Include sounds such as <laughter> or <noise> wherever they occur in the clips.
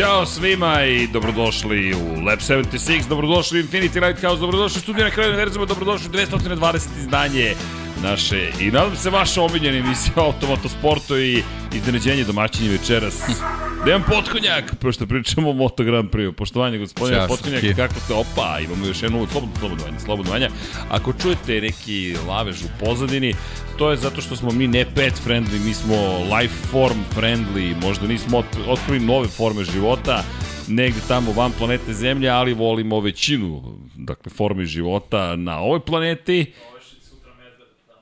Ćao svima i dobrodošli u Lab 76, dobrodošli u Infinity Lighthouse, dobrodošli u studiju na kraju univerzuma, dobrodošli u 220 izdanje naše i nadam se vaša omiljena emisija o automotosportu i iznenađenje domaćinje večeras. Dejan Potkonjak, pošto pričamo o Moto Grand Prix. Poštovanje gospodine Ćao, Potkonjak, Srki. kako ste? Opa, imamo još jednu slobodno, slobodno vanje, slobodno vanje. Ako čujete neki lavež u pozadini, to je zato što smo mi ne pet friendly, mi smo life form friendly, možda nismo ot- otkrili nove forme života, negde tamo van planete Zemlje, ali volimo većinu, dakle, forme života na ovoj planeti.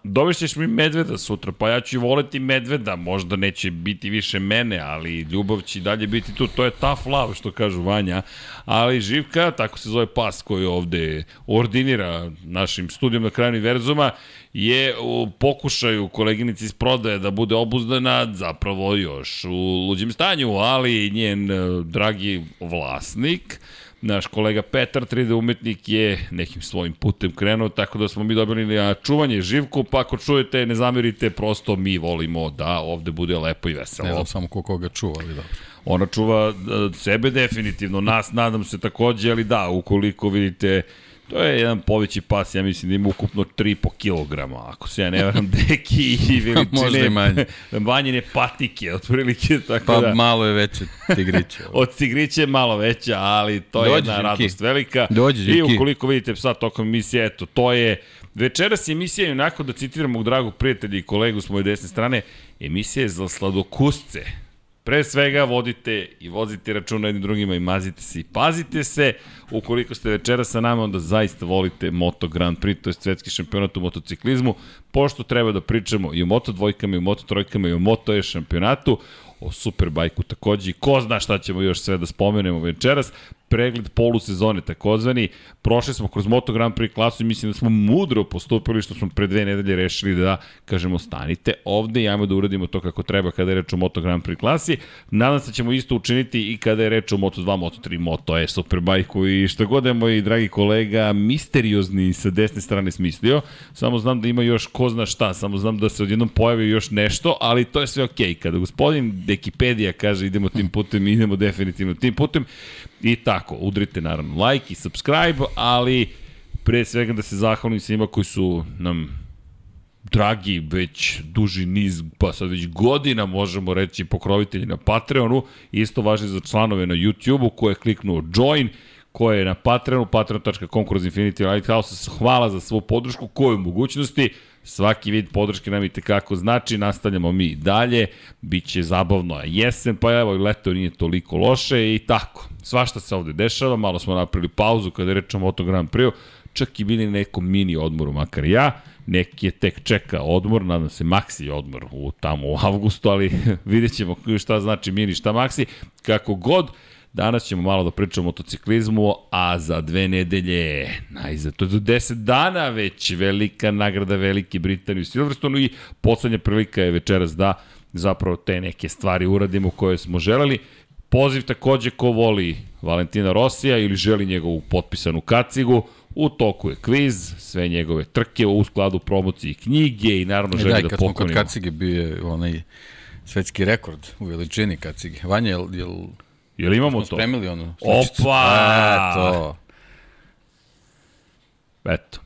Dovešćeš mi medveda sutra, pa ja ću voleti medveda, možda neće biti više mene, ali ljubav će dalje biti tu, to je tough love, što kažu Vanja, ali Živka, tako se zove pas koji ovde ordinira našim studijom na kraju univerzuma, je u pokušaju koleginici iz prodaje da bude obuzdana, zapravo još u luđim stanju, ali njen eh, dragi vlasnik, Naš kolega Petar, 3D umetnik, je nekim svojim putem krenuo, tako da smo mi dobili na čuvanje živku, pa ako čujete, ne zamerite, prosto mi volimo da ovde bude lepo i veselo. Ne znam samo ko koga čuva, ali dobro. Ona čuva e, sebe definitivno, nas nadam se takođe, ali da, ukoliko vidite To je jedan poveći pas, ja mislim da ima ukupno 3,5 kg, ako se ja ne varam, <laughs> deki i veličine. <laughs> Možda i manje. <laughs> Manjene patike, otprilike, tako Pa da. malo je veće tigriće. Od tigrića je malo veća, ali to je Dođi, jedna Živki. radost velika. Dođi, I Živki. ukoliko vidite psa tokom emisije, eto, to je... Večeras je emisija, onako da citiram mog dragog prijatelja i kolegu s moje desne strane, emisija je za sladokusce. Pre svega vodite i vozite računa jednim drugima i mazite se i pazite se. Ukoliko ste večera sa nama, onda zaista volite Moto Grand Prix, to je svetski šampionat u motociklizmu, pošto treba da pričamo i o Moto dvojkama, i o Moto trojkama, i o Moto E šampionatu, o Superbajku takođe i ko zna šta ćemo još sve da spomenemo večeras. Pregled polusezone takozvani. Prošli smo kroz Moto Grand Prix klasu i mislim da smo mudro postupili što smo pre dve nedelje rešili da kažemo stanite ovde i ajmo da uradimo to kako treba kada je reč o Moto Grand Prix klasi. Nadam se da ćemo isto učiniti i kada je reč o Moto 2, Moto 3, Moto E, Superbajku i što god je moj dragi kolega misteriozni sa desne strane smislio. Samo znam da ima još ko zna šta, samo znam da se odjednom pojavi još nešto, ali to je sve okej. Okay. Kada gospodin Dekipedija kaže idemo tim putem, idemo definitivno tim putem i tako, udrite naravno like i subscribe, ali pre svega da se zahvalim svima koji su nam dragi već duži niz, pa sad već godina možemo reći pokrovitelji na Patreonu, isto važi za članove na YouTube-u koje je kliknuo join, koje je na Patreonu, patreon.com kroz Infinity Lighthouse, hvala za svu podršku, koju mogućnosti, svaki vid podrške nam i tekako znači, nastavljamo mi dalje, bit će zabavno jesen, pa evo i leto nije toliko loše i tako. Svašta se ovde dešava, malo smo napravili pauzu kada rečemo o Moto Grand Prix, čak i bili nekom mini odmoru, makar ja, neki je tek čeka odmor, nadam se maksi odmor u, tamo u avgustu, ali <laughs> vidjet ćemo šta znači mini, šta maksi, kako god, Danas ćemo malo da pričamo o motociklizmu, a za dve nedelje, najzad, to je za 10 dana već velika nagrada Velike Britanije u Silverstonu i poslednja prilika je večeras da zapravo te neke stvari uradimo koje smo želeli. Poziv takođe ko voli Valentina Rosija ili želi njegovu potpisanu kacigu, u toku je kviz, sve njegove trke u skladu promocije knjige i naravno E, želi da, da, kad smo kod poklonimo. kacige bio je onaj svetski rekord u veličini kacige. Vanja, jel, jel Jel imamo to? spremili sličicu? Opa! Eto. Eto.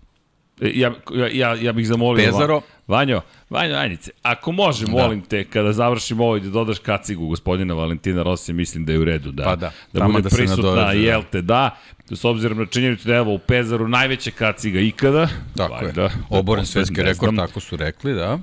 E, Ja, ja, ja, ja bih zamolio... Pezaro. Va- Vanjo, Vanjo, Ajnice, ako može, molim te, kada završimo ovo i da dodaš kacigu gospodina Valentina Rosija, mislim da je u redu da, Pa da, da bude da prisutna, nadoveže, da. jel te, da, s obzirom na činjenicu da je evo u Pezaru najveća kaciga ikada. Tako Valjda, je. da Oboren svetski rekord, tako su rekli, da.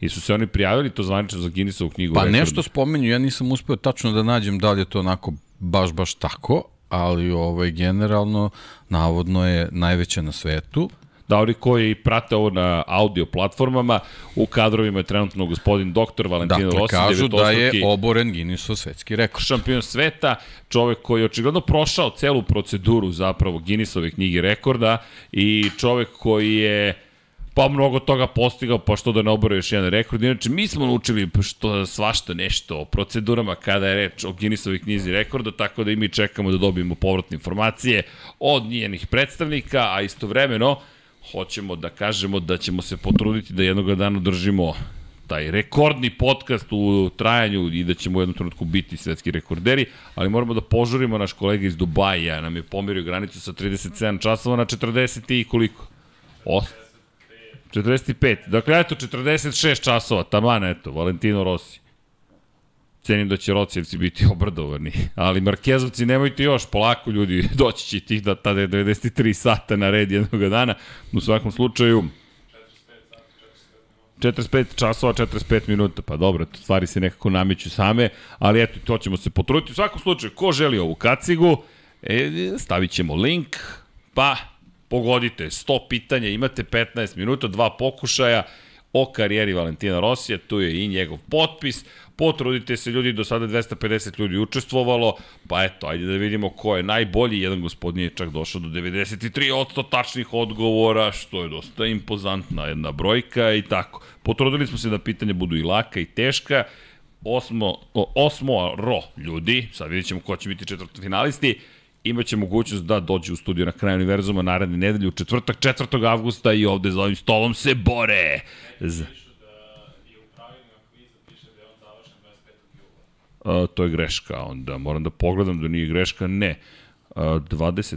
I su se oni prijavili to zvanično za Guinnessovu knjigu Pa rekorda. nešto spomenju, ja nisam uspeo tačno da nađem da li je to onako baš, baš tako, ali ovaj, generalno, navodno je najveća na svetu. Da, oni koji prate ovo na audio platformama, u kadrovima je trenutno gospodin doktor Valentino Dakle, Rossi, kažu da je oboren Guinnessov svetski rekord. šampion sveta, čovek koji je očigledno prošao celu proceduru zapravo Guinnessove knjige rekorda i čovek koji je pa mnogo toga postigao, pa što da ne obore još jedan rekord. Inače, mi smo naučili što svašta nešto o procedurama kada je reč o Guinnessovoj knjizi rekorda, tako da i mi čekamo da dobijemo povratne informacije od njenih predstavnika, a istovremeno hoćemo da kažemo da ćemo se potruditi da jednog dana držimo taj rekordni podcast u trajanju i da ćemo u jednom trenutku biti svetski rekorderi, ali moramo da požurimo naš kolega iz Dubaja, nam je pomerio granicu sa 37 časova na 40 i koliko? 8. 45. Dakle, eto, 46 časova, taman, eto, Valentino Rossi. Cenim da će Rocijevci biti obradovani, ali Markezovci nemojte još, polako ljudi, <laughs> doći će tih da tada je 93 sata na red jednog dana. U svakom slučaju, 45 časova, 45 minuta, pa dobro, stvari se nekako nameću same, ali eto, to ćemo se potruditi. U svakom slučaju, ko želi ovu kacigu, e, stavit ćemo link, pa pogodite, 100 pitanja, imate 15 minuta, dva pokušaja o karijeri Valentina Rosija, tu je i njegov potpis, potrudite se ljudi, do sada 250 ljudi učestvovalo, pa eto, ajde da vidimo ko je najbolji, jedan gospodin je čak došao do 93% tačnih odgovora, što je dosta impozantna jedna brojka i tako. Potrudili smo se da pitanja budu i laka i teška, osmo, osmo ro ljudi, sad vidjet ćemo ko će biti četvrtofinalisti, imaće mogućnost da dođe u studiju na kraju univerzuma naredne nedelje u četvrtak, 4. avgusta i ovde za ovim stolom se bore. Z... Uh, to je greška, onda moram da pogledam da nije greška, ne. Uh, 20,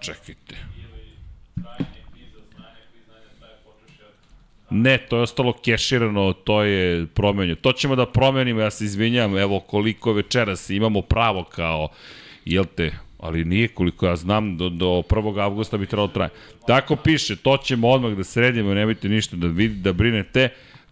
čekajte. Ne, to je ostalo keširano, to je promenjeno. To ćemo da promenimo, ja se izvinjam, evo koliko večeras imamo pravo kao, jel te, ali nije koliko ja znam, do, do 1. avgusta bi trebalo traje. Tako piše, to ćemo odmah da sredimo, nemojte ništa da, vidi, da brinete,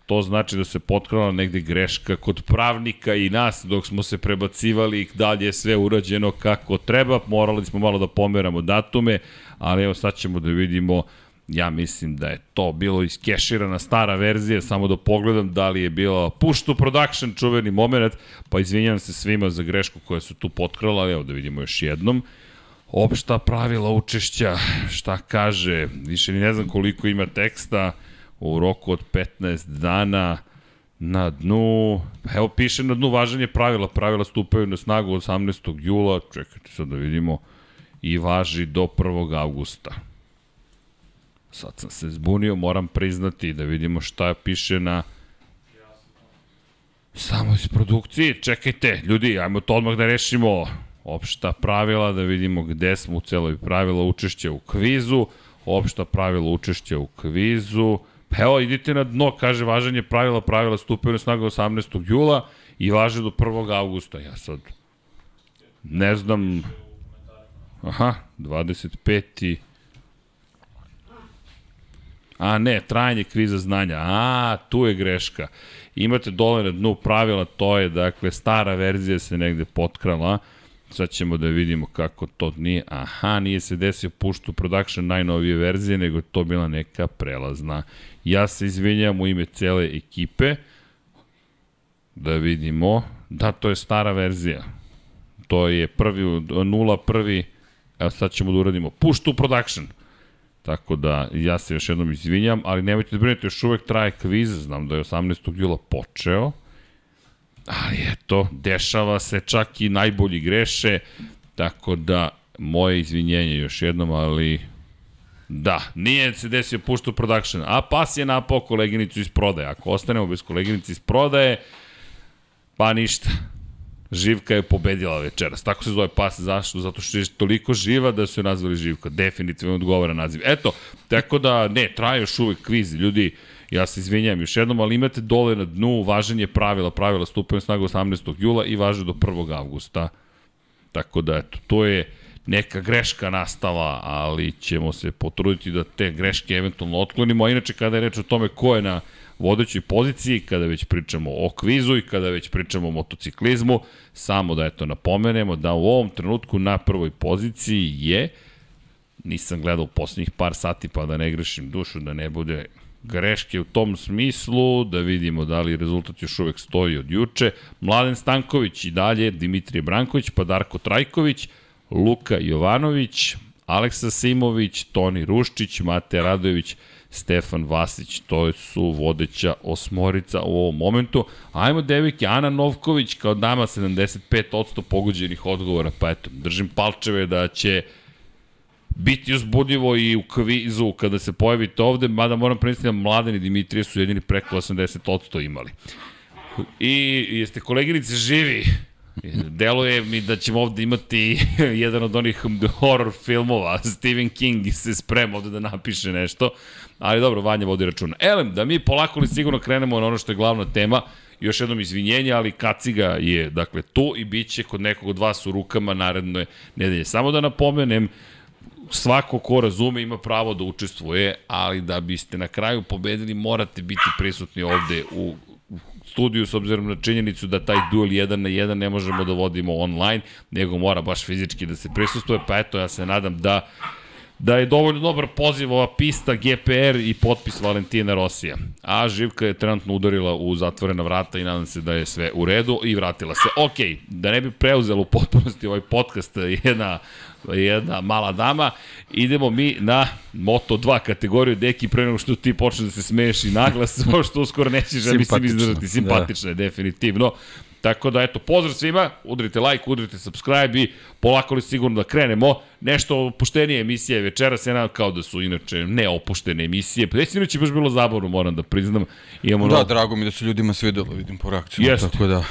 to znači da se potkrala negde greška kod pravnika i nas dok smo se prebacivali dalje je sve urađeno kako treba, morali smo malo da pomeramo datume, ali evo sad ćemo da vidimo Ja mislim da je to bilo iskeširana stara verzija, samo da pogledam da li je bilo push to production čuveni moment, pa izvinjam se svima za grešku koja su tu potkrala, ali evo da vidimo još jednom. Opšta pravila učešća, šta kaže, više ni ne znam koliko ima teksta, u roku od 15 dana, na dnu, evo piše na dnu važanje pravila, pravila stupaju na snagu 18. jula, čekajte sad da vidimo, i važi do 1. augusta. Sad sam se zbunio, moram priznati da vidimo šta piše na samo iz produkcije. Čekajte, ljudi, ajmo to odmah da rešimo opšta pravila, da vidimo gde smo u celoj pravila učešća u kvizu, opšta pravila učešća u kvizu. Pa evo, idite na dno, kaže, važanje pravila, pravila stupaju na snagu 18. jula i važe do 1. augusta. Ja sad ne znam... Aha, 25. A ne, trajanje kriza znanja. A, tu je greška. Imate dole na dnu pravila, to je, dakle, stara verzija se negde potkrala. Sad ćemo da vidimo kako to nije. Aha, nije se desio puštu production najnovije verzije, nego to bila neka prelazna. Ja se izvinjam u ime cele ekipe. Da vidimo. Da, to je stara verzija. To je prvi, nula prvi, evo sad ćemo da uradimo push to production. Tako da, ja se još jednom izvinjam, ali nemojte da brinete, još uvek traje kviz, znam da je 18. jula počeo, ali eto, dešava se, čak i najbolji greše, tako da, moje izvinjenje još jednom, ali Da, nije se desio puštu production, a pas je napao koleginicu iz prodaje. Ako ostanemo bez koleginice iz prodaje, pa ništa. Živka je pobedila večeras. Tako se zove pas, zašto? Zato što je toliko živa da su je nazvali Živka. Definitivno odgovara naziv. Eto, tako da, ne, traje još uvek kviz. Ljudi, ja se izvinjam još jednom, ali imate dole na dnu važenje pravila. Pravila stupaju snagu 18. jula i važe do 1. avgusta. Tako da, eto, to je neka greška nastala, ali ćemo se potruditi da te greške eventualno otklonimo. A inače, kada je reč o tome ko je na vodećoj poziciji, kada već pričamo o kvizu i kada već pričamo o motociklizmu, samo da eto napomenemo da u ovom trenutku na prvoj poziciji je, nisam gledao poslednjih par sati pa da ne grešim dušu, da ne bude greške u tom smislu, da vidimo da li rezultat još uvek stoji od juče. Mladen Stanković i dalje, Dimitrije Branković, pa Darko Trajković, Luka Jovanović, Aleksa Simović, Toni Ruščić, Mate Radojević, Stefan Vasić, to su vodeća osmorica u ovom momentu. Ajmo devike, Ana Novković kao dama 75% pogođenih odgovora, pa eto, držim palčeve da će biti uzbudljivo i u kvizu kada se pojavite ovde, mada moram prenisti da Mladen i Dimitrije su jedini preko 80% imali. I jeste koleginice živi? Deluje mi da ćemo ovde imati <laughs> jedan od onih horror filmova. Stephen King se sprema ovde da napiše nešto. Ali dobro, Vanja vodi računa. Elem, da mi polako li sigurno krenemo na ono što je glavna tema. Još jednom izvinjenje, ali kaciga je dakle tu i bit će kod nekog od vas u rukama naredne nedelje. Samo da napomenem, svako ko razume ima pravo da učestvuje, ali da biste na kraju pobedili morate biti prisutni ovde u studiju s obzirom na činjenicu da taj duel 1 na 1 ne možemo da vodimo online, nego mora baš fizički da se prisustuje, pa eto ja se nadam da da je dovoljno dobar poziv ova pista, GPR i potpis Valentina Rosija. A Živka je trenutno udarila u zatvorena vrata i nadam se da je sve u redu i vratila se. Ok, da ne bi preuzela u potpunosti ovaj podcast jedna jedna mala dama. Idemo mi na Moto2 kategoriju, deki, pre nego što ti počne da se smeješ i naglas, <laughs> što uskoro nećeš, ja mislim, izdržati. Simpatično da. je, definitivno. Tako da, eto, pozdrav svima, udrite like, udrite subscribe i polako li sigurno da krenemo. Nešto opuštenije emisije večeras, ja kao da su inače neopuštene emisije. Pa je baš bilo zabavno, moram da priznam. Imamo da, no... drago mi da se ljudima svidelo, vidim po reakciju. Jeste. Tako da...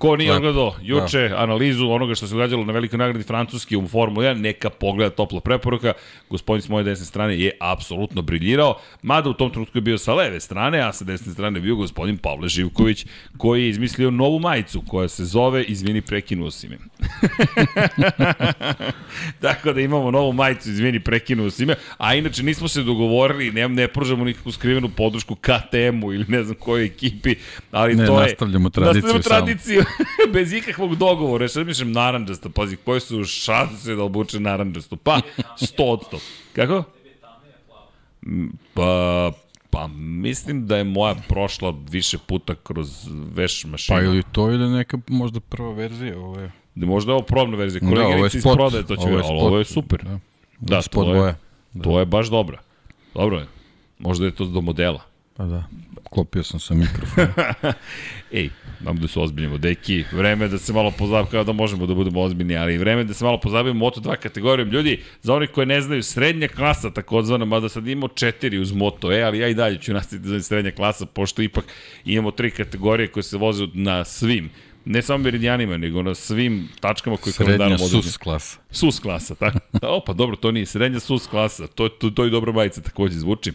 Ko nije ogledao juče da. analizu onoga što se događalo na velikoj nagradi Francuski u Formula 1, neka pogleda topla preporuka. Gospodin s moje desne strane je apsolutno briljirao, mada u tom trenutku je bio sa leve strane, a sa desne strane je bio gospodin Pavle Živković, koji je izmislio novu majicu koja se zove Izvini, prekinuo si me. <laughs> Tako da imamo novu majicu Izvini, prekinuo si me, a inače nismo se dogovorili, ne, ne pružamo nikakvu skrivenu podršku KTM-u ili ne znam kojoj ekipi, ali ne, to je... nastavljamo tradiciju. Nastavljamo tradiciju <laughs> bez ikakvog dogovora. Šta mišljam naranđasto? Pazi, koje su šanse da obuče naranđasto? Pa, 100 od 100. Kako? Pa, Pa mislim da je moja prošla više puta kroz veš mašinu. Pa ili to ili neka možda prva verzija, ovo je... Da možda je ovo probna verzija. Koleginica da, ovo je spot, iz prodaje, to će ovo je, spot, ovo je super. Da, da spot to, je, da. to je baš dobra. Dobro je. Možda je to do modela. Pa da, klopio sam sa mikrofon. <laughs> Ej, nam da se ozbiljimo. Deki, vreme da se malo pozabavimo, kao da možemo da budemo ozbiljni, ali vreme da se malo pozabavimo Moto2 kategorijom. Ljudi, za onih koji ne znaju, srednja klasa takozvana, mada sad imamo četiri uz Moto E, ali ja i dalje ću nastaviti da srednja klasa, pošto ipak imamo tri kategorije koje se voze na svim ne samo meridijanima, nego na svim tačkama koje kalendarom određen. Srednja sus klasa. Sus klasa, tako. <laughs> O, pa dobro, to nije srednja sus klasa, to, to, to i dobro majica takođe zvuči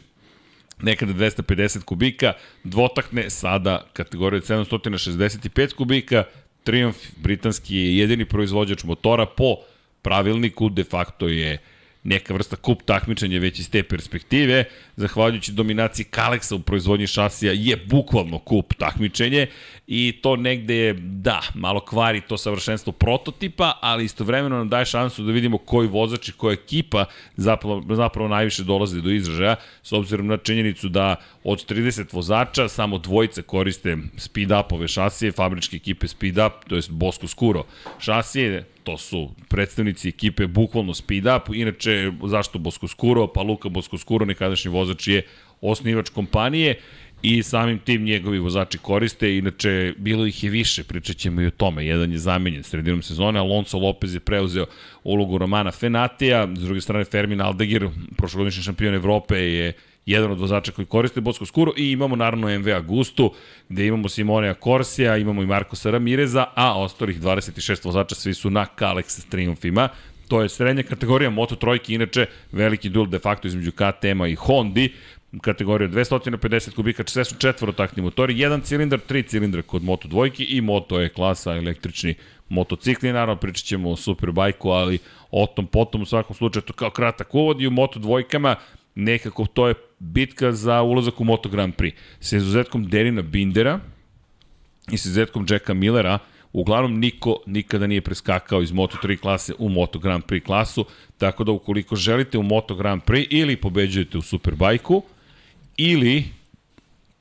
nekada 250 kubika, dvotakne, sada kategorija 765 kubika, Triumph britanski je jedini proizvođač motora po pravilniku, de facto je neka vrsta kup takmičenja već iz te perspektive, zahvaljujući dominaciji Kaleksa u proizvodnji šasija je bukvalno kup takmičenje i to negde je, da, malo kvari to savršenstvo prototipa, ali istovremeno nam daje šansu da vidimo koji vozač i koja ekipa zapravo, zapravo najviše dolaze do izražaja, s obzirom na činjenicu da od 30 vozača samo dvojice koriste speed-upove šasije, fabričke ekipe speed-up, to je Bosco Scuro šasije, to su predstavnici ekipe bukvalno speed-up, inače zašto Bosco Scuro, pa Luka Bosco Scuro, nekadašnji vozač je osnivač kompanije, i samim tim njegovi vozači koriste, inače bilo ih je više, pričat ćemo i o tome, jedan je zamenjen sredinom sezone, Alonso Lopez je preuzeo ulogu Romana Fenatija, s druge strane Fermin Aldegir, prošlogodišnji šampion Evrope je jedan od vozača koji koriste Bosko Skuro i imamo naravno MV Agustu gde imamo Simonea Corsija, imamo i Markosa Ramireza, a ostalih 26 vozača svi su na Kalex triumfima. To je srednja kategorija Moto Trojke, inače veliki duel de facto između KTM-a i Hondi, kategorija 250 kubika, sve su četvorotakni motori, jedan cilindar, tri cilindra kod Moto dvojki i Moto je klasa električni motocikli, naravno pričat ćemo o Superbajku, ali o tom potom u svakom slučaju to kao kratak uvod i u Moto dvojkama nekako to je bitka za ulazak u Moto Grand Prix. Sa izuzetkom Derina Bindera i sa izuzetkom Jacka Millera, uglavnom niko nikada nije preskakao iz Moto3 klase u Moto Grand Prix klasu, tako da ukoliko želite u Moto Grand Prix ili pobeđujete u Superbajku, ili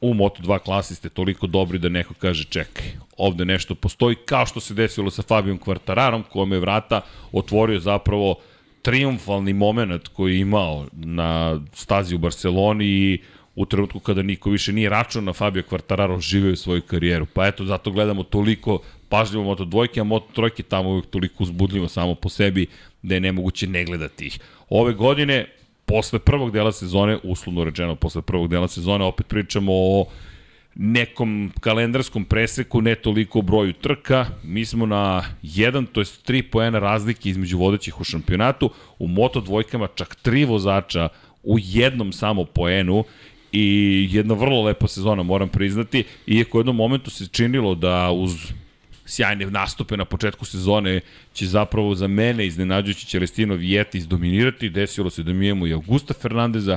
u Moto2 klasi ste toliko dobri da neko kaže čekaj, ovde nešto postoji, kao što se desilo sa Fabijom Kvartararom, kome je vrata otvorio zapravo triumfalni moment koji je imao na stazi u Barceloni i u trenutku kada niko više nije računao na Fabio Quartararo živeo svoju karijeru. Pa eto, zato gledamo toliko pažljivo Moto dvojke, a Moto trojke tamo uvijek toliko uzbudljivo samo po sebi da je nemoguće ne gledati ih. Ove godine, posle prvog dela sezone, uslovno rečeno posle prvog dela sezone, opet pričamo o nekom kalendarskom preseku, ne toliko broju trka. Mi smo na 1, to je 3 poena razlike između vodećih u šampionatu. U moto dvojkama čak tri vozača u jednom samo poenu i jedna vrlo lepa sezona, moram priznati, iako u jednom momentu se činilo da uz sjajne nastupe na početku sezone će zapravo za mene iznenađujući Celestino Vijeti izdominirati. Desilo se da mi imamo i Augusta Fernandeza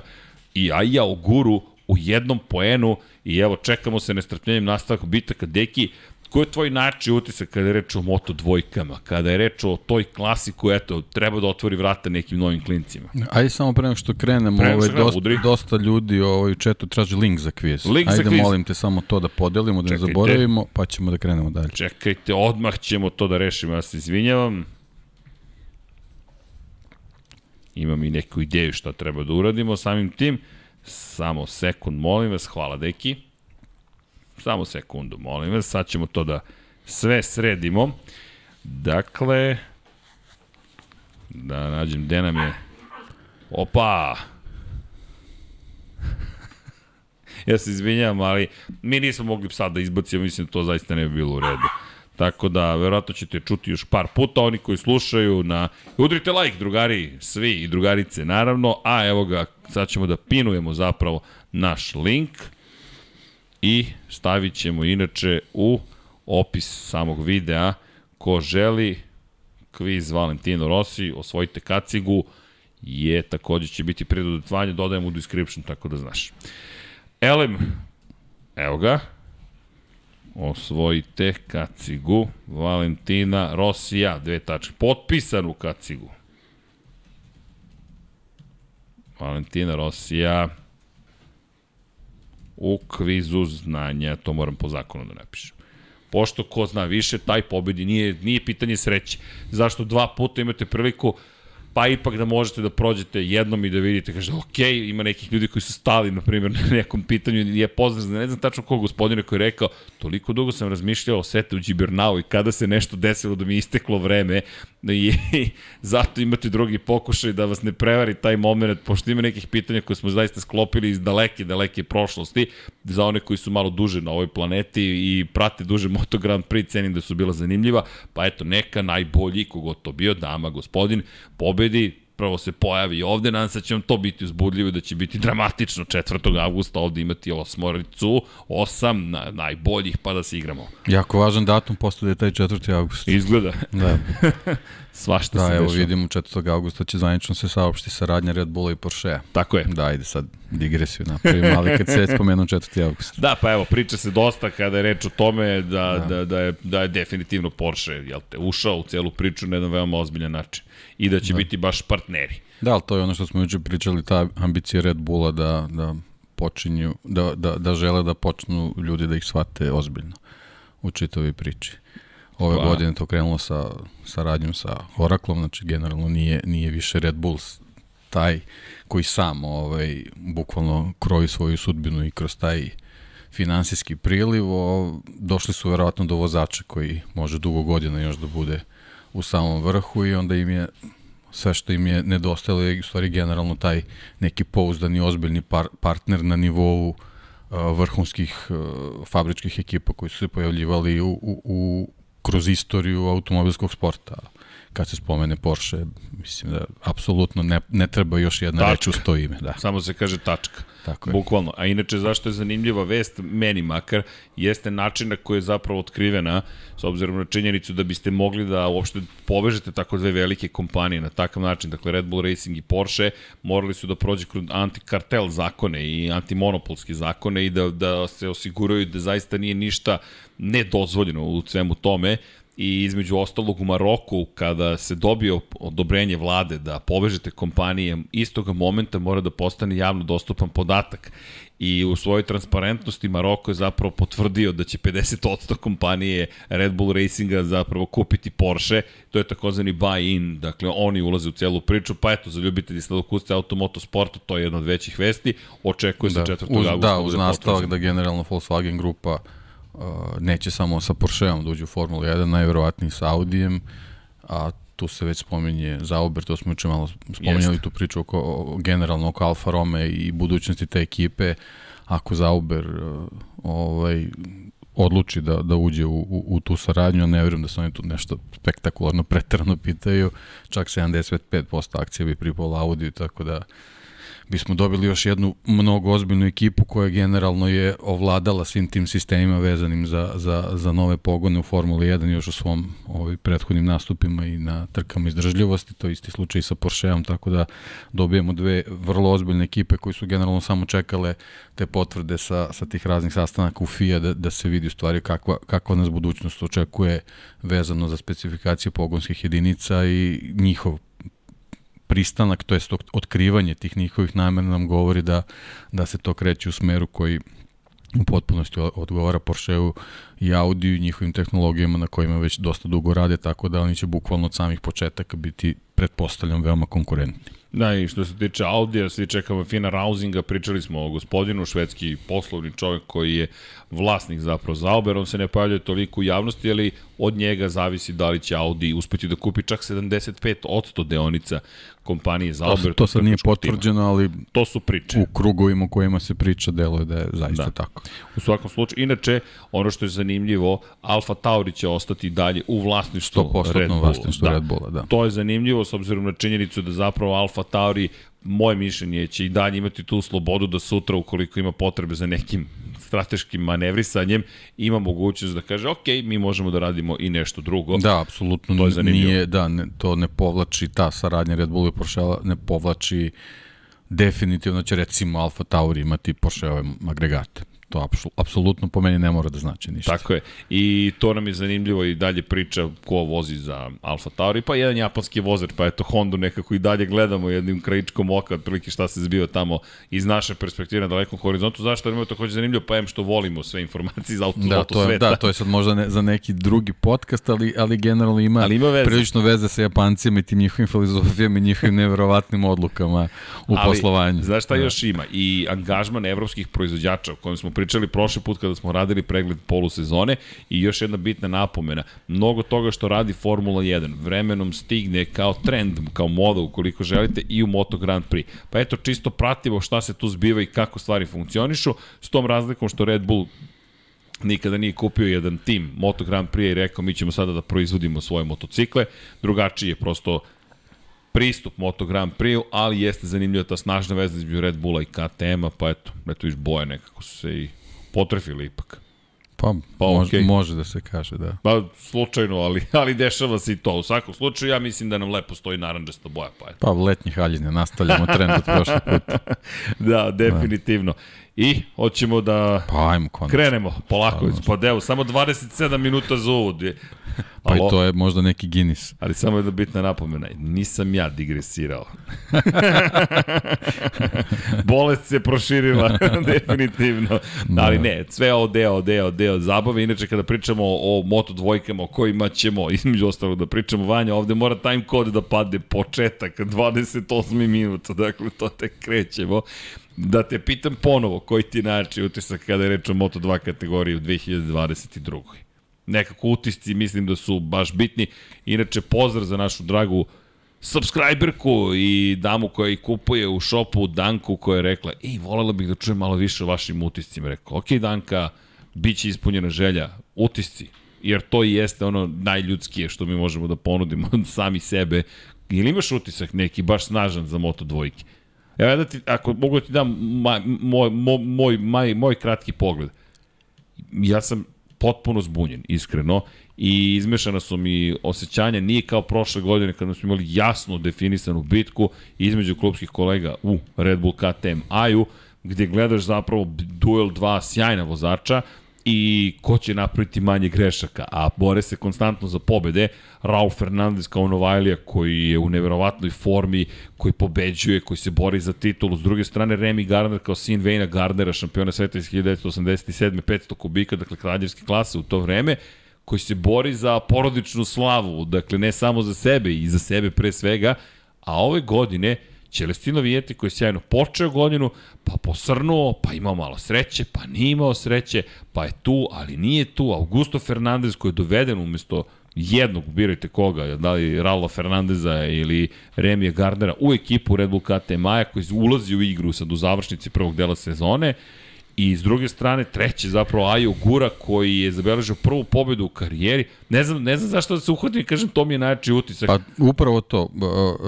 i Aja Oguru u jednom poenu i evo čekamo se nestrpljenjem nastavak bitaka. Deki, Ko je tvoj način utisak kada je reč o moto dvojkama, kada je reč o toj klasi koja, eto, treba da otvori vrata nekim novim klincima? Ajde samo pre nego što krenemo, Pre ovaj, dosta, udri. dosta ljudi ovaj, u četu traži link za kviz. Link za Ajde, kviz. molim te samo to da podelimo, da ne zaboravimo, pa ćemo da krenemo dalje. Čekajte, odmah ćemo to da rešimo, ja se izvinjavam. Imam i neku ideju šta treba da uradimo samim tim. Samo sekund, molim vas, hvala deki. Samo sekundu, molim vas, sad ćemo to da sve sredimo. Dakle, da nađem gde nam je... Opa! <laughs> ja se izvinjavam, ali mi nismo mogli sad da izbacimo, mislim da to zaista ne bi bilo u redu. Tako da, verovatno ćete čuti još par puta, oni koji slušaju na... Udrite like, drugari, svi i drugarice, naravno, a evo ga, sad ćemo da pinujemo zapravo naš link i stavit ćemo inače u opis samog videa. Ko želi kviz Valentino Rossi, osvojite kacigu, je takođe će biti prije dodatvanja, dodajem u description, tako da znaš. Elem, evo ga, osvojite kacigu Valentina Rosija, dve tačke, potpisanu kacigu. Valentina Rosija u kvizu znanja, to moram po zakonu da napišem. Pošto ko zna više, taj pobedi nije, nije pitanje sreće. Zašto dva puta imate priliku pa ipak da možete da prođete jednom i da vidite, kaže, ok, ima nekih ljudi koji su stali, na primjer, <laughs> na nekom pitanju, je poznat, ne znam tačno kog gospodine koji je rekao, toliko dugo sam razmišljao o sete u Džibernau i kada se nešto desilo da mi je isteklo vreme i, i <laughs> zato imate drugi pokušaj da vas ne prevari taj moment, pošto ima nekih pitanja koje smo zaista sklopili iz daleke, daleke prošlosti, za one koji su malo duže na ovoj planeti i prate duže Moto Grand Prix, cenim da su bila zanimljiva, pa eto, neka najbolji, kogod to bio, dama, gospodin, pobedi, prvo se pojavi ovde, nadam se da će vam to biti uzbudljivo da će biti dramatično 4. avgusta ovde imati osmoricu, osam na, najboljih, pa da se igramo. Jako važan datum postoje taj 4. august. Izgleda, Da, <laughs> svašta da se evo dešava. vidimo 4. augusta će zvanično se saopšti saradnja Red Bulla i Porschea. Tako je. Da, ajde sad digresiju napravim, ali kad se već spomenuo 4. august. Da, pa evo, priča se dosta kada je reč o tome da, da. da, da, je, da je definitivno Porsche jel te, ušao u celu priču na jedan veoma ozbiljan način i da će da. biti baš partneri. Da, ali to je ono što smo juče pričali, ta ambicija Red Bulla da, da počinju, da, da, da žele da počnu ljudi da ih shvate ozbiljno u čitovi priči. Ove Pa. godine to krenulo sa saradnjom sa Oraklom, znači generalno nije, nije više Red Bull taj koji sam ovaj, bukvalno kroji svoju sudbinu i kroz taj finansijski priliv, o, došli su verovatno do vozača koji može dugo godina još da bude u samom vrhu i onda im je sve što im je nedostajalo je u stvari generalno taj neki pouzdani ozbiljni par, partner na nivou uh, vrhunskih uh, fabričkih ekipa koji su se pojavljivali u, u, u kroz istoriju automobilskog sporta. Kad se spomene Porsche, mislim da apsolutno ne, ne treba još jedna Tačka. reč uz to ime. Da, Samo se kaže tačka. Tako je. Bukvalno. A inače, zašto je zanimljiva vest, meni makar, jeste način na koji je zapravo otkrivena, s obzirom na činjenicu da biste mogli da uopšte povežete tako dve velike kompanije na takav način, dakle Red Bull Racing i Porsche, morali su da prođe kroz antikartel zakone i antimonopolske zakone i da, da se osiguraju da zaista nije ništa nedozvoljeno u svemu tome i između ostalog u Maroku kada se dobio odobrenje vlade da povežete kompanije istoga momenta mora da postane javno dostupan podatak i u svojoj transparentnosti Maroko je zapravo potvrdio da će 50% kompanije Red Bull Racinga zapravo kupiti Porsche, to je takozvani buy-in, dakle oni ulaze u celu priču, pa eto za ljubitelji sladokusce automoto sporta, to je jedna od većih vesti, očekuje se da, 4. uz, augusta. da, uz bude nastavak da generalno Volkswagen grupa neće samo sa Porscheom da uđe u Formulu 1, najverovatniji sa Audijem, a tu se već spominje Zauber, to smo juče malo spominjali Jeste. tu priču oko, generalno oko Alfa Rome i budućnosti te ekipe, ako Zauber uh, ovaj, odluči da, da uđe u, u, u tu saradnju, ne vjerujem da se oni tu nešto spektakularno pretrano pitaju, čak 75% akcija bi pripala Audiju, tako da bismo dobili još jednu mnogo ozbiljnu ekipu koja generalno je ovladala svim tim sistemima vezanim za, za, za nove pogone u Formuli 1 još u svom ovaj, prethodnim nastupima i na trkama izdržljivosti, to je isti slučaj sa Porscheom, tako da dobijemo dve vrlo ozbiljne ekipe koji su generalno samo čekale te potvrde sa, sa tih raznih sastanaka u FIA da, da se vidi u stvari kakva, kakva nas budućnost očekuje vezano za specifikacije pogonskih jedinica i njihov pristanak, to jest otkrivanje tih njihovih namena nam govori da, da se to kreće u smeru koji u potpunosti odgovara Porscheu i Audiju i njihovim tehnologijama na kojima već dosta dugo rade, tako da oni će bukvalno od samih početaka biti, pretpostavljam, veoma konkurentni. Da, i što se tiče Audija, svi čekamo Fina Rausinga, pričali smo o gospodinu, švedski poslovni čovjek koji je vlasnik zapravo Zauber, on se ne pojavljuje toliko u javnosti, ali od njega zavisi da li će Audi uspeti da kupi čak 75 od deonica kompanije Zauber. To, to sad nije potvrđeno, ali to su priče. U krugovima u kojima se priča deluje da je zaista da. tako. U svakom slučaju, inače, ono što je zanimljivo, Alfa Tauri će ostati dalje u vlasništvu Red Bulla. vlasništvu da. Red Bulla, da. To je zanimljivo s obzirom na činjenicu da zapravo Alfa Tauri moje mišljenje će i dalje imati tu slobodu da sutra ukoliko ima potrebe za nekim strateškim manevrisanjem ima mogućnost da kaže ok, mi možemo da radimo i nešto drugo. Da, apsolutno to je zanimljivo. nije, da, ne, to ne povlači ta saradnja Red Bull i Porsche ne povlači definitivno će recimo Alfa Tauri imati Porsche-ove agregate. To apsolutno po meni ne mora da znači ništa. Tako je. I to nam je zanimljivo i dalje priča ko vozi za Alfa Tauri, pa jedan japanski vozač, pa eto Honda nekako i dalje gledamo jednim krajičkom oka, otprilike šta se zbiva tamo iz naše perspektive na dalekom horizontu. Zašto nam je to hoće zanimljivo? Pa em što volimo sve informacije iz auto, da, to je, sveta. Da, to je sad možda ne, za neki drugi podcast, ali, ali generalno ima, ali ima veze. prilično veze sa Japancima i tim njihovim filozofijama i njihovim neverovatnim odlukama u ali, poslovanju. Znaš šta da. još ima? I angažman evropskih proizvođača o kojem smo pričali prošli put kada smo radili pregled polusezone i još jedna bitna napomena. Mnogo toga što radi Formula 1 vremenom stigne kao trend, kao moda ukoliko želite i u Moto Grand Prix. Pa eto čisto pratimo šta se tu zbiva i kako stvari funkcionišu s tom razlikom što Red Bull nikada nije kupio jedan tim Moto Grand Prix i rekao mi ćemo sada da proizvodimo svoje motocikle. Drugačiji je prosto pristup Moto Grand Prix, ali jeste zanimljiva ta snažna veza između Red Bulla i KTM-a, pa eto, eto viš boje nekako su se i potrefili ipak. Pa, pa može, okay. može da se kaže, da. Pa, slučajno, ali, <laughs> ali dešava se i to. U svakom slučaju, ja mislim da nam lepo stoji naranđasta boja. Pa, eto. pa letnji haljine, nastavljamo trend od prošle puta. <laughs> da, definitivno. Da. I hoćemo da pa, ajmo, konačno. krenemo polako, pa deo, samo 27 minuta za uvod. <laughs> Pa i to je možda neki Guinness. Ali samo jedna bitna napomena, nisam ja digresirao. <laughs> Bolest se proširila, <laughs> definitivno. Da. Ali ne, sve ovo deo, deo, deo zabave. Inače, kada pričamo o moto dvojkama o kojima ćemo, između ostalog, da pričamo Vanja, ovde mora time kod da padne početak, 28 minuta, dakle, to tek krećemo. Da te pitam ponovo, koji ti način utisak kada je reč o Moto2 kategoriji u 2022 nekako utisci mislim da su baš bitni. Inače, pozdrav za našu dragu subscriberku i damu koja i kupuje u šopu Danku koja je rekla, ej, volela bih da čujem malo više o vašim utiscima. Rekao, ok, Danka, bit će ispunjena želja, utisci, jer to i jeste ono najljudskije što mi možemo da ponudimo <laughs> sami sebe. Ili imaš utisak neki baš snažan za Moto dvojke? Evo da ti, ako mogu da ti dam moj, moj, moj, moj, moj kratki pogled. Ja sam potpuno zbunjen, iskreno, i izmešana su mi osjećanja, nije kao prošle godine kada smo imali jasno definisanu bitku između klubskih kolega u Red Bull KTM Aju, gde gledaš zapravo duel dva sjajna vozača i ko će napraviti manje grešaka, a bore se konstantno za pobede. Raul Fernandez kao Novajlija koji je u neverovatnoj formi, koji pobeđuje, koji se bori za titulu. S druge strane, Remy Gardner kao sin Vejna Gardnera, šampiona sveta iz 1987. 500 kubika, dakle kraljevske klase u to vreme, koji se bori za porodičnu slavu, dakle ne samo za sebe i za sebe pre svega, a ove godine Celestino Vijeti koji je sjajno počeo godinu, pa posrnuo, pa imao malo sreće, pa nije imao sreće, pa je tu, ali nije tu. Augusto Fernandez koji je doveden umesto jednog, birajte koga, da li Rallo Fernandeza ili Remija Gardnera, u ekipu Red Bull KT Maja koji ulazi u igru sad u završnici prvog dela sezone I s druge strane, treći zapravo Ajo Gura koji je zabeležio prvu pobedu u karijeri. Ne znam, ne znam zašto da se uhvatim i kažem to mi je najjači utisak. Pa upravo to,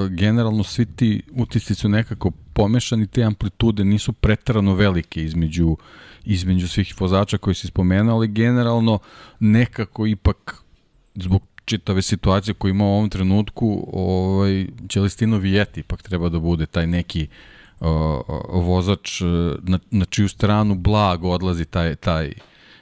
generalno svi ti utisci su nekako pomešani, te amplitude nisu pretarano velike između, između svih vozača koji si spomenuo, ali generalno nekako ipak zbog čitave situacije koju ima u ovom trenutku, ovaj, Celestino Vijeti ipak treba da bude taj neki uh, vozač na, na čiju stranu blago odlazi taj, taj,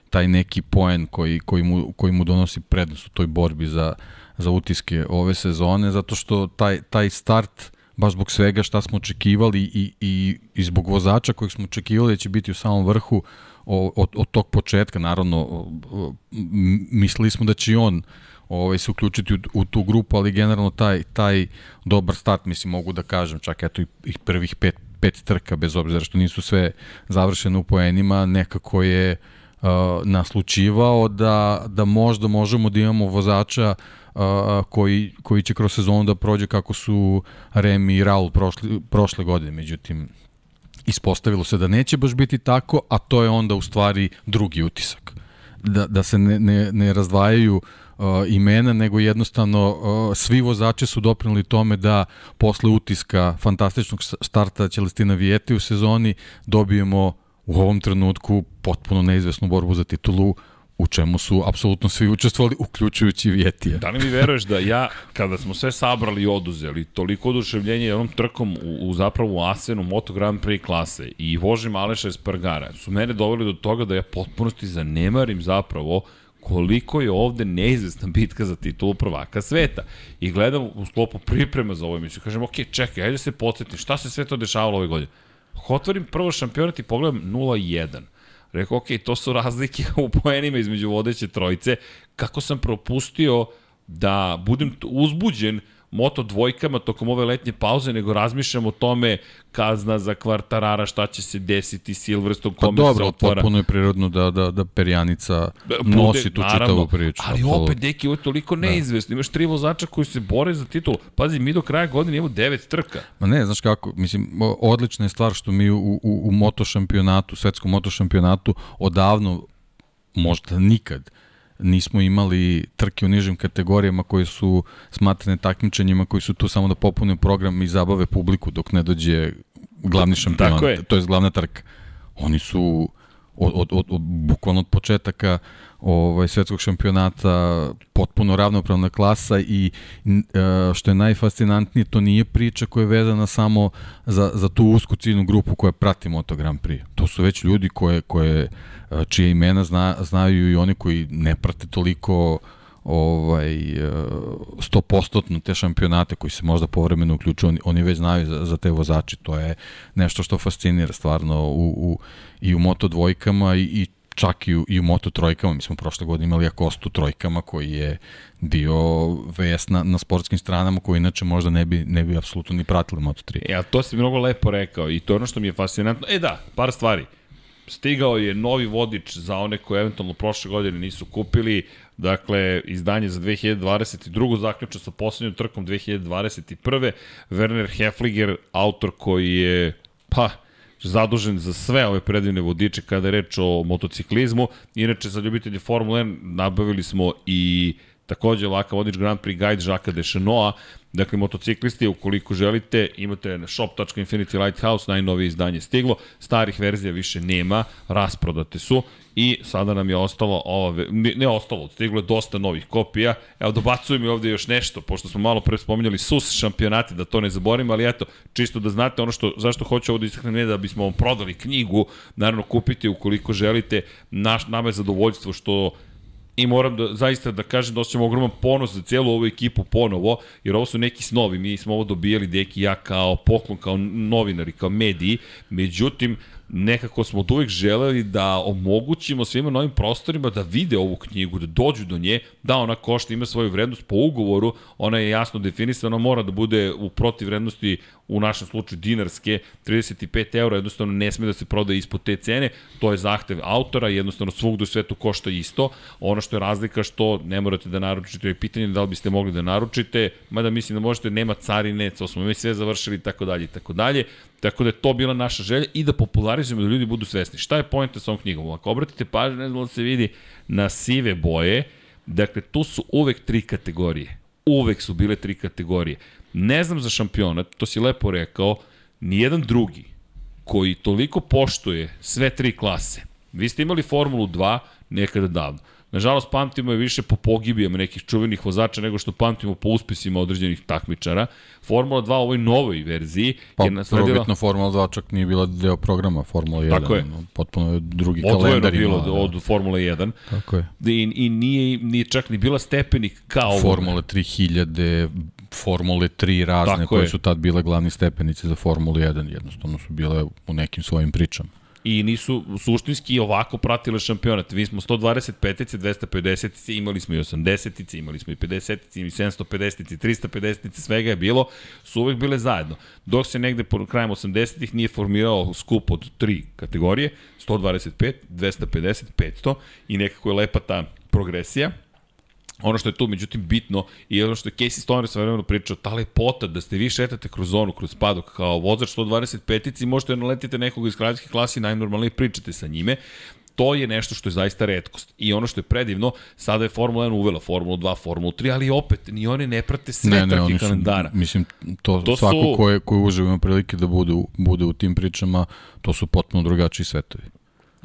taj neki poen koji, koji, mu, koji mu donosi prednost u toj borbi za, za utiske ove sezone, zato što taj, taj start baš zbog svega šta smo očekivali i, i, i zbog vozača kojeg smo očekivali da će biti u samom vrhu od, od tog početka, naravno mislili smo da će on ovaj, se uključiti u, u tu grupu, ali generalno taj, taj dobar start, mislim, mogu da kažem, čak eto i, i prvih pet pet trka, bez obzira što nisu sve završene u poenima, nekako je uh, naslučivao da, da možda možemo da imamo vozača uh, koji, koji će kroz sezonu da prođe kako su Remi i Raul prošli, prošle godine. Međutim, ispostavilo se da neće baš biti tako, a to je onda u stvari drugi utisak. Da, da se ne, ne, ne razdvajaju uh, uh, imena, nego jednostavno uh, svi vozači su doprinuli tome da posle utiska fantastičnog starta Celestina Vijete u sezoni dobijemo u ovom trenutku potpuno neizvesnu borbu za titulu u čemu su apsolutno svi učestvovali, uključujući Vjetija. Da li mi veruješ da ja, kada smo sve sabrali i oduzeli, toliko oduševljenje onom trkom u, u zapravo u Asenu Moto Grand Prix klase i vožim Aleša Espargara, su mene doveli do toga da ja potpunosti zanemarim zapravo koliko je ovde neizvestna bitka za titulu prvaka sveta. I gledam u sklopu priprema za ovo emisiju, kažem, ok, čekaj, ajde se podsjetim, šta se sve to dešavalo ove godine? Otvorim prvo šampionat i pogledam 0-1. Rekao, ok, to su razlike u poenima između vodeće trojice. Kako sam propustio da budem uzbuđen moto dvojkama tokom ove letnje pauze, nego razmišljam o tome kazna za kvartarara, šta će se desiti Silverstone, pa kome dobro, se otvara. Pa dobro, je prirodno da, da, da Perjanica Bude, nosi tu naravno, čitavu priču. Ali absolutno. opet, deki, ovo je toliko da. neizvesno. Da. Imaš tri vozača koji se bore za titulu. Pazi, mi do kraja godine imamo devet trka. Ma ne, znaš kako, mislim, odlična je stvar što mi u, u, u moto šampionatu, svetskom moto šampionatu, odavno, možda nikad, nismo imali trke u nižim kategorijama koje su smatrane takmičenjima koji su tu samo da popune program i zabave publiku dok ne dođe glavni šampion, Tako je. to je glavna trka. Oni su od, od, od, od bukvalno od početaka ovaj svetskog šampionata potpuno ravnopravna klasa i e, što je najfascinantnije to nije priča koja je vezana samo za, za tu usku ciljnu grupu koja prati Moto Grand Prix. To su već ljudi koje, koje e, čije imena zna, znaju i oni koji ne prate toliko ovaj 100% te šampionate koji se možda povremeno uključuju, oni, oni već znaju za, za te vozače, to je nešto što fascinira stvarno u, u, i u moto dvojkama i, i čak i u, i u Moto trojkama, mi smo prošle godine imali Akostu trojkama koji je bio VS na, na sportskim stranama koji inače možda ne bi, ne bi apsolutno ni pratili Moto 3. E, a to si mnogo lepo rekao i to je ono što mi je fascinantno. E da, par stvari. Stigao je novi vodič za one koje eventualno prošle godine nisu kupili, dakle, izdanje za 2022. zaključno sa poslednjom trkom 2021. Werner Hefliger, autor koji je, pa, zadužen za sve ove predivne vodiče kada je reč o motociklizmu. Inače, za ljubitelje Formule 1 nabavili smo i takođe ovakav vodič Grand Prix Guide Žaka Dešenoa. Dakle, motociklisti, ukoliko želite, imate na shop.infinity lighthouse, najnovije izdanje stiglo, starih verzija više nema, rasprodate su i sada nam je ostalo ova, ne, ne ostalo, stiglo je dosta novih kopija. Evo, dobacujem mi ovde još nešto, pošto smo malo pre spominjali SUS šampionati, da to ne zaborim, ali eto, čisto da znate ono što, zašto hoću ovo da istaknem, ne da bismo vam prodali knjigu, naravno kupite ukoliko želite, naš, nama je zadovoljstvo što i moram da, zaista da kažem da osjećam ogroman ponos za cijelu ovu ekipu ponovo, jer ovo su neki snovi, mi smo ovo dobijali deki ja kao poklon, kao novinari, kao mediji, međutim, nekako smo od uvek želeli da omogućimo svima novim prostorima da vide ovu knjigu, da dođu do nje, da ona košta, ima svoju vrednost po ugovoru, ona je jasno definisana, mora da bude u protivrednosti u našem slučaju dinarske, 35 eura, jednostavno ne sme da se prodaje ispod te cene, to je zahtev autora, jednostavno svugde u svetu košta isto, ono što je razlika što ne morate da naručite, je pitanje da li biste mogli da naručite, mada mislim da možete, nema carine, to smo mi sve završili tako dalje i tako dalje, Tako da je to bila naša želja i da popularizujemo da ljudi budu svesni. Šta je pojenta sa ovom knjigom? Ako obratite pažnju, ne znam da se vidi na sive boje, dakle tu su uvek tri kategorije. Uvek su bile tri kategorije. Ne znam za šampionat, to si lepo rekao, nijedan drugi koji toliko poštuje sve tri klase. Vi ste imali Formulu 2 nekada davno. Nažalost, pamtimo je više po pogibijama nekih čuvenih vozača nego što pamtimo po uspesima određenih takmičara. Formula 2 u ovoj novoj verziji pa, je nasledila... Probitno Formula 2 čak nije bila deo programa Formula 1. Tako je. Potpuno je drugi Odvojeno kalendar bilo da. od Formula 1. Tako je. I, i nije, nije čak ni bila stepenik kao... Formula 3000, Formule 3 razne Tako koje je. su tad bile glavni stepenice za Formulu 1. Jednostavno su bile u nekim svojim pričama i nisu suštinski ovako pratile šampionat. Vi smo 125-ice, 250-ice, imali smo i 80-ice, imali smo i 50-ice, i 750-ice, 350-ice, svega je bilo, su uvek bile zajedno. Dok se negde po krajem 80-ih nije formirao skup od tri kategorije, 125, 250, 500 i nekako je lepa ta progresija Ono što je tu, međutim, bitno i ono što je Casey Stoner sa vremenu pričao, ta lepota da ste vi šetate kroz zonu, kroz padok, kao vozač 125-ici, možete da naletite nekog iz kraljevske klase i najnormalnije pričate sa njime, to je nešto što je zaista redkost. I ono što je predivno, sada je Formula 1 uvela Formulu 2, Formulu 3, ali opet, ni oni ne prate sve ne, ne, oni kalendara. Mislim, to, to svako su... ko je, ko je uživo ima prilike da bude, bude u tim pričama, to su potpuno drugačiji svetovi.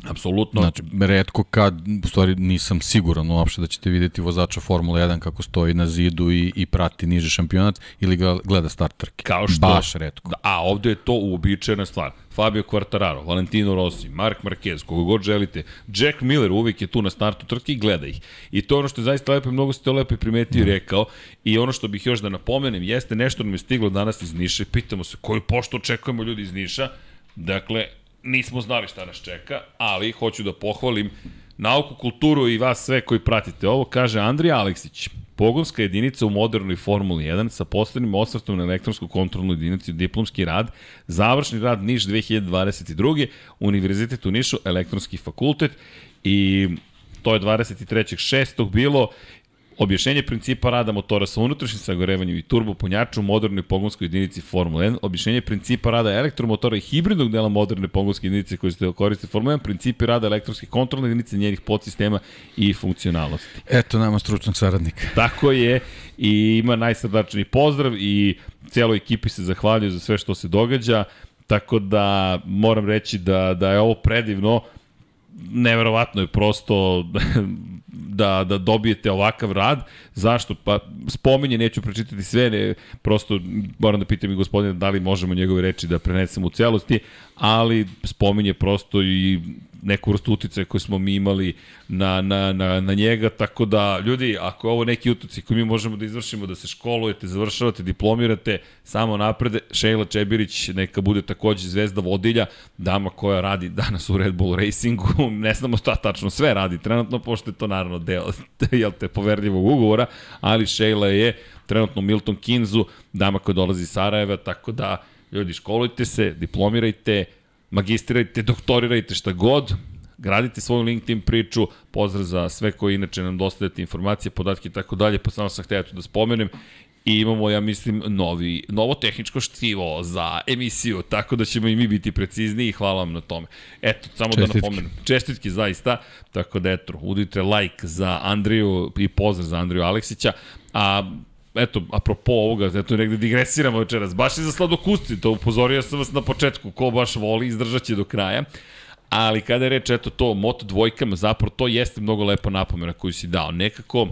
Apsolutno. Znači, redko kad, u stvari nisam siguran uopšte da ćete videti vozača Formula 1 kako stoji na zidu i, i prati niži šampionat ili ga gleda start trke. Kao što, Baš redko. Da, a ovde je to uobičajena stvar. Fabio Quartararo, Valentino Rossi, Mark Marquez, kogo god želite. Jack Miller uvijek je tu na startu trke i gleda ih. I to je ono što je zaista lepo i mnogo ste to lepo primetio i da. rekao. I ono što bih još da napomenem jeste nešto nam je stiglo danas iz Niša. Pitamo se koju pošto očekujemo ljudi iz Niša. Dakle, nismo znali šta nas čeka, ali hoću da pohvalim nauku, kulturu i vas sve koji pratite ovo, kaže Andrija Aleksić. Pogonska jedinica u modernoj Formuli 1 sa poslednjim osvrtom na elektronsku kontrolnu jedinicu diplomski rad, završni rad Niš 2022. Univerzitet u Nišu, elektronski fakultet i to je 23.6. bilo Objašnjenje principa rada motora sa unutrašnjim sagorevanjem i turbo punjaču u modernoj pogonskoj jedinici Formula 1, objašnjenje principa rada elektromotora i hibridnog dela moderne pogonske jedinice koje se koriste Formula 1, principi rada elektronske kontrolne jedinice, njenih podsistema i funkcionalnosti. Eto nama stručnog saradnika. Tako je. I ima najsrdačniji pozdrav i cijeloj ekipi se zahvaljuju za sve što se događa, tako da moram reći da, da je ovo predivno, neverovatno je prosto da, da dobijete ovakav rad. Zašto? Pa spominje, neću pročitati sve, ne, prosto moram da pitam i gospodina da li možemo njegove reči da prenesemo u celosti, ali spominje prosto i neku vrstu uticaja koju smo mi imali na, na, na, na njega, tako da, ljudi, ako je ovo neki utici koji mi možemo da izvršimo, da se školujete, završavate, diplomirate, samo naprede, Šejla Čebirić neka bude takođe zvezda vodilja, dama koja radi danas u Red Bull Racingu, <laughs> ne znamo šta tačno sve radi trenutno, pošto je to naravno deo, <laughs> jel te, poverljivog ugovora, ali Šejla je trenutno Milton Kinzu, dama koja dolazi iz Sarajeva, tako da, ljudi, školujte se, diplomirajte, magistrirajte, doktorirajte šta god, gradite svoju LinkedIn priču, pozdrav za sve koji inače nam dostavljate informacije, podatke i tako dalje, pa samo sam htio da spomenem i imamo, ja mislim, novi, novo tehničko štivo za emisiju, tako da ćemo i mi biti precizniji i hvala vam na tome. Eto, samo Čestitki. da napomenem. Čestitki zaista, tako da eto, udite like za Andriju i pozdrav za Andriju Aleksića, a eto, apropo ovoga, eto, negde digresiramo večeras, baš je za sladokusci, to upozorio sam vas na početku, ko baš voli, izdržat će do kraja. Ali kada je reč, eto to, moto dvojkama, zapravo to jeste mnogo lepa napomena koju si dao. Nekako,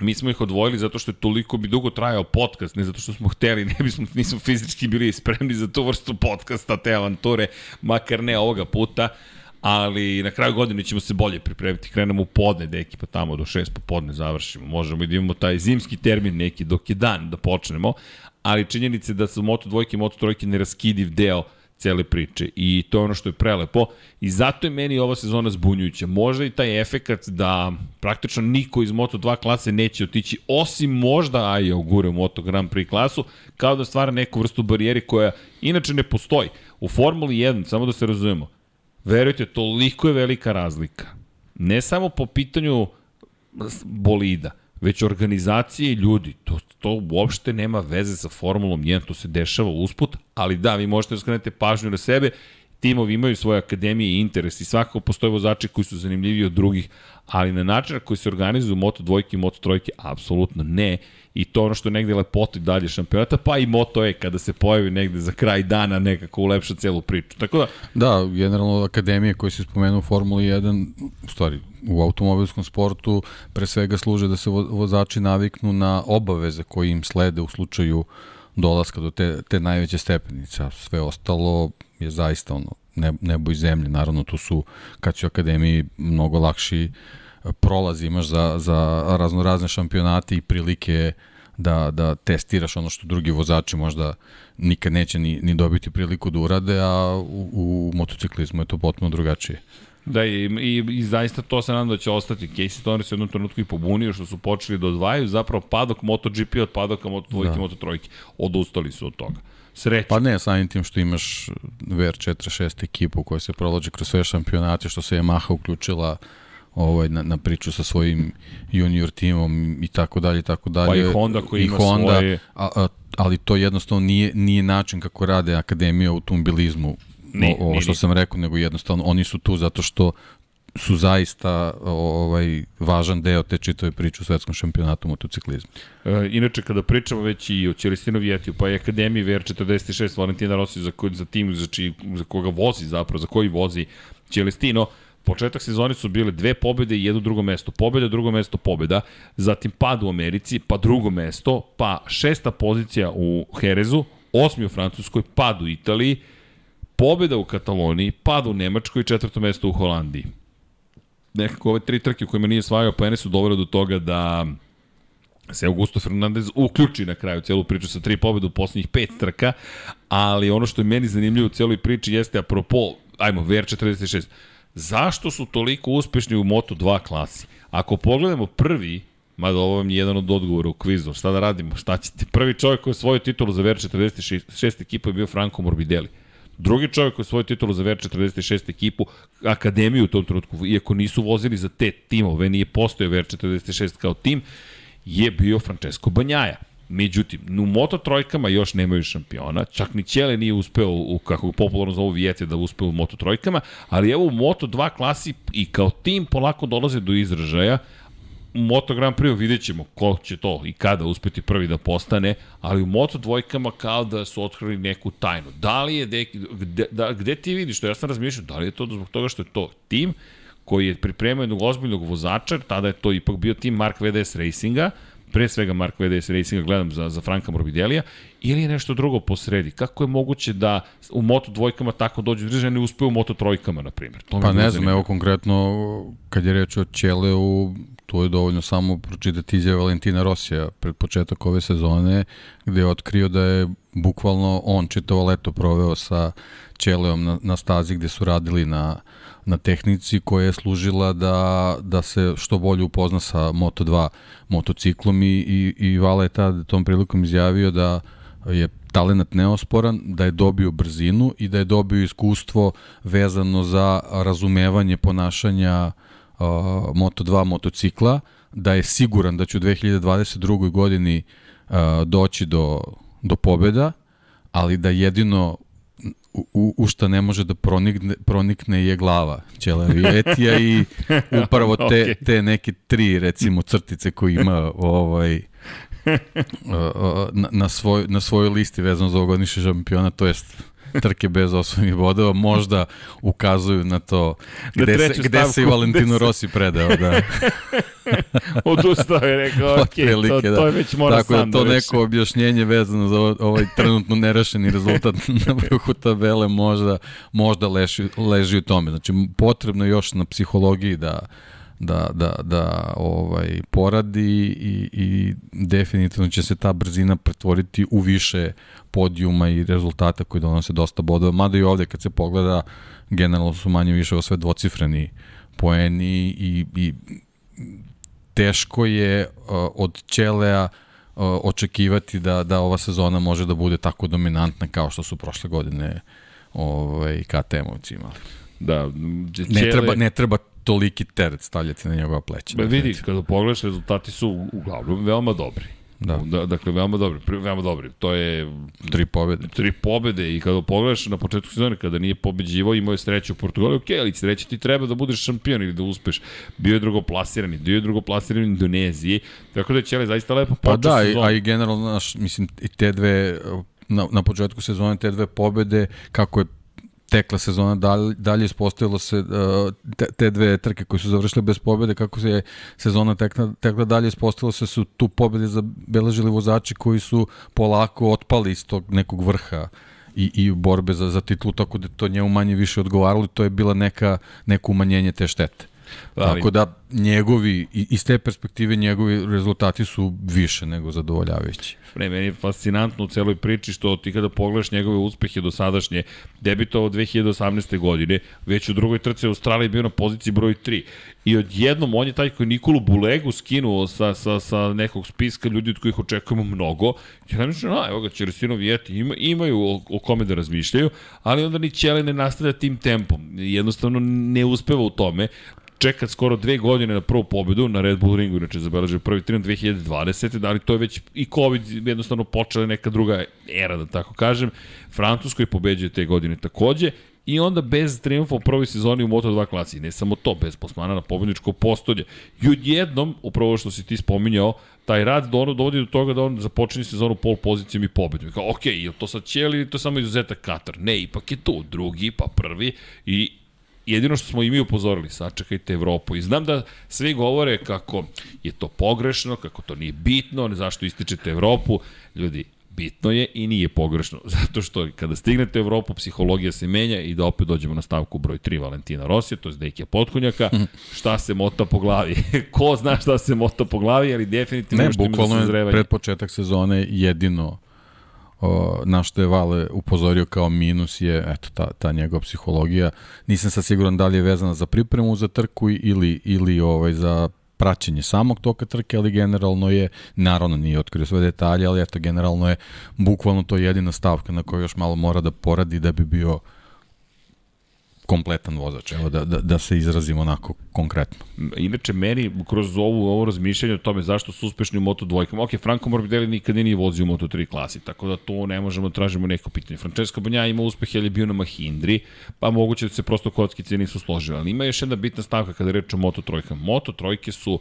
mi smo ih odvojili zato što je toliko bi dugo trajao podcast, ne zato što smo hteli, <laughs> ne bismo, nismo fizički bili spremni za tu vrstu podcasta, te avanture, makar ne ovoga puta, ali na kraju godine ćemo se bolje pripremiti. Krenemo u podne, deki, pa tamo do 6 popodne završimo. Možemo i da imamo taj zimski termin neki dok je dan da počnemo, ali činjenice da su Moto dvojke i Moto trojke neraskidiv deo cele priče i to je ono što je prelepo i zato je meni ova sezona zbunjujuća. Možda i taj efekat da praktično niko iz Moto2 klase neće otići, osim možda Aja ugure u Moto Grand Prix klasu, kao da stvara neku vrstu barijeri koja inače ne postoji. U Formuli 1, samo da se razumemo, verujte, toliko je velika razlika. Ne samo po pitanju bolida, već organizacije i ljudi. To, to uopšte nema veze sa Formulom 1, to se dešava usput, ali da, vi možete da skrenete pažnju na sebe, timovi imaju svoje akademije i interes i svakako postoje vozači koji su zanimljiviji od drugih, ali na način na koji se organizuju Moto dvojke i Moto trojke, apsolutno ne. I to ono što je negde lepota i dalje šampionata, pa i Moto E kada se pojavi negde za kraj dana nekako ulepša celu priču. Tako da... Da, generalno akademije koje se spomenuo u Formuli 1, u stvari u automobilskom sportu pre svega služe da se vozači naviknu na obaveze koje im slede u slučaju dolaska do te, te najveće stepenice, sve ostalo je zaista ono, nebo i zemlje. Naravno, tu su, kad si u akademiji, mnogo lakši prolaz imaš za, za razno razne šampionate i prilike da, da testiraš ono što drugi vozači možda nikad neće ni, ni dobiti priliku da urade, a u, u motociklizmu je to potpuno drugačije. Da, i, i, i zaista to se nadam da će ostati. Casey Stoner se u jednom trenutku i pobunio što su počeli da odvajaju zapravo padok MotoGP od padoka Moto2 da. i Moto3. Odustali su od toga. Sreća. Pa ne, samim tim što imaš VR46 ekipu koja se prolađe kroz sve šampionate, što se Yamaha uključila ovaj, na, na priču sa svojim junior timom i tako dalje tako dalje. Pa i Honda koji i ima Honda, svoje... A, a, ali to jednostavno nije, nije način kako rade Akademija automobilizmu Ni, ovo što ni, sam rekao, nego jednostavno oni su tu zato što su zaista ovaj važan deo te čitave priče u svetskom šampionatu motociklizma. E, inače, kada pričamo već i o Ćelistinu Vjetiju, pa i Akademiji VR46 Valentina Rossi za, ko, za tim za, či, za koga vozi zapravo, za koji vozi Ćelistino, Početak sezone su bile dve pobede i jedno drugo mesto. Pobeda, drugo mesto, pobeda. Zatim pad u Americi, pa drugo mesto, pa šesta pozicija u Herezu, osmi u Francuskoj, pad u Italiji, pobeda u Kataloniji, pad u Nemačkoj i četvrto mesto u Holandiji. Nekako ove tri trke u kojima nije svajao pojene su dovele do toga da se Augusto Fernandez uključi na kraju celu priču sa tri pobjede u poslednjih pet trka, ali ono što je meni zanimljivo u celoj priči jeste apropo, ajmo, VR46, zašto su toliko uspešni u Moto2 klasi? Ako pogledamo prvi, mada ovo vam je jedan od odgovora u kvizu, šta da radimo, šta ćete? Prvi čovjek koji je svoju titulu za VR46 ekipa je bio Franco Morbidelli. Drugi čovjek koji je svoju titulu za VR46 ekipu, akademiju u tom trenutku, iako nisu vozili za te timove, nije postoje VR46 kao tim, je bio Francesco Banjaja. Međutim, u Moto trojkama još nemaju šampiona, čak ni Ćele nije uspeo, u, kako popularno zovu Vijete, da uspeo u Moto trojkama, ali evo u Moto 2 klasi i kao tim polako dolaze do izražaja, u Moto Grand Prix vidjet ćemo ko će to i kada uspeti prvi da postane, ali u Moto dvojkama kao da su otkrili neku tajnu. Da li je, de, gde, da, gde ti vidiš to? Ja sam razmišljao, da li je to zbog toga što je to tim koji je pripremio jednog ozbiljnog vozača, tada je to ipak bio tim Mark VDS Racinga, pre svega Mark VDS Racinga gledam za, za Franka Morbidelija, ili je nešto drugo po sredi? Kako je moguće da u Moto dvojkama tako dođu države, ne uspe u Moto trojkama, na primjer? To pa ne znam, evo konkretno, kad je reč o Ćeleu, tu je dovoljno samo pročitati izjave Valentina Rosija pred početak ove sezone, gde je otkrio da je bukvalno on čitavo leto proveo sa Ćeleom na, na stazi gde su radili na, na tehnici koja je služila da, da se što bolje upozna sa Moto2 motociklom i, i, i Vala je tad tom prilikom izjavio da je talenat neosporan, da je dobio brzinu i da je dobio iskustvo vezano za razumevanje ponašanja uh, Moto2 motocikla, da je siguran da će u 2022. godini uh, doći do, do pobeda, ali da jedino u, u šta ne može da pronikne, pronikne je glava Ćela Vijetija i <laughs> upravo te, okay. te neke tri recimo crtice koje ima ovaj <laughs> na, na, svoj, na svojoj listi vezano za ovogodišnji šampiona, to jest trke bez osnovnih bodova možda ukazuju na to gde, na se, gde se i Valentino Rossi predao. Da. <laughs> Odustao je rekao, <laughs> ok, to, da. to je već mora Tako sam da to da neko objašnjenje vezano za ovaj trenutno nerašeni rezultat <laughs> na vrhu tabele možda, možda leži, leži u tome. Znači, potrebno još na psihologiji da da, da, da ovaj, poradi i, i definitivno će se ta brzina pretvoriti u više podijuma i rezultata koji donose dosta bodova. Mada i ovde kad se pogleda, generalno su manje više sve dvocifreni poeni i, i teško je uh, od Ćelea uh, očekivati da, da ova sezona može da bude tako dominantna kao što su prošle godine ovaj, KTM-ovci imali. Da, Ćele... ne, treba, ne treba toliki teret stavljati na njegova pleća. Ba, vidi, kada pogledaš, rezultati su uglavnom veoma dobri. Da. da. Dakle, veoma dobri, veoma dobri. To je... Tri pobede. Tri pobede i kada pogledaš na početku sezone, kada nije pobeđivao, imao je sreću u Portugalu, ok, ali sreće ti treba da budeš šampion ili da uspeš. Bio je drugoplasirani, bio je drugoplasirani u Indoneziji, tako da je Ćele zaista lepo počeo Pa da, sezonu. a i generalno, naš, mislim, i te dve, na, na početku sezone, te dve pobede, kako je tekla sezona, dalje, dalje ispostavilo se uh, te, te dve trke koje su završile bez pobede, kako se je sezona tekla, tekla dalje ispostavilo se su tu pobede zabeležili vozači koji su polako otpali iz tog nekog vrha i, i borbe za, za titlu, tako da to njemu manje više odgovaralo i to je bila neka, neko umanjenje te štete. Ali... Tako da njegovi, iz te perspektive njegovi rezultati su više nego zadovoljavajući. Ne, meni je fascinantno u celoj priči što ti kada pogledaš njegove uspehe do sadašnje, debitovao 2018. godine, već u drugoj trci Australiji bio na poziciji broj 3. I odjednom on je taj koji Nikolu Bulegu skinuo sa, sa, sa nekog spiska ljudi od kojih očekujemo mnogo. Ja mislim, a, evo ga, Čeresino Vijeti ima, imaju o, o kome da razmišljaju, ali onda ni Ćele ne nastavlja tim tempom. Jednostavno ne uspeva u tome čekat skoro dve godine na prvu pobedu na Red Bull ringu, inače zabeležio prvi trin 2020. Da li to je već i COVID jednostavno počela neka druga era, da tako kažem. Francuskoj pobeđuje te godine takođe i onda bez triumfa u prvoj sezoni u Moto2 klasi. Ne samo to, bez posmana na pobedničko postolje. I odjednom, upravo što si ti spominjao, taj rad do dovodi do toga da on započne sezonu pol pozicijom i pobedom. Kao, ok, je to sad će ili to samo izuzetak Katar? Ne, ipak je tu drugi, pa prvi i jedino što smo i mi upozorili, sačekajte Evropu. I znam da svi govore kako je to pogrešno, kako to nije bitno, ne zašto ističete Evropu. Ljudi, bitno je i nije pogrešno, <laughs> zato što kada stignete u Evropu, psihologija se menja i da opet dođemo na stavku broj 3 Valentina Rosija, to je Dekija Potkonjaka, <laughs> šta se mota po glavi. <laughs> Ko zna šta se mota po glavi, ali definitivno ne, bukvalno je pred početak sezone jedino o, na što je Vale upozorio kao minus je eto ta, ta njegova psihologija. Nisam sad siguran da li je vezana za pripremu za trku ili, ili ovaj, za praćenje samog toka trke, ali generalno je, naravno nije otkrio sve detalje, ali eto, generalno je bukvalno to jedina stavka na kojoj još malo mora da poradi da bi bio uh, kompletan vozač, evo da, da, da se izrazimo onako konkretno. Inače, meni kroz ovu, ovo razmišljanje o tome zašto su uspešni u Moto dvojkama, ok, Franco Morbidelli nikad nije vozio u Moto 3 klasi, tako da to ne možemo da tražimo neko pitanje. Francesco Banja ima uspeh, jer je bio na Mahindri, pa moguće da se prosto kockice nisu složile, ali ima još jedna bitna stavka kada reče o Moto trojkama. Moto trojke su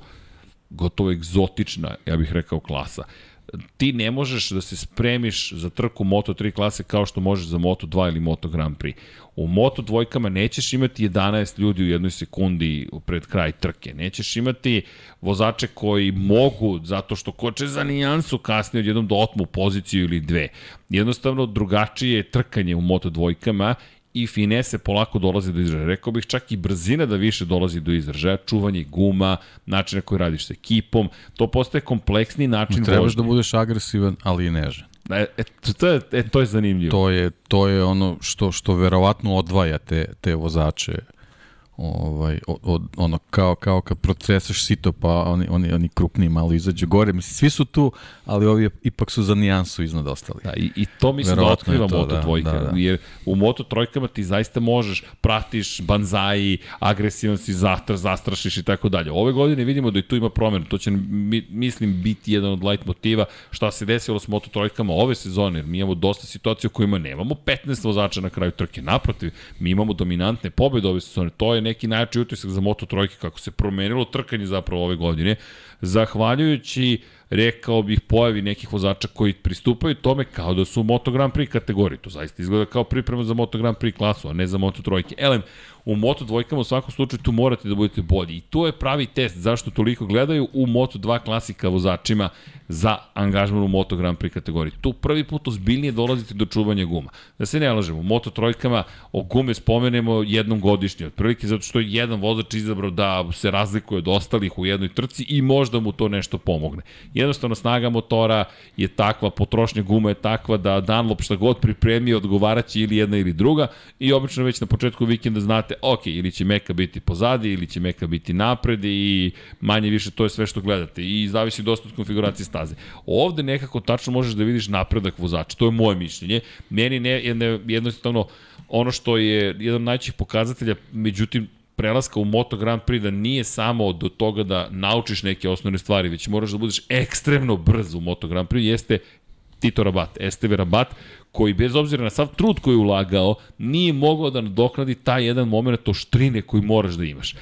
gotovo egzotična, ja bih rekao, klasa ti ne možeš da se spremiš za trku Moto3 klase kao što možeš za Moto2 ili Moto Grand Prix. U Moto dvojkama nećeš imati 11 ljudi u jednoj sekundi pred kraj trke. Nećeš imati vozače koji mogu, zato što koče za nijansu kasnije odjednom da otmu poziciju ili dve. Jednostavno drugačije je trkanje u Moto dvojkama i finese polako dolazi do izražaja. Rekao bih čak i brzina da više dolazi do izražaja, čuvanje guma, način na koji radiš sa ekipom, to postaje kompleksni način Trebaš vožnje. da budeš agresivan, ali i nežan. E, e, to, je, e, to je zanimljivo. To je, to je ono što, što verovatno odvaja te, te vozače ovaj, od, ono, kao, kao kad procesaš sito, pa oni, oni, oni krupni malo izađu gore. Mislim, svi su tu, ali ovi ipak su za nijansu iznad ostali. Da, i, i to mislim da otkriva to, Moto da, dvojka, da, da. jer u Moto trojkama ti zaista možeš, pratiš banzai, agresivan si, zatr, zastrašiš i tako dalje. Ove godine vidimo da i tu ima promjena, to će, mi, mislim, biti jedan od light motiva šta se desilo s Moto trojkama ove sezone, jer mi imamo dosta situacija u kojima nemamo 15 vozača na kraju trke, naprotiv, mi imamo dominantne pobede ove sezone, to je neki najjači utisak za Moto trojke, kako se promenilo trkanje zapravo ove godine. zahvaljujući rekao bih pojavi nekih vozača koji pristupaju tome kao da su u Moto Grand Prix kategoriji. To zaista izgleda kao priprema za Moto Grand Prix klasu, a ne za Moto trojke. Elem, u Moto dvojkama u svakom slučaju tu morate da budete bolji. I to je pravi test zašto toliko gledaju u Moto 2 klasika vozačima za angažman u Moto Grand Prix kategoriji. Tu prvi put ozbiljnije dolazite do čuvanja guma. Da se ne lažemo, u Moto trojkama o gume spomenemo jednom godišnje, otprilike zato što je jedan vozač izabrao da se razlikuje od ostalih u jednoj trci i možda mu to nešto pomogne. Jednostavno snaga motora je takva, potrošnja guma je takva da Dunlop šta god pripremi odgovaraće ili jedna ili druga i obično već na početku vikenda znate, ok, ili će Meka biti pozadi ili će Meka biti napred i manje više to je sve što gledate i zavisi dosta od konfiguracije staze. Ovde nekako tačno možeš da vidiš napredak vozača, to je moje mišljenje. Meni ne, jedne, jednostavno ono što je jedan od najćih pokazatelja, međutim, prelaska u Moto Grand Prix da nije samo do toga da naučiš neke osnovne stvari, već moraš da budeš ekstremno brz u Moto Grand Prix, jeste Tito Rabat, Esteve Rabat, koji bez obzira na sav trud koji je ulagao, nije mogao da nadoknadi taj jedan moment oštrine koji moraš da imaš.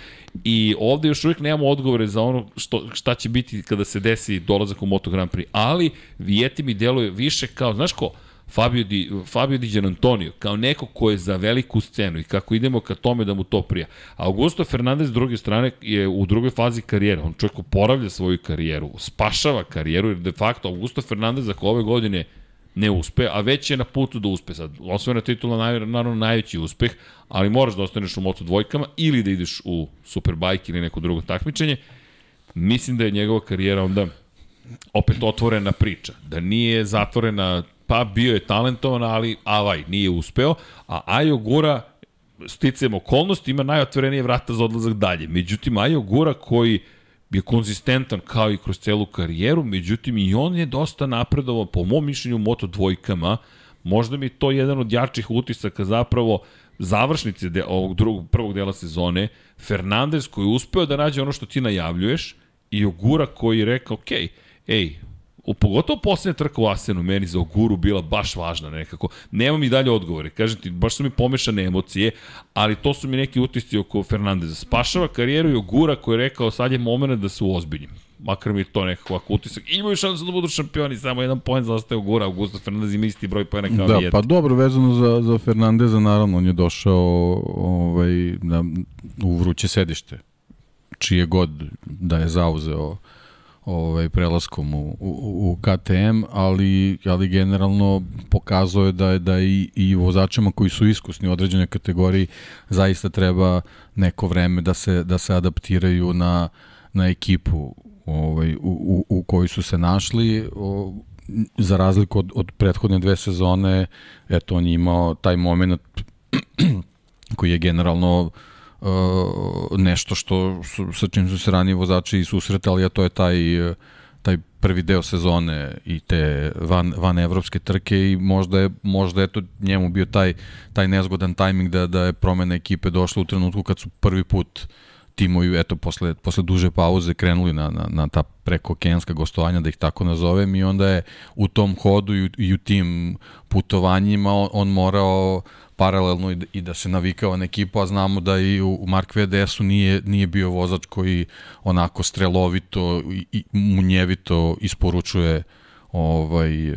I ovde još uvijek nemamo odgovore za ono što, šta će biti kada se desi dolazak u Moto Grand Prix, ali Vijeti mi deluje više kao, znaš ko, Fabio Di, Fabio Di Gianantonio, kao neko ko je za veliku scenu i kako idemo ka tome da mu to prija. Augusto Fernandez s druge strane je u drugoj fazi karijere, on čovjek oporavlja svoju karijeru, spašava karijeru, jer de facto Augusto Fernandez ako ove godine ne uspe, a već je na putu da uspe sad. Osvojena titula naj, naravno najveći uspeh, ali moraš da ostaneš u Moto dvojkama ili da ideš u Superbike ili neko drugo takmičenje. Mislim da je njegova karijera onda opet otvorena priča, da nije zatvorena, pa bio je talentovan, ali avaj, nije uspeo, a Ajo Gura sticajem okolnosti ima najotvorenije vrata za odlazak dalje. Međutim, Ajo Gura koji bio konzistentan kao i kroz celu karijeru, međutim i on je dosta napredovao, po mom mišljenju, u moto dvojkama, možda mi je to jedan od jačih utisaka zapravo završnice de, ovog drugog, prvog dela sezone, Fernandez koji je uspeo da nađe ono što ti najavljuješ i Ogura koji je rekao, ok, ej, u pogotovo poslednja trka u Asenu meni za Oguru bila baš važna nekako. Nemam i dalje odgovore. Kažem ti, baš su mi pomešane emocije, ali to su mi neki utisci oko Fernandeza. Spašava karijeru i Ogura koji je rekao sad je moment da se uozbiljim. Makar mi je to nekako ovako utisak. Imaju šansu da budu šampioni, samo jedan poen zaostaje Ogura. Augusto Fernandez ima isti broj poena kao da, Vijet. pa dobro, vezano za, za Fernandeza, naravno, on je došao ovaj, na, u vruće sedište čije god da je zauzeo ovaj prelaskom u, u, u KTM, ali ali generalno pokazuje je da je da i i vozačima koji su iskusni u određenoj kategoriji zaista treba neko vreme da se da se adaptiraju na na ekipu ovaj u, u, u kojoj su se našli. O, za razliku od, od prethodne dve sezone eto on je imao taj moment <clears throat> koji je generalno nešto što sa čim su se ranije vozači susretali, a to je taj taj prvi deo sezone i te van, van evropske trke i možda je, možda je to njemu bio taj, taj nezgodan tajming da, da je promena ekipe došla u trenutku kad su prvi put timovi, eto, posle, posle duže pauze krenuli na, na, na ta preko kenska gostovanja, da ih tako nazovem, i onda je u tom hodu i, i u tim putovanjima on, on morao paralelno i da se navikava na ekipu, a znamo da i u Mark VDS-u nije, nije bio vozač koji onako strelovito i munjevito isporučuje ovaj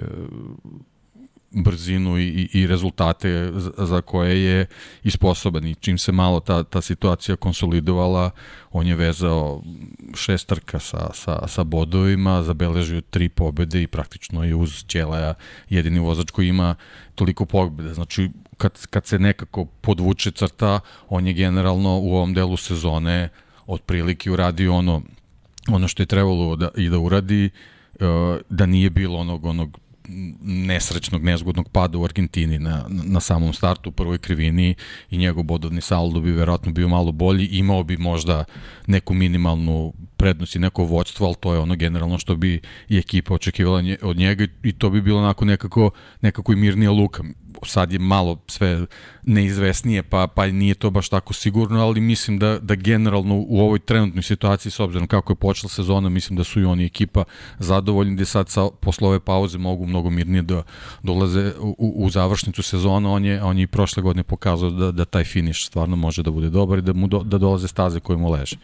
brzinu i, i rezultate za koje je isposoban i čim se malo ta, ta situacija konsolidovala, on je vezao šest trka sa, sa, sa bodovima, zabeležio tri pobede i praktično je uz Ćelaja jedini vozač koji ima toliko pobede. Znači, kad, kad se nekako podvuče crta, on je generalno u ovom delu sezone otprilike uradio ono, ono što je trebalo da, i da uradi, uh, da nije bilo onog, onog nesrećnog, nezgodnog pada u Argentini na, na samom startu u prvoj krivini i njegov bodovni saldo bi verovatno bio malo bolji, imao bi možda neku minimalnu prednost i neko vođstvo, ali to je ono generalno što bi i ekipa očekivala od njega i to bi bilo onako nekako, nekako i mirnija luka sad je malo sve neizvesnije, pa, pa nije to baš tako sigurno, ali mislim da, da generalno u ovoj trenutnoj situaciji, s obzirom kako je počela sezona, mislim da su i oni ekipa zadovoljni da sad sa, posle ove pauze mogu mnogo mirnije da dolaze u, u završnicu sezona. On je, on je i prošle godine pokazao da, da taj finiš stvarno može da bude dobar i da mu do, da dolaze staze koje mu leže.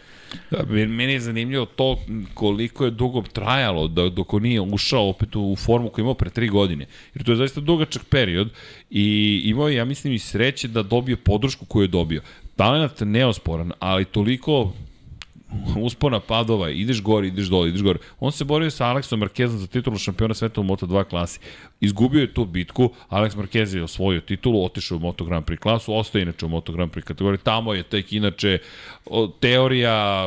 Da, meni je zanimljivo zanimljivo to koliko je dugo trajalo da, dok on nije ušao opet u formu koju imao pre tri godine. Jer to je zaista dugačak period i imao je, ja mislim, i sreće da dobije podršku koju je dobio. Talent neosporan, ali toliko <laughs> uspona padova, ideš gore, ideš dole, ideš gore. On se borio sa Aleksom Markezom za titulu šampiona sveta u Moto2 klasi. Izgubio je tu bitku, Alex Marquez je osvojio titulu, otišao u Moto Grand Prix klasu, ostaje inače u Moto Grand Prix kategoriji. Tamo je tek inače teorija,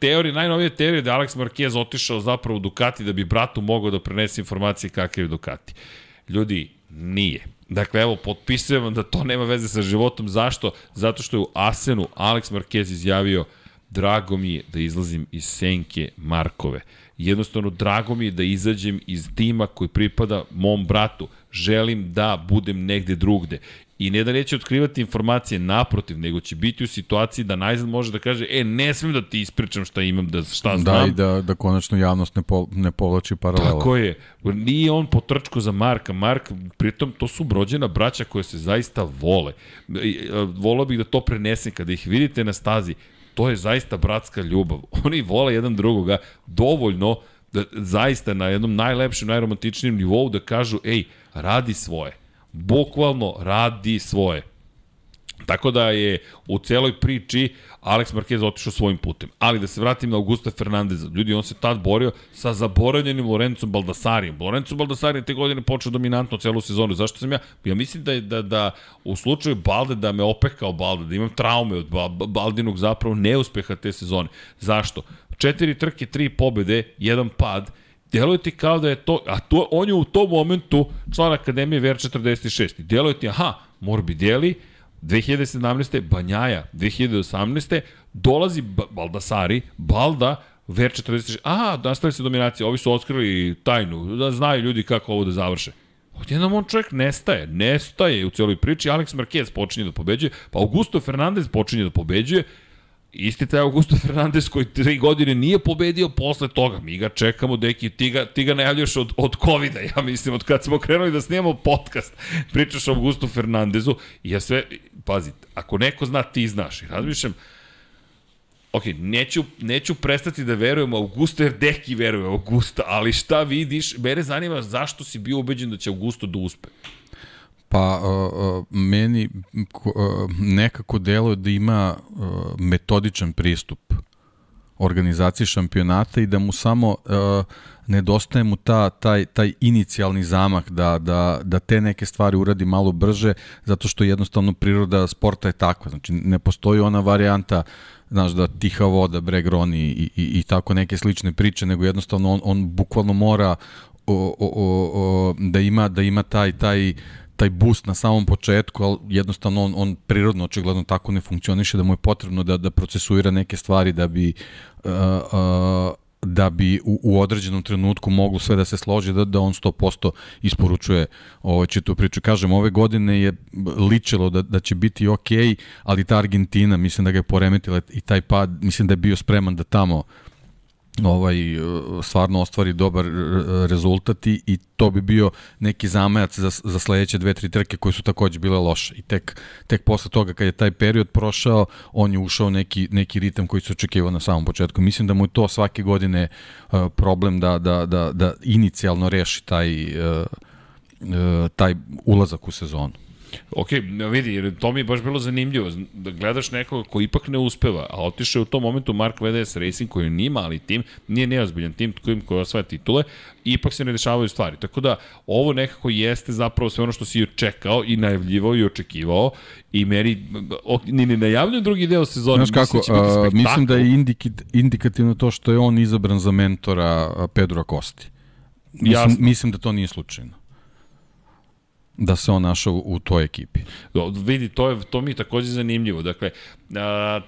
teorija, najnovije teorija da Alex Marquez otišao zapravo u Ducati da bi bratu mogao da prenese informacije kakav je Ducati. Ljudi, nije. Dakle, evo, potpisujem da to nema veze sa životom. Zašto? Zato što je u Asenu Alex Marquez izjavio – drago mi je da izlazim iz senke Markove. Jednostavno, drago mi je da izađem iz tima koji pripada mom bratu. Želim da budem negde drugde. I ne da neće otkrivati informacije naprotiv, nego će biti u situaciji da najzad može da kaže, e, ne smem da ti ispričam šta imam, da šta znam. Da, i da, da konačno javnost ne, po, ne povlači paralela. Tako je. Nije on potrčko za Marka. Mark, pritom, to su brođena braća koje se zaista vole. Volao bih da to prenesem kada ih vidite na stazi to je zaista bratska ljubav. <laughs> Oni vole jedan drugoga dovoljno da zaista na jednom najlepšem, najromantičnijem nivou da kažu, ej, radi svoje. Bukvalno radi svoje. Tako da je u celoj priči Alex Marquez otišao svojim putem. Ali da se vratim na Augusta Fernandeza. Ljudi, on se tad borio sa zaboravljenim Lorencom Baldasarijem. Lorenzo Baldasari te godine počeo dominantno celu sezonu. Zašto sam ja? Ja mislim da, je, da, da u slučaju Balde da me opekao Balde, da imam traume od Baldinog zapravo neuspeha te sezone. Zašto? Četiri trke, tri pobede, jedan pad, Deluje ti kao da je to, a to, on je u tom momentu član Akademije VR46. Deluje ti, aha, Morbidelli, 2017. Banjaja, 2018. dolazi Baldasari, Balda, Ver 46, aha, nastavi se dominacija, ovi su otkrili tajnu, da znaju ljudi kako ovo da završe. Odjednom on čovjek nestaje, nestaje u celoj priči, Alex Marquez počinje da pobeđuje, pa Augusto Fernandez počinje da pobeđuje, Isti taj Augusto Fernandez koji tri godine nije pobedio posle toga. Mi ga čekamo, deki, ti ga, ti ga najavljaš od, od covid ja mislim, od kad smo krenuli da snijemo podcast. Pričaš o Augusto Fernandezu i ja sve, pazi, ako neko zna, ti znaš. I razmišljam, ok, neću, neću prestati da verujem Augusto, jer deki veruje Augusto, ali šta vidiš, mene zanima zašto si bio ubeđen da će Augusto da uspe. Pa uh, meni uh, nekako deluje da ima uh, metodičan pristup organizaciji šampionata i da mu samo uh, nedostaje mu ta, taj, taj inicijalni zamak da, da, da te neke stvari uradi malo brže, zato što jednostavno priroda sporta je takva. Znači, ne postoji ona varijanta znaš, da tiha voda, breg roni i, i, i tako neke slične priče, nego jednostavno on, on bukvalno mora o, o, o, o, da ima da ima taj taj taj boost na samom početku, ali jednostavno on, on prirodno očigledno tako ne funkcioniše, da mu je potrebno da, da procesuira neke stvari da bi uh, uh, da bi u, u određenom trenutku moglo sve da se složi, da, da on 100% isporučuje ovaj, tu priču. Kažem, ove godine je ličilo da, da će biti ok, ali ta Argentina, mislim da ga je poremetila i taj pad, mislim da je bio spreman da tamo ovaj stvarno ostvari dobar rezultat i, to bi bio neki zamajac za, za sledeće dve, tri trke koje su takođe bile loše. I tek, tek posle toga kad je taj period prošao, on je ušao neki, neki ritam koji se očekivao na samom početku. Mislim da mu je to svake godine uh, problem da, da, da, da inicijalno reši taj, taj ulazak u sezonu. Ok, vidi, to mi je baš bilo zanimljivo, da gledaš nekoga ko ipak ne uspeva, a otišao je u tom momentu Mark VDS Racing koji nije mali tim, nije neozbiljan tim koji, koji osvaja titule, ipak se ne dešavaju stvari. Tako da, ovo nekako jeste zapravo sve ono što si čekao i najavljivao i očekivao i meri, ni ne najavljujem drugi deo sezone, Znaš kako, mislim, da, uh, mislim da je indikativno to što je on izabran za mentora Pedro Acosti. Mislim, Jasno. mislim da to nije slučajno da se on našao u toj ekipi. Do, vidi, to, je, to mi je takođe zanimljivo. Dakle, a,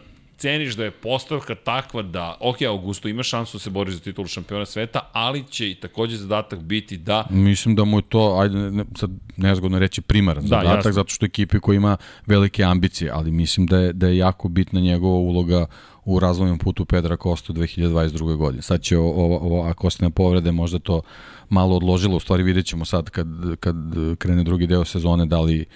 ceniš da je postavka takva da, ok, Augusto ima šansu da se bori za titulu šampiona sveta, ali će i takođe zadatak biti da... Mislim da mu je to, ajde, ne, sad nezgodno reći primaran da, zadatak, jasno. zato što ekipi koji ima velike ambicije, ali mislim da je, da je jako bitna njegova uloga u razvojnom putu Pedra Kostu 2022. godine. Sad će ovo, ovo ako ostane povrede možda to malo odložilo, u stvari vidjet ćemo sad kad, kad krene drugi deo sezone da li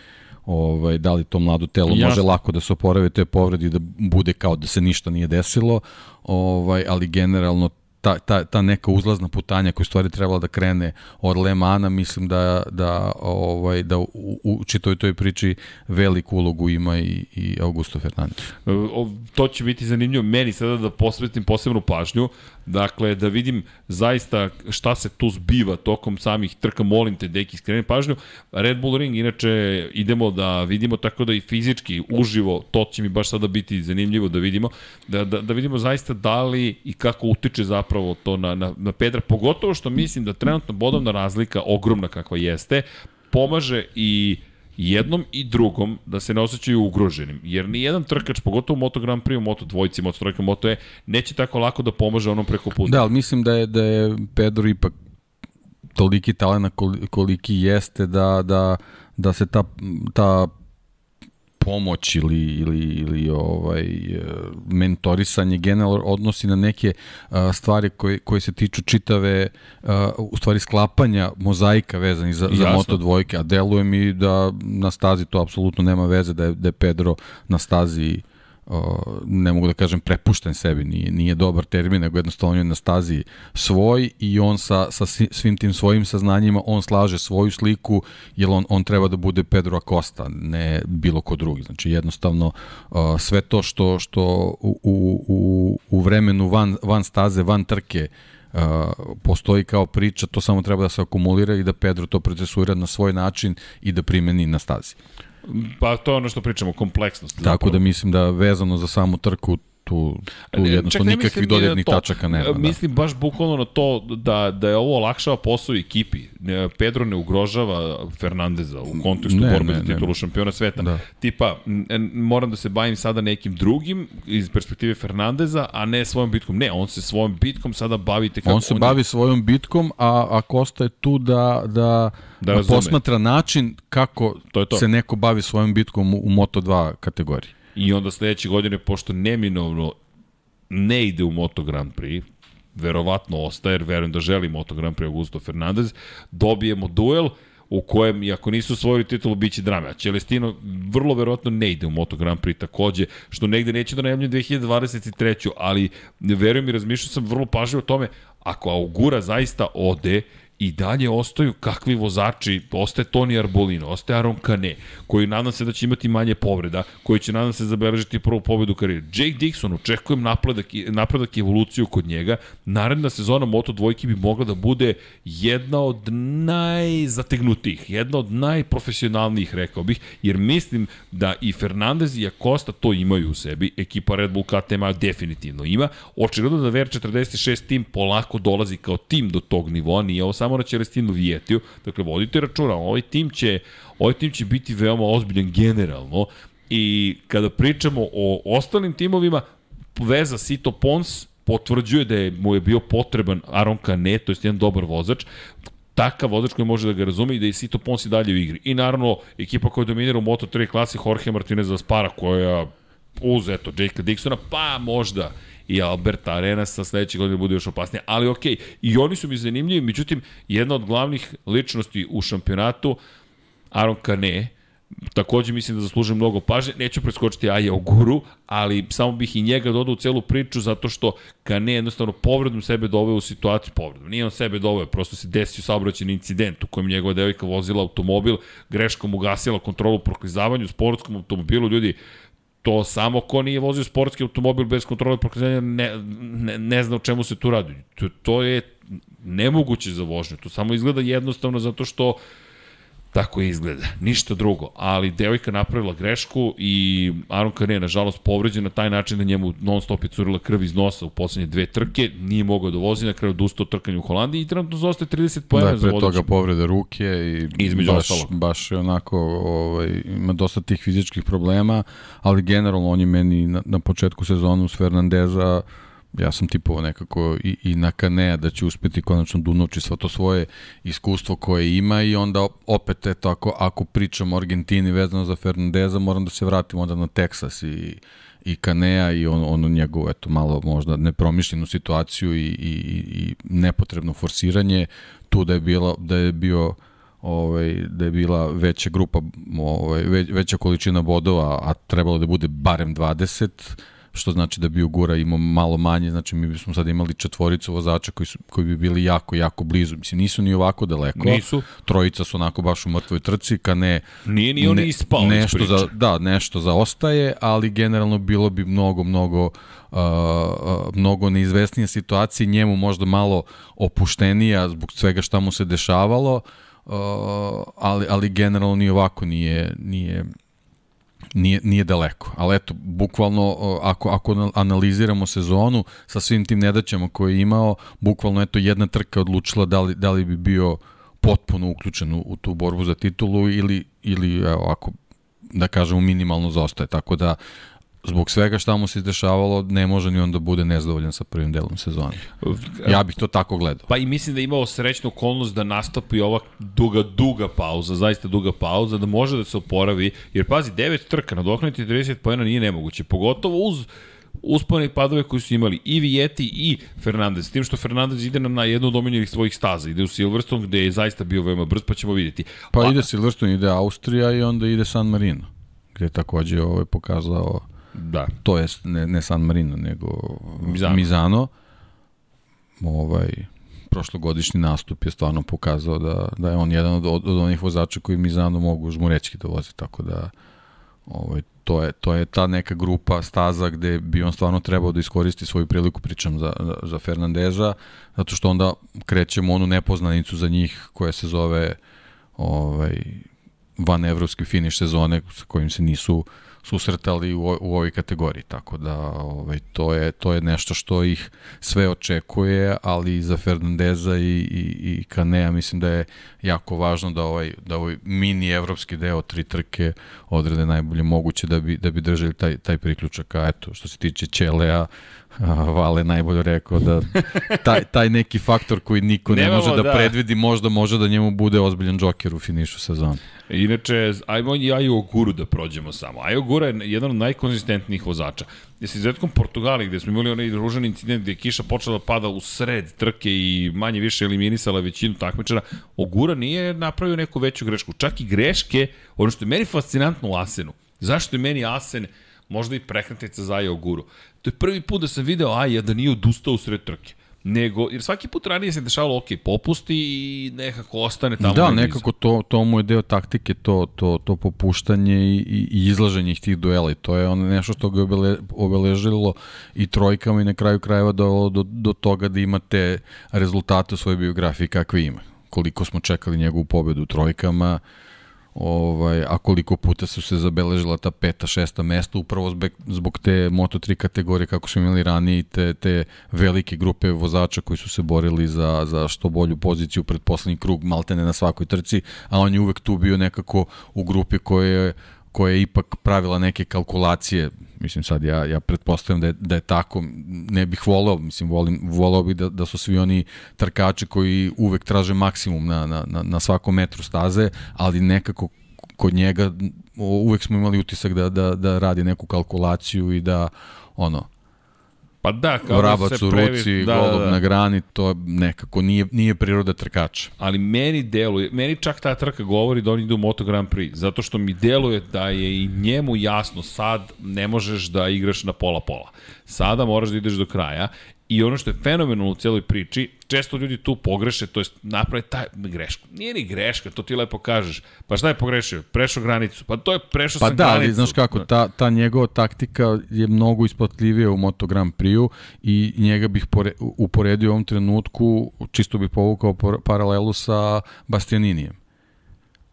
ovaj, da li to mlado telo Jasne. može lako da se oporave te povredi da bude kao da se ništa nije desilo, ovaj, ali generalno ta, ta, ta neka uzlazna putanja koja stvari trebala da krene od Lemana, mislim da, da, ovaj, da u, u čitoj toj priči veliku ulogu ima i, i Augusto Fernandez. To će biti zanimljivo meni sada da posvetim posebnu pažnju. Dakle, da vidim zaista šta se tu zbiva tokom samih trka, molim te, deki, skreni pažnju. Red Bull Ring, inače, idemo da vidimo tako da i fizički, uživo, to će mi baš sada biti zanimljivo da vidimo, da, da, da vidimo zaista da li i kako utiče zapravo to na, na, na Pedra, pogotovo što mislim da trenutno bodovna razlika, ogromna kakva jeste, pomaže i jednom i drugom da se ne osjećaju ugroženim. Jer ni jedan trkač, pogotovo u Moto Grand Prix, u Moto dvojci, Moto trojka, Moto E, neće tako lako da pomaže onom preko puta. Da, ali mislim da je, da je Pedro ipak toliki talena koliki jeste da, da, da se ta, ta pomoć ili, ili, ili ovaj, e, mentorisanje generalno odnosi na neke a, stvari koje, koje se tiču čitave, a, u stvari sklapanja mozaika vezani za, za Moto dvojke, a deluje mi da na stazi to apsolutno nema veze, da je, da je Pedro na stazi ne mogu da kažem prepušten sebi, nije, nije dobar termin, nego jednostavno je na stazi svoj i on sa, sa svim tim svojim saznanjima, on slaže svoju sliku, jer on, on treba da bude Pedro Acosta, ne bilo ko drugi. Znači jednostavno sve to što, što u, u, u vremenu van, van staze, van trke, Uh, postoji kao priča, to samo treba da se akumulira i da Pedro to procesuira na svoj način i da primeni na stazi. Pa to je ono što pričamo, kompleksnost. Tako zapravo. da mislim da vezano za samu trku tu, tu ne, jednostavno nikakvih dodatnih tačaka nema. Da. Mislim baš bukvalno na to da, da je ovo olakšava posao ekipi. Pedro ne ugrožava Fernandeza u kontekstu ne, borbe ne, za titulu ne. šampiona sveta. Da. Tipa, moram da se bavim sada nekim drugim iz perspektive Fernandeza, a ne svojom bitkom. Ne, on se svojom bitkom sada bavi kako on se on bavi je... svojom bitkom, a, a Kosta je tu da, da, da posmatra način kako to je to. se neko bavi svojom bitkom u, u Moto2 kategoriji. I onda sledeće godine, pošto neminovno ne ide u Moto Grand Prix, verovatno ostaje, jer verujem da želi Moto Grand Prix Augusto Fernandez, dobijemo duel u kojem, i ako nisu osvojili titulu, bit će drame. A Celestino vrlo verovatno ne ide u Moto Grand Prix takođe, što negde neće da najavljaju 2023. Ali, verujem i razmišljao sam vrlo pažljivo o tome, ako Augura zaista ode, i dalje ostaju kakvi vozači, ostaje Toni Arbolino, ostaje Aaron Kane, koji nadam se da će imati manje povreda, koji će nadam se zabeležiti prvu pobedu u karijeri. Jake Dixon, očekujem napredak, napredak i evoluciju kod njega. Naredna sezona Moto dvojke bi mogla da bude jedna od najzategnutijih, jedna od najprofesionalnijih, rekao bih, jer mislim da i Fernandez i Acosta to imaju u sebi, ekipa Red Bull KTM definitivno ima. Očigledno da VR46 tim polako dolazi kao tim do tog nivoa, nije ovo na Celestinu Vijetiju. Dakle, vodite računa, ovaj tim će, ovaj tim će biti veoma ozbiljan generalno i kada pričamo o ostalim timovima, veza Sito Pons potvrđuje da je, mu je bio potreban Aron Kane, to je jedan dobar vozač, takav vozač koji može da ga razume i da je Sito Pons i dalje u igri. I naravno, ekipa koja dominira u Moto3 klasi Jorge Martinez Aspara, koja uz, eto, Jake Dixona, pa možda i Alberta Arena sa sledeće godine bude još opasnije. Ali okej, okay, i oni su mi zanimljivi, međutim, jedna od glavnih ličnosti u šampionatu, Aaron Kane, takođe mislim da zaslužuje mnogo pažnje. Neću preskočiti Aja Oguru, ali samo bih i njega dodao u celu priču zato što Kane jednostavno povredom sebe doveo u situaciju, povredom, nije on sebe doveo, prosto se desio saobraćeni incident u kojem njegova devojka vozila automobil, greškom ugasila kontrolu proklizavanju sportskom automobilu, ljudi, to samo ko nije vozio sportski automobil bez kontrole proklizanja ne, ne, ne zna o čemu se tu radi. To, to je nemoguće za vožnju. To samo izgleda jednostavno zato što Tako izgleda, ništa drugo. Ali devojka napravila grešku i Aron Kane je nažalost povređen na taj način da njemu non stop je curila krv iz nosa u poslednje dve trke, nije mogao da vozi, na kraju odustao trkanje u Holandiji i trenutno zostaje 30 poena da, za vodeću. toga povrede ruke i Između baš, ostalo. baš je onako, ovaj, ima dosta tih fizičkih problema, ali generalno on je meni na, na početku sezonu s Fernandeza ja sam tipovao nekako i, i na Kanea da će uspeti konačno Dunovči sva to svoje iskustvo koje ima i onda opet eto ako, ako pričam o Argentini vezano za Fernandeza moram da se vratim onda na Texas i, i Kanea i on, ono njegovu eto malo možda nepromišljenu situaciju i, i, i nepotrebno forsiranje. Tu da je, bila, da je bio ovaj, da je bila veća grupa, ovaj, veća količina bodova, a trebalo da bude barem 20, što znači da bi Ugura imao malo manje, znači mi bismo sad imali četvoricu vozača koji, su, koji bi bili jako, jako blizu. Mislim, nisu ni ovako daleko. Nisu. Trojica su onako baš u mrtvoj trci, ka ne... Nije ni on ne, ispao nešto za, Da, nešto zaostaje, ali generalno bilo bi mnogo, mnogo Uh, uh, mnogo neizvesnije situacije, njemu možda malo opuštenija zbog svega šta mu se dešavalo, uh, ali, ali generalno ni ovako nije, nije nije, nije daleko. Ali eto, bukvalno, ako, ako analiziramo sezonu sa svim tim nedaćama koje je imao, bukvalno eto jedna trka odlučila da li, da li bi bio potpuno uključen u, u tu borbu za titulu ili, ili evo, ako da kažemo minimalno zaostaje. Tako da zbog svega šta mu se izdešavalo, ne može ni on da bude nezadovoljan sa prvim delom sezone. Ja bih to tako gledao. Pa i mislim da je imao srećnu okolnost da nastupi ova duga, duga pauza, zaista duga pauza, da može da se oporavi, jer pazi, devet trka, nadoknati 30 pojena nije nemoguće, pogotovo uz uspone i padove koji su imali i Vijeti i Fernandez, s tim što Fernandez ide na jednu od omiljenih svojih staza, ide u Silverstone gde je zaista bio veoma brz, pa ćemo vidjeti. Pa A... ide Silverstone, ide Austrija i onda ide San Marino, gde je takođe ovaj pokazao Da. To je ne, ne San Marino, nego Mizano. Mizano. Ovaj, prošlogodišnji nastup je stvarno pokazao da, da je on jedan od, od, od onih vozača koji Mizano mogu žmurećki da voze, tako da ovaj, to, je, to je ta neka grupa staza gde bi on stvarno trebao da iskoristi svoju priliku, pričam za, za Fernandeza, zato što onda krećemo onu nepoznanicu za njih koja se zove ovaj, van evropski finiš sezone sa kojim se nisu uh, susretali u, u ovoj kategoriji, tako da ovaj, to, je, to je nešto što ih sve očekuje, ali za Fernandeza i, i, i Kanea mislim da je jako važno da ovaj, da ovaj mini evropski deo tri trke odrede najbolje moguće da bi, da bi držali taj, taj priključak, a eto, što se tiče Ćelea, Vale najbolje rekao da taj, taj neki faktor koji niko ne Nemamo, može da, da predvidi možda može da njemu bude ozbiljan džoker u finišu sezona. Inače, ajmo i Ajo Guru da prođemo samo. Ajo Gura je jedan od najkonzistentnijih vozača. Je se izredkom Portugali gde smo imali onaj ružan incident gde je kiša počela da pada u sred trke i manje više eliminisala većinu takmičara, Ogura nije napravio neku veću grešku. Čak i greške, ono što je meni fascinantno u Asenu. Zašto je meni Asen možda i prekretnica za Aja Oguru? To je prvi put da sam video Aja da nije odustao u sred trke nego, jer svaki put ranije se dešavalo, ok, popusti i nekako ostane tamo. Da, nekako to, to mu je deo taktike, to, to, to popuštanje i, i izlaženje tih duela i to je ono nešto što ga obele, obeležilo i trojkama i na kraju krajeva do, do, do toga da imate rezultate u svojoj biografiji kakve ima. Koliko smo čekali njegovu pobedu u trojkama, ovaj, a koliko puta su se zabeležila ta peta, šesta mesta upravo zbog, zbog te Moto3 kategorije kako smo imali ranije te, te velike grupe vozača koji su se borili za, za što bolju poziciju pred poslednji krug maltene na svakoj trci, a on je uvek tu bio nekako u grupi koje koja je ipak pravila neke kalkulacije, mislim sad ja, ja pretpostavljam da je, da je tako, ne bih voleo, mislim volim, voleo bih da, da su svi oni trkači koji uvek traže maksimum na, na, na, na svakom metru staze, ali nekako kod njega uvek smo imali utisak da, da, da radi neku kalkulaciju i da ono, Pa da, kao Vrabac da se u previ... ruci, da, golub da, da. na grani, to nekako nije, nije priroda trkača. Ali meni deluje, meni čak ta trka govori da on ide u Moto Grand Prix, zato što mi deluje da je i njemu jasno sad ne možeš da igraš na pola-pola. Sada moraš da ideš do kraja I ono što je fenomenalno u celoj priči, često ljudi tu pogreše, to je naprave taj grešku. Nije ni greška, to ti lepo kažeš. Pa šta je pogrešio? Prešao granicu. Pa to je prešao pa sam da, granicu. Pa da, ali znaš kako, ta, ta njegova taktika je mnogo isplatljivija u Moto Grand Prix-u i njega bih pore, uporedio u ovom trenutku, čisto bih povukao paralelu sa Bastianinijem.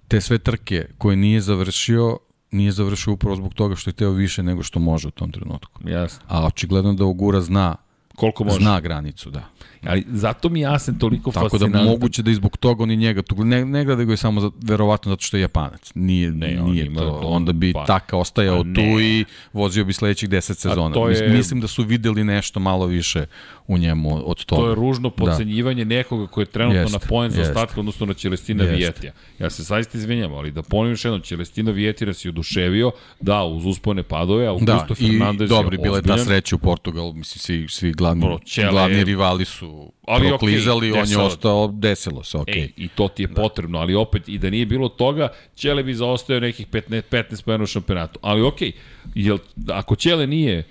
Te sve trke koje nije završio, nije završio upravo zbog toga što je teo više nego što može u tom trenutku. Jasno. A očigledno da Ogura zna Koliko može. Zna granicu, da. Ali zato mi Asen toliko Tako fascinantan. Tako da moguće da i zbog toga oni njega, tu, ne, ne gleda ga je samo za, verovatno zato što je Japanac. Nije, ne, nije on to. Onda bi pa, taka ostajao pa, tu i vozio bi sledećih 10 sezona. Je, Mislim da su videli nešto malo više u njemu od toga. To je ružno da. pocenjivanje da. nekoga koji je trenutno jest, na poen za ostatka, odnosno na Celestina Vijetija. Ja se saista izvinjam, ali da ponovim još jednom, Celestina Vijetija se oduševio, da, uz uspone padove, a Augusto da, Fernandez i, dobri, bila je ta sreća u Portugalu, mislim, svi, svi glavni, Bro, Ćele glavni je- rivalili su Ali proklizali, okej, on je ostao, desilo se, okej. Ej, i to ti je da. potrebno, ali opet, i da nije bilo toga, Ćele bi zaostao nekih 15, 15 pojena u šampionatu. Ali okej, jel, ako Ćele nije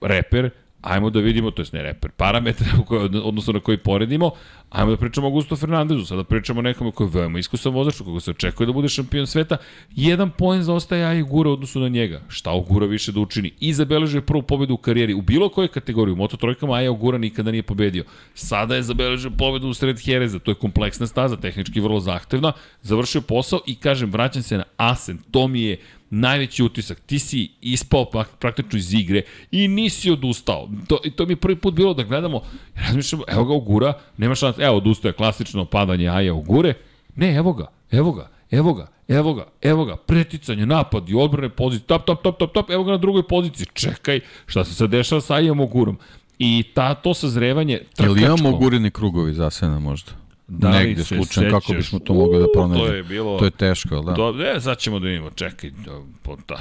reper, ajmo da vidimo, to jest ne reper, koje, odnosno na koji poredimo, ajmo da pričamo o Augusto Fernandezu, sada pričamo o nekome koji je veoma iskusan vozač, koga se očekuje da bude šampion sveta, jedan poen zaostaje Aja Gura u odnosu na njega. Šta Ogura više da učini? I zabeležio prvu pobedu u karijeri u bilo kojoj kategoriji, u Moto trojkama Aja Ogura nikada nije pobedio. Sada je zabeležio pobedu u sred Hereza, to je kompleksna staza, tehnički vrlo zahtevna, završio posao i kažem, vraćam se na Asen, to mi je najveći utisak. Ti si ispao praktično iz igre i nisi odustao. To, i to mi je prvi put bilo da gledamo, razmišljamo, evo ga Ogura, nema šanse, evo odustaje klasično padanje Aja Ogure. Ne, evo ga, evo ga, evo ga, evo ga, evo ga, preticanje, napad i odbrane pozicije, tap, tap, tap, tap, tap, evo ga na drugoj poziciji, čekaj, šta se sad dešava sa Ajom Ogurom? I ta, to sazrevanje trkačko. imamo gureni krugovi za sena možda? Da Negde slučajno, kako bismo to mogli da pronađemo? To je bilo... To je teško, jel da? To, e, sad ćemo da vidimo, čekaj, da, po, ta,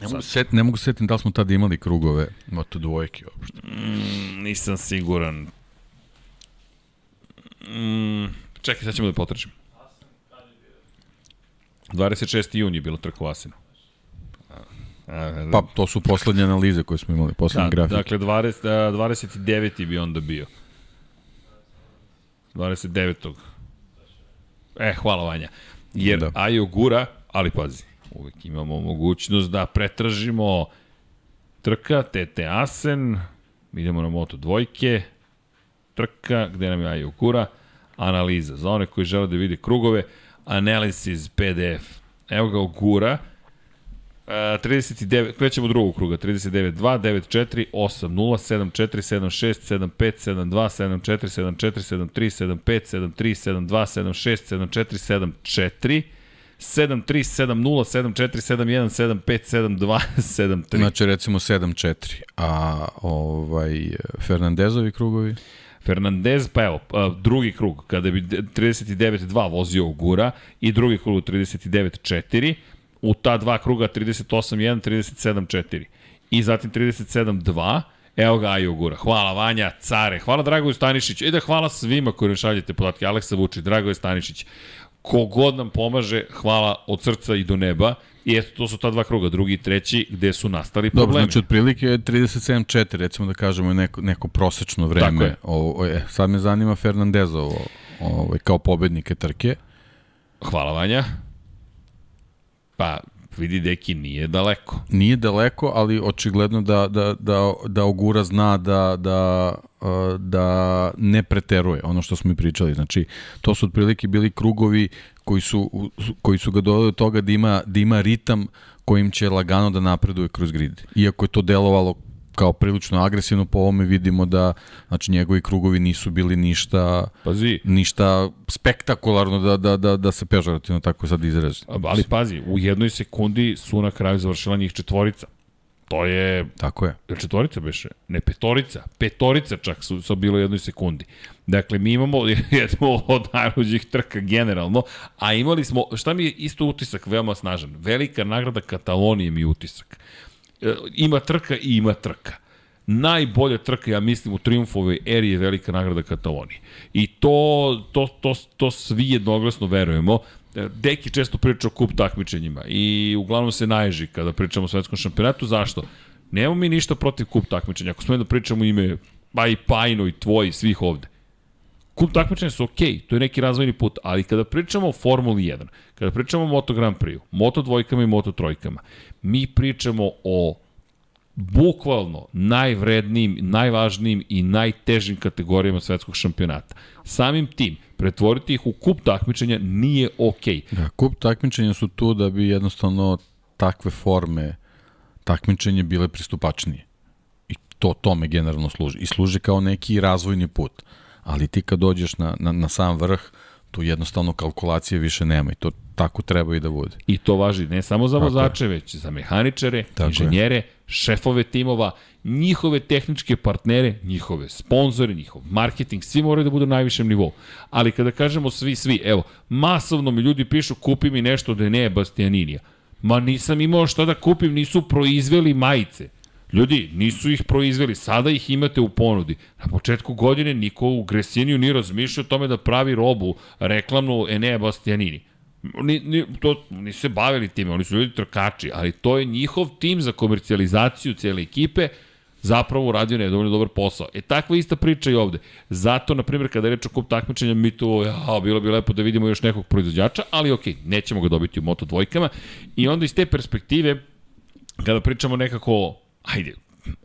Ne mogu, set, ne mogu setim da li smo tad imali krugove moto dvojke uopšte. nisam siguran. Mm, čekaj, sad ćemo da potrčimo. 26. juni je bilo trka u Asenu. Pa to su poslednje analize koje smo imali, poslednje da, grafike. dakle, 20, a, 29. bi onda bio. 29. E, hvala Vanja. Jer da. Ajo gura, ali pazi, uvek imamo mogućnost da pretražimo trka, TT Asen, idemo na moto dvojke, trka, gde nam je Ajo gura, analiza. Za one koji žele da vide krugove, analysis PDF. Evo ga Ogura, 39, krećemo drugog kruga, 39, 2, 9, 4, 8, 0, 7, 4, 7, 6, 7, 5, 7, 2, 7, 4, 7, 4, 7, 3, 7, 5, 7, 3, 7, 2, 7, 6, 7, 4, 7, 4, 7, 3, 7, 0, 7, 4, 7, 1, 7, 5, 7, 2, 7, 3. Znači recimo 7-4, a ovaj Fernandezovi krugovi? Fernandez, pa evo, drugi krug, kada bi 39-2 vozio Ogura i drugi krug 39-4, u ta dva kruga 38-1, 37-4 i zatim 37-2, Evo ga Ajo Gura. Hvala Vanja, care. Hvala Dragoju Stanišiću. I da hvala svima koji ne šaljete podatke. Aleksa Vučić, Dragoje Stanišić. Kogod nam pomaže, hvala od srca i do neba. I eto, to su ta dva kruga, drugi i treći, gde su nastali Dobro, problemi. znači otprilike 37-4, recimo da kažemo je neko, neko prosečno Tako je. vreme. O, o, e, sad me zanima Fernandezovo ovaj, kao pobednike trke. Hvala Vanja. Pa, vidi, deki, nije daleko. Nije daleko, ali očigledno da, da, da, da Ogura zna da, da, uh, da ne preteruje, ono što smo i pričali. Znači, to su otprilike bili krugovi koji su, koji su ga doveli do toga da ima, da ima ritam kojim će lagano da napreduje kroz grid. Iako je to delovalo kao prilično agresivno, po ovome vidimo da znači, njegovi krugovi nisu bili ništa Pazi, ništa spektakularno da, da, da, da se pežorativno tako sad izrazi. ali pazi, u jednoj sekundi su na kraju završila njih četvorica. To je Tako je. Četvorica beše? Ne, petorica. Petorica čak su, su bilo u jednoj sekundi. Dakle, mi imamo <laughs> jednu od najluđih trka generalno, a imali smo, šta mi je isto utisak veoma snažan? Velika nagrada Katalonije mi je utisak. E, ima trka i ima trka. Najbolja trka, ja mislim, u triumfovoj eri je velika nagrada Katalonije. I to, to, to, to svi jednoglasno verujemo. E, Deki često priča o kup takmičenjima i uglavnom se naježi kada pričamo o svetskom šampionatu. Zašto? Nemamo mi ništa protiv kup takmičenja. Ako smemo da pričamo ime pa i Pajno i tvoji, svih ovde. Kup takmičenja su okej, okay, to je neki razvojni put, ali kada pričamo o Formuli 1, kada pričamo o Moto Grand Prix, Moto dvojkama i Moto trojkama, mi pričamo o bukvalno najvrednijim, najvažnijim i najtežim kategorijama svetskog šampionata. Samim tim, pretvoriti ih u kup takmičenja nije okej. Okay. Da, kup takmičenja su tu da bi jednostavno takve forme takmičenja bile pristupačnije. I to tome generalno služi. I služi kao neki razvojni put. Ali ti kad dođeš na, na, na sam vrh, tu jednostavno kalkulacije više nema i to tako treba i da bude. I to važi ne samo za Tako vozače, već za mehaničare, Tako inženjere, šefove timova, njihove tehničke partnere, njihove sponzore, njihov marketing, svi moraju da budu na najvišem nivou. Ali kada kažemo svi, svi, evo, masovno mi ljudi pišu kupi mi nešto da ne je Bastianinija. Ma nisam imao šta da kupim, nisu proizveli majice. Ljudi, nisu ih proizveli, sada ih imate u ponudi. Na početku godine niko u Gresiniju nije razmišljao o tome da pravi robu reklamnu Enea Bastianini. Ni, ni, to, nisu se bavili time, oni su ljudi trkači, ali to je njihov tim za komercijalizaciju cijele ekipe, zapravo uradio nedovoljno dobar posao. E takva ista priča i ovde. Zato, na primjer, kada je reč o kup takmičenja, mi to, ja, bilo bi lepo da vidimo još nekog proizvođača, ali ok, nećemo ga dobiti u Moto dvojkama. I onda iz te perspektive, kada pričamo nekako, ajde,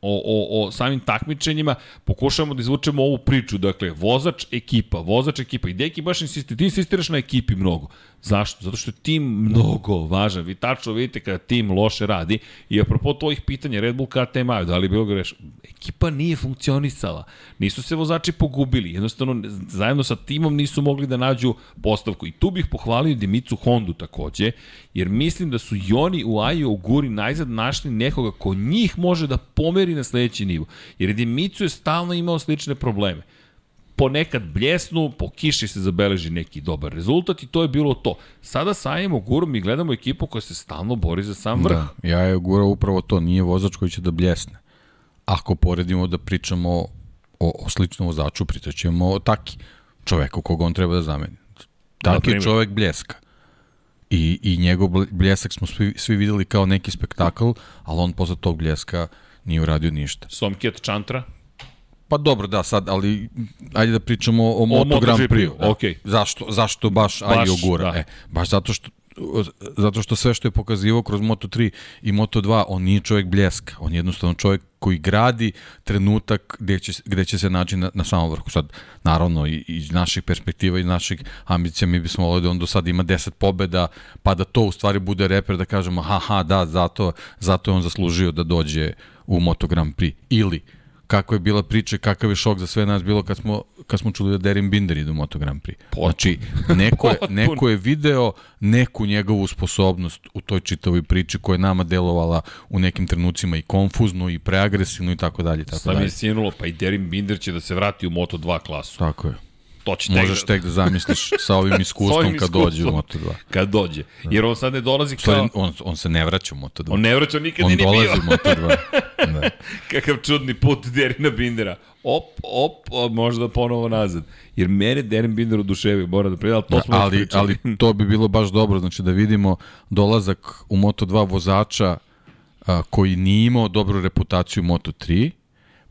o, o, o samim takmičenjima, pokušavamo da izvučemo ovu priču, dakle, vozač, ekipa, vozač, ekipa. I Deki baš insistira, ti insistiraš na ekipi mnogo. Zašto? Zato što je tim mnogo važan. Vi tačno vidite kada tim loše radi i apropo tvojih pitanja, Red Bull KTM, da li je bilo greš? Ekipa nije funkcionisala. Nisu se vozači pogubili. Jednostavno, zajedno sa timom nisu mogli da nađu postavku. I tu bih pohvalio Dimicu Hondu takođe, jer mislim da su i oni u Ajo u Guri najzad našli nekoga ko njih može da pomeri na sledeći nivo. Jer Dimicu je stalno imao slične probleme ponekad bljesnu, po kiši se zabeleži neki dobar rezultat i to je bilo to. Sada sa Ajem gurom i gledamo ekipu koja se stalno bori za sam vrh. Da, ja je gura upravo to, nije vozač koji će da bljesne. Ako poredimo da pričamo o, o sličnom vozaču, pričaćemo o Taki, čoveku koga on treba da zameni. Taki je čovek bljeska. I, i njegov bljesak smo svi, svi videli kao neki spektakl, ali on posle tog bljeska nije uradio ništa. Somkijet Čantra? Pa dobro, da, sad, ali ajde da pričamo o, o Moto Grand Prix. Da. Okay. Zašto, zašto baš, baš Gura? Da. E, baš zato što zato što sve što je pokazivao kroz Moto3 i Moto2, on nije čovjek bljeska, on je jednostavno čovjek koji gradi trenutak gde će, gde će se naći na, na samom vrhu. Sad, naravno, i, iz naših perspektiva, iz naših ambicija, mi bismo volili da on do sada ima 10 pobeda, pa da to u stvari bude reper, da kažemo, ha, ha, da, zato, zato je on zaslužio da dođe u Moto Grand Prix. Ili, kako je bila priča, kakav je šok za sve nas bilo kad smo, kad smo čuli da Derin Binder ide u Moto Grand Prix. Potpuno. Znači, neko je, neko je video neku njegovu sposobnost u toj čitavoj priči koja je nama delovala u nekim trenucima i konfuzno i preagresivno i tako dalje. Tako Sad mi je sinulo, pa i Derin Binder će da se vrati u Moto 2 klasu. Tako je. To će Možeš tek da zamisliš sa ovim <laughs> iskustvom, ovim kad dođe u Moto2. Kad dođe. Jer on sad ne dolazi kao... Stvari, on, on se ne vraća u Moto2. On ne vraća, nikad on nije bio. On dolazi u Moto2. <laughs> da. Kakav čudni put Derina Bindera. Op, op, možda ponovo nazad. Jer mene Derin Binder oduševio, mora da preda, ali to da, smo ali, ali to bi bilo baš dobro, znači da vidimo dolazak u Moto2 vozača a, koji nije imao dobru reputaciju Moto3,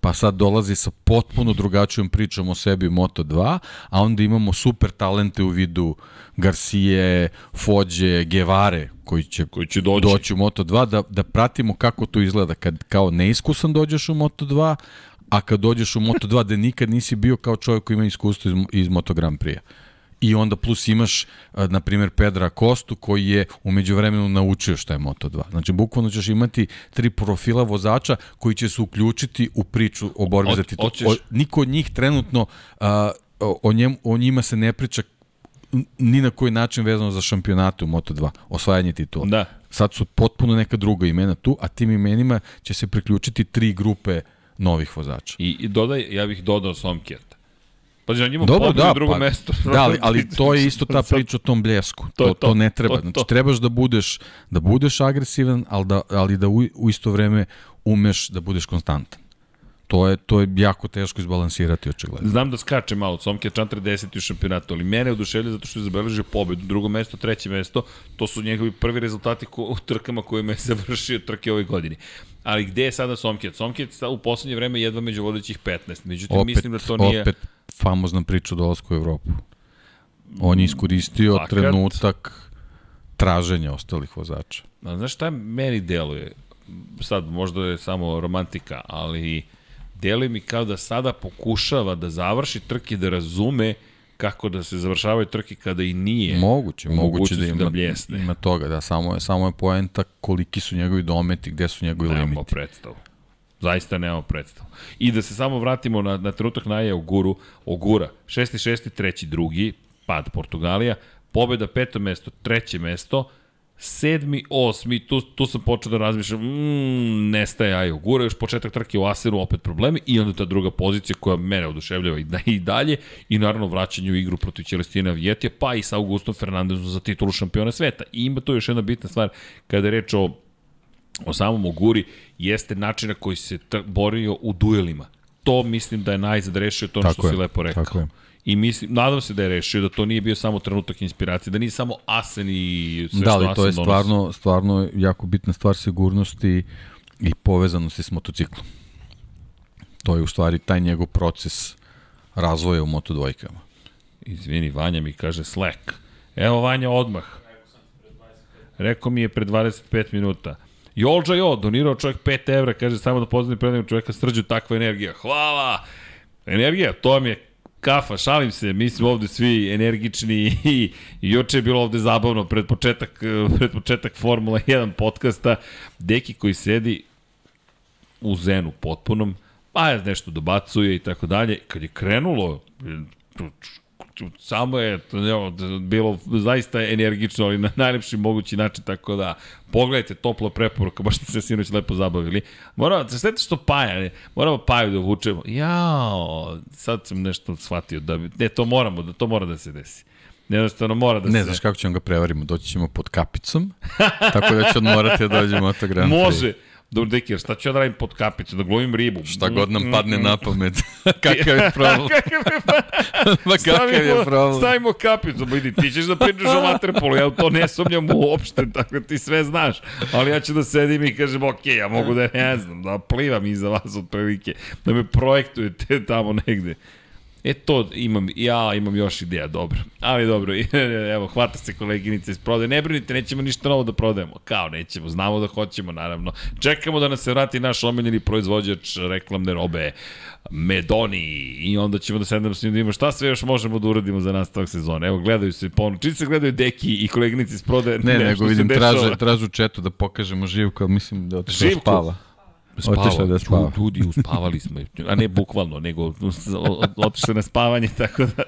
pa sad dolazi sa potpuno drugačijom pričom o sebi u Moto2, a onda imamo super talente u vidu Garcije, Fođe, Gevare, koji će, koji će doći. doći u Moto2, da, da pratimo kako to izgleda kad kao neiskusan dođeš u Moto2, a kad dođeš u Moto2 da nikad nisi bio kao čovjek koji ima iskustvo iz, iz Moto Grand Prix-a i onda plus imaš, na primjer, Pedra Kostu koji je umeđu vremenu naučio šta je Moto2. Znači, bukvalno ćeš imati tri profila vozača koji će se uključiti u priču o borbi za titul. O, niko od njih trenutno, a, o, njem, o njima se ne priča ni na koji način vezano za šampionate u Moto2, osvajanje titula. Da. Sad su potpuno neka druga imena tu, a tim imenima će se priključiti tri grupe novih vozača. I, i dodaj, ja bih dodao Somkjer Pa on njima Dobro, da, drugo pa, mesto. Da, ali, <laughs> ali to je isto ta priča o tom bljesku. To, to, to ne treba. To, znači, trebaš da budeš, da budeš agresivan, ali da, ali da u, u isto vreme umeš da budeš konstantan. To je, to je jako teško izbalansirati očigledno. Znam da skače malo, Somke Čantre 10. u šampionatu, ali mene oduševlja zato što je zabeležio pobedu, drugo mesto, treće mesto, to su njegovi prvi rezultati ko, u trkama kojima je <laughs> završio trke ove godine. Ali gde je sada Somke? Somke je u poslednje vreme jedva među vodećih 15, međutim opet, mislim da to nije... Opet famozna priča o dolasku u Evropu. On je iskoristio Fakat. trenutak traženja ostalih vozača. A znaš šta meni deluje? Sad, možda je samo romantika, ali deluje mi kao da sada pokušava da završi trke da razume kako da se završavaju trke kada i nije moguće, moguće da ima, da ima toga, da samo je, samo je poenta koliki su njegovi dometi, gde su njegovi Nemo limiti. predstavu. Zaista nemamo predstavu. I da se samo vratimo na, na trenutak naje Oguru, Ogura, 6. 6. treći, drugi, pad Portugalija, pobeda peto mesto, treće mesto, sedmi, osmi, tu, tu sam počeo da razmišljam, mm, nestaje Ajo Gura, još početak trke u Aseru, opet problemi, i onda ta druga pozicija koja mene oduševljava i, da, i dalje, i naravno vraćanje u igru protiv Celestina Vjetija, pa i sa Augustom Fernandezom za titulu šampiona sveta. I ima tu još jedna bitna stvar, kada je reč o o samom Oguri jeste način na koji se borio u duelima. To mislim da je najzad rešio to ono što je, si lepo rekao. Tako je. I mislim, nadam se da je rešio da to nije bio samo trenutak inspiracije, da nije samo Asen i sve da, što Asen to je stvarno, stvarno jako bitna stvar sigurnosti i povezanosti s motociklom. To je u stvari taj njegov proces razvoja u Moto dvojkama. Izvini, Vanja mi kaže Slack. Evo Vanja odmah. Rekao mi je pre 25 minuta. Jolđa Jo, donirao čovjek 5 evra, kaže samo da pozdravim predajem čovjeka srđu takva energija. Hvala! Energija, to mi je kafa, šalim se, mi smo ovde svi energični i, i juče je bilo ovde zabavno pred početak, pred početak Formula 1 podcasta. Deki koji sedi u zenu potpunom, pa nešto dobacuje i tako dalje. Kad je krenulo, samo je bilo zaista energično, ali na najlepši mogući način, tako da pogledajte toplo preporuka, <laughs> baš ste se sinoć lepo zabavili. Moramo, da se što paja, ne? moramo paju da vučemo. Jao, sad sam nešto shvatio, da bi, ne, to moramo, da to mora da se desi. Jednostavno mora da ne, se... Ne, znaš kako ćemo ga prevarimo, doći ćemo pod kapicom, tako da će odmorati da dođemo autogram. Može, Dobro, deki, šta ću ja da radim pod kapicu, da glovim ribu? Šta god nam padne na pamet. <laughs> kakav je problem? <laughs> Ma kakav je problem? Stavimo kapicu, ba idi, ti ćeš da pričaš o vaterpolu, ja to ne sumnjam uopšte, tako da ti sve znaš. Ali ja ću da sedim i kažem, ok, ja mogu da ne znam, da plivam iza vas od prilike, da me projektujete tamo negde. E to imam, ja imam još ideja, dobro. Ali dobro, <laughs> evo, hvata se koleginica iz prodaje. Ne brinite, nećemo ništa novo da prodajemo. Kao nećemo, znamo da hoćemo, naravno. Čekamo da nas se vrati naš omiljeni proizvođač reklamne robe, Medoni, i onda ćemo da sednemo s njim da imamo šta sve još možemo da uradimo za nastavak sezone. Evo, gledaju se ponovno. Čini se gledaju Deki i koleginici iz prodaje. Ne, ne nego vidim, tražu, tražu četu da pokažemo Živku, ali mislim da otišao spava. Spava. da spava. Ljudi, uspavali smo. A ne bukvalno, nego <laughs> otišli na spavanje, tako da...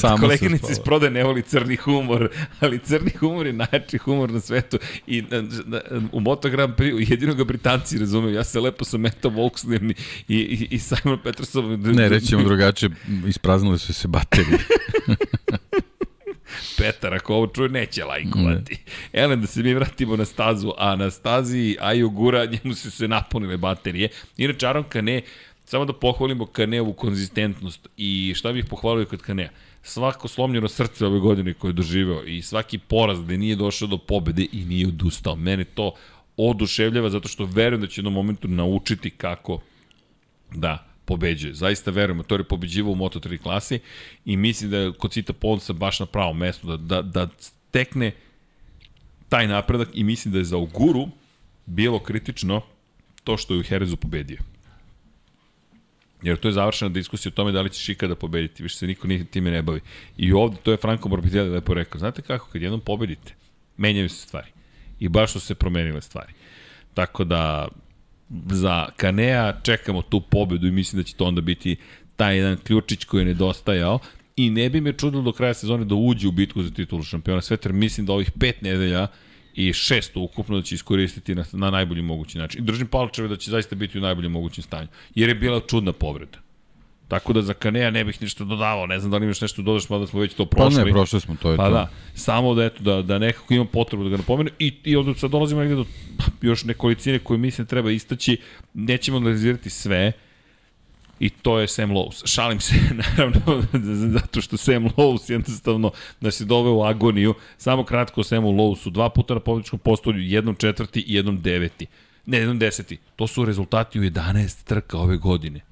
Samo koleginici iz prode ne voli crni humor, ali crni humor je najjači humor na svetu. I na, na, u Moto Grand Prix jedino ga Britanci razumeju. Ja se lepo sa Meta Volkswagen i, i, i Simon Peterson... Ne, rećemo drugačije, ispraznili su se baterije. <laughs> Petar, ako ovo čuje, neće lajkovati. Ne. Elem, da se mi vratimo na stazu, a na stazi Aju Gura, njemu su se napunile baterije. Inače, Aron Kane, samo da pohvalimo Kaneovu konzistentnost i šta bih pohvalio kod Kanea? Svako slomljeno srce ove godine koje je doživeo i svaki poraz gde nije došao do pobede i nije odustao. Mene to oduševljava zato što verujem da će jednom momentu naučiti kako da pobeđuje. Zaista verujemo, to je pobeđivo u Moto3 klasi i mislim da je kod Cita Ponsa baš na pravom mestu da, da, da stekne taj napredak i mislim da je za Uguru bilo kritično to što je u Herezu pobedio. Jer to je završena diskusija o tome da li će ikada pobediti, više se niko nije time ne bavi. I ovde, to je Franko Morbidelli lepo rekao, znate kako, kad jednom pobedite, menjaju se stvari. I baš su se promenile stvari. Tako da, za Kanea čekamo tu pobedu i mislim da će to onda biti taj jedan ključić koji je nedostajao i ne bi me čudilo do kraja sezone da uđe u bitku za titulu šampiona sveta, mislim da ovih pet nedelja i šest ukupno da će iskoristiti na, na najbolji mogući način. I držim palčeve da će zaista biti u najboljem mogućem stanju, jer je bila čudna povreda. Tako da za Kanea ne bih ništa dodavao, ne znam da li imaš nešto da dodaš, mada smo već to prošli. Pa ne, prošli smo, to je pa to. da, samo da, eto, da, da nekako imam potrebu da ga napomenu i, i ovdje sad dolazimo negde do još nekolicine koje mislim treba istaći, nećemo analizirati sve, i to je Sam Lowe's. Šalim se, <laughs> naravno, <laughs> zato što Sam Lowe's jednostavno nas je doveo u agoniju. Samo kratko o Samu Lowe'su. Dva puta na pobjedičkom postolju, jednom četvrti i jednom deveti. Ne, jednom deseti. To su rezultati u 11 trka ove godine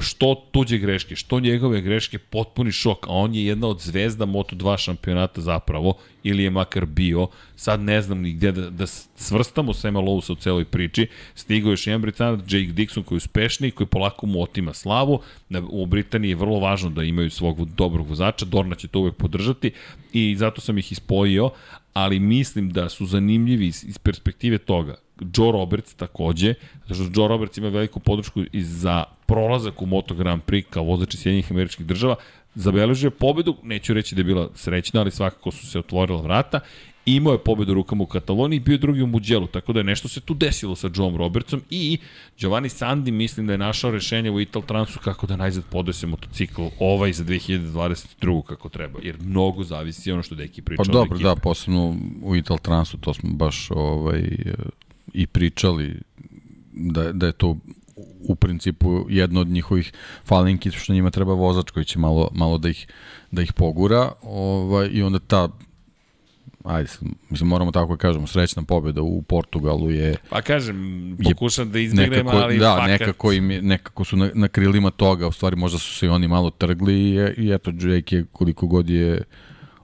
što tuđe greške, što njegove greške, potpuni šok, a on je jedna od zvezda Moto2 šampionata zapravo, ili je makar bio, sad ne znam ni gde da, da svrstamo Sema Lowsa u celoj priči, stigao još jedan Britanac, Jake Dixon koji je uspešniji, koji polako mu otima slavu, u Britaniji je vrlo važno da imaju svog dobrog vozača, Dorna će to uvek podržati i zato sam ih ispojio, ali mislim da su zanimljivi iz, iz perspektive toga. Joe Roberts takođe, zato što Joe Roberts ima veliku podršku i za prolazak u Moto Grand Prix kao vozač iz Sjedinjih američkih država, zabeležio pobedu, neću reći da je bila srećna, ali svakako su se otvorila vrata, imao je pobedu rukama u Kataloniji bio drugi u Muđelu, tako da je nešto se tu desilo sa Joe Robertsom i Giovanni Sandi mislim da je našao rešenje u Ital Transu kako da najzad podese motocikl ovaj za 2022. kako treba, jer mnogo zavisi ono što Deki priča. Pa dobro, da, posebno u Ital Transu, to smo baš ovaj, i pričali da, da je to u principu jedno od njihovih falinki što njima treba vozač koji će malo, malo da ih, da ih pogura ovaj, i onda ta ajde, mislim, moramo tako da kažemo, srećna pobjeda u Portugalu je... Pa kažem, pokušam da izbjegnem, ali da, fakat... nekako, im je, nekako su na, na krilima toga, u stvari možda su se i oni malo trgli i, i eto, Jake je koliko god je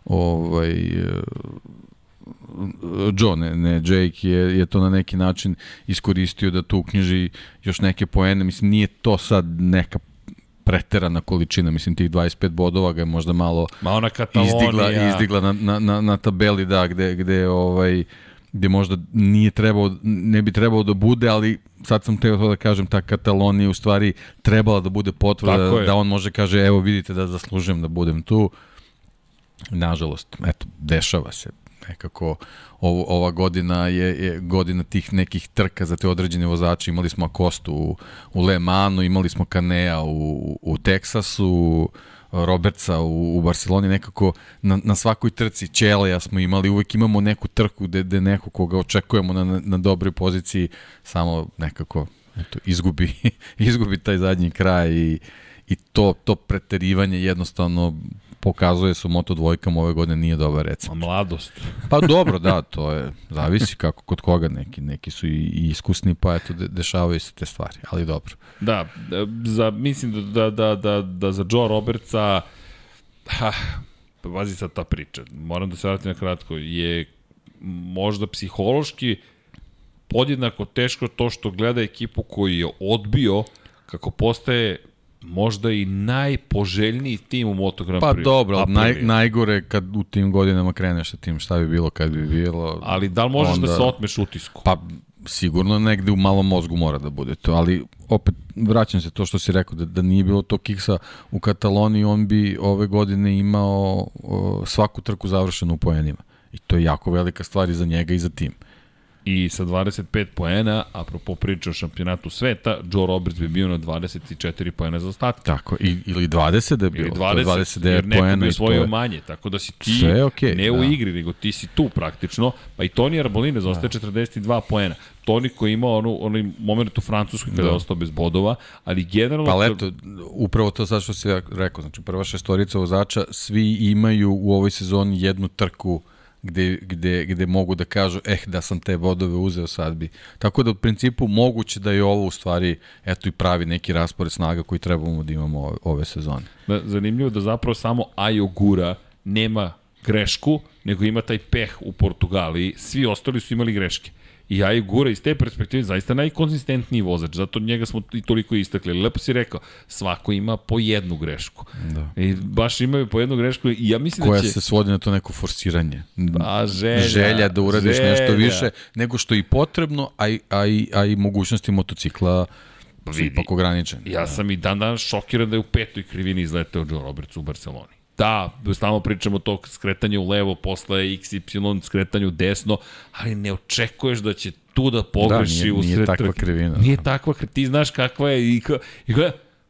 ovaj, Joe, ne, ne Jake je, je to na neki način iskoristio da tu uknjiži još neke poene. Mislim, nije to sad neka preterana količina, mislim tih 25 bodova ga je možda malo Ma ona izdigla, izdigla na, na, na, na tabeli, da, gde, gde ovaj gde možda nije trebao, ne bi trebao da bude, ali sad sam teo to da kažem, ta Katalonija u stvari trebala da bude potvrda da, da on može kaže, evo vidite da zaslužujem da budem tu. Nažalost, eto, dešava se nekako ovo, ova godina je, je godina tih nekih trka za te određene vozače. Imali smo Akostu u, u Le Manu, imali smo Kanea u, u Teksasu, Robertsa u, u Barceloni, nekako na, na svakoj trci Čeleja smo imali, uvek imamo neku trku gde, gde neko koga očekujemo na, na dobroj poziciji, samo nekako eto, izgubi, <laughs> izgubi taj zadnji kraj i, i to, to preterivanje jednostavno pokazuje su moto dvojkama ove godine nije dobar recept. A mladost. <laughs> pa dobro, da, to je, zavisi kako kod koga neki, neki su i, i iskusni, pa eto, de, dešavaju se te stvari, ali dobro. Da, za, mislim da, da, da, da za Joe Robertsa, ha, vazi sad ta priča, moram da se vratim na kratko, je možda psihološki podjednako teško to što gleda ekipu koji je odbio kako postaje možda i najpoželjniji tim u Moto Grand Pa dobro, naj, najgore kad u tim godinama kreneš sa tim šta bi bilo kad bi bilo. Ali da li možeš da onda, da se otmeš utisku? Pa sigurno negde u malom mozgu mora da bude to, ali opet vraćam se to što si rekao, da, da nije bilo to kiksa u Kataloniji, on bi ove godine imao o, svaku trku završenu u poenima. I to je jako velika stvar i za njega i za tim. I sa 25 poena, apropo priča o šampionatu sveta, Joe Roberts bi bio na 24 poena za ostatak. Tako, i, ili 20 da je bilo. Ili 20, 29 jer neko bi osvojio je... manje, tako da si ti Sve okay, ne da. u igri, nego ti si tu praktično. Pa i Toni Arbolina zaostaje da. 42 poena. Toni koji je imao onu, onaj moment u Francuskoj kada da. je ostao bez bodova, ali generalno... Pa leto, upravo to sad što si rekao, znači prva šestorica vozača, svi imaju u ovoj sezoni jednu trku gde, gde, gde mogu da kažu, eh, da sam te bodove uzeo sad bi. Tako da u principu moguće da je ovo u stvari, eto i pravi neki raspored snaga koji trebamo da imamo ove sezone. Da, zanimljivo da zapravo samo Ajo Gura nema grešku, nego ima taj peh u Portugaliji, svi ostali su imali greške. I ja i Gura iz te perspektive zaista najkonzistentniji vozač, zato njega smo i toliko istakli. Lepo si rekao, svako ima po jednu grešku. Da. I baš imaju po jednu grešku i ja mislim Koja da će... se svodi na to neko forsiranje. A želja. Želja da uradiš želja. nešto više nego što i potrebno, a i, a i, a i mogućnosti motocikla su ipak ograničene. Ja da. sam i dan danas šokiran da je u petoj krivini izleteo Joe Roberts u Barceloni. Da, stalno pričamo to skretanje u levo, posle XY skretanje u desno, ali ne očekuješ da će tu da pogreši da, nije, u sred Nije takva krivina. Nije takva krivina, ti znaš kakva je i, i, i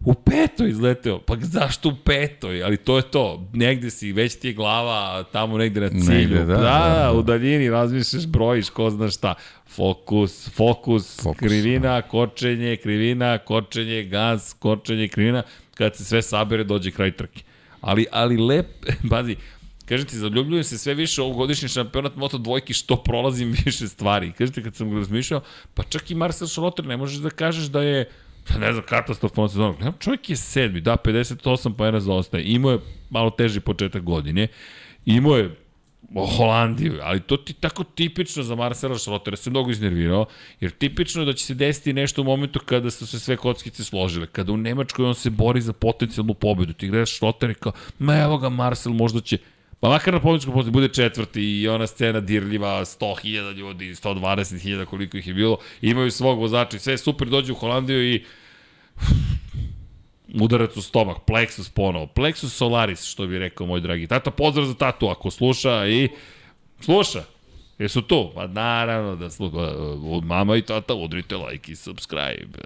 u petoj izleteo. Pa zašto u petoj? Ali to je to. Negde si, već ti je glava tamo negde na cilju. Negde, da, da, da, da, u daljini razmišljaš, brojiš, ko zna šta. Fokus, fokus, fokus krivina, da. kočenje, krivina, kočenje, gas, kočenje, krivina. Kad se sve sabere, dođe kraj trke. Ali, ali lep, <laughs> bazi, Kažem ti, zaljubljujem se sve više ovogodišnji šampionat Moto dvojki što prolazim <laughs> više stvari. Kažete, kad sam razmišljao, pa čak i Marcel Schrotter ne možeš da kažeš da je pa ne znam, katastrofalna sezona. Čovjek je sedmi, da, 58 poena zaostaje. Imao je malo teži početak godine. Imao je Holandiju, ali to ti tako tipično za Marcela Schrottera, se mnogo iznervirao, jer tipično je da će se desiti nešto u momentu kada su se sve kockice složile, kada u Nemačkoj on se bori za potencijalnu pobedu, ti gledaš Schrotter i kao, ma evo ga Marcel, možda će, Pa makar na pobjedičkom postoju bude četvrti i ona scena dirljiva, 100.000 ljudi, 120.000 koliko ih je bilo, imaju svog vozača i sve super, dođu u Holandiju i udarac u stomak, plexus ponovo, plexus solaris, što bi rekao moj dragi tata, pozdrav za tatu ako sluša i sluša, Jesu tu? Pa naravno da sluša. Mama i tata udrite like i subscribe.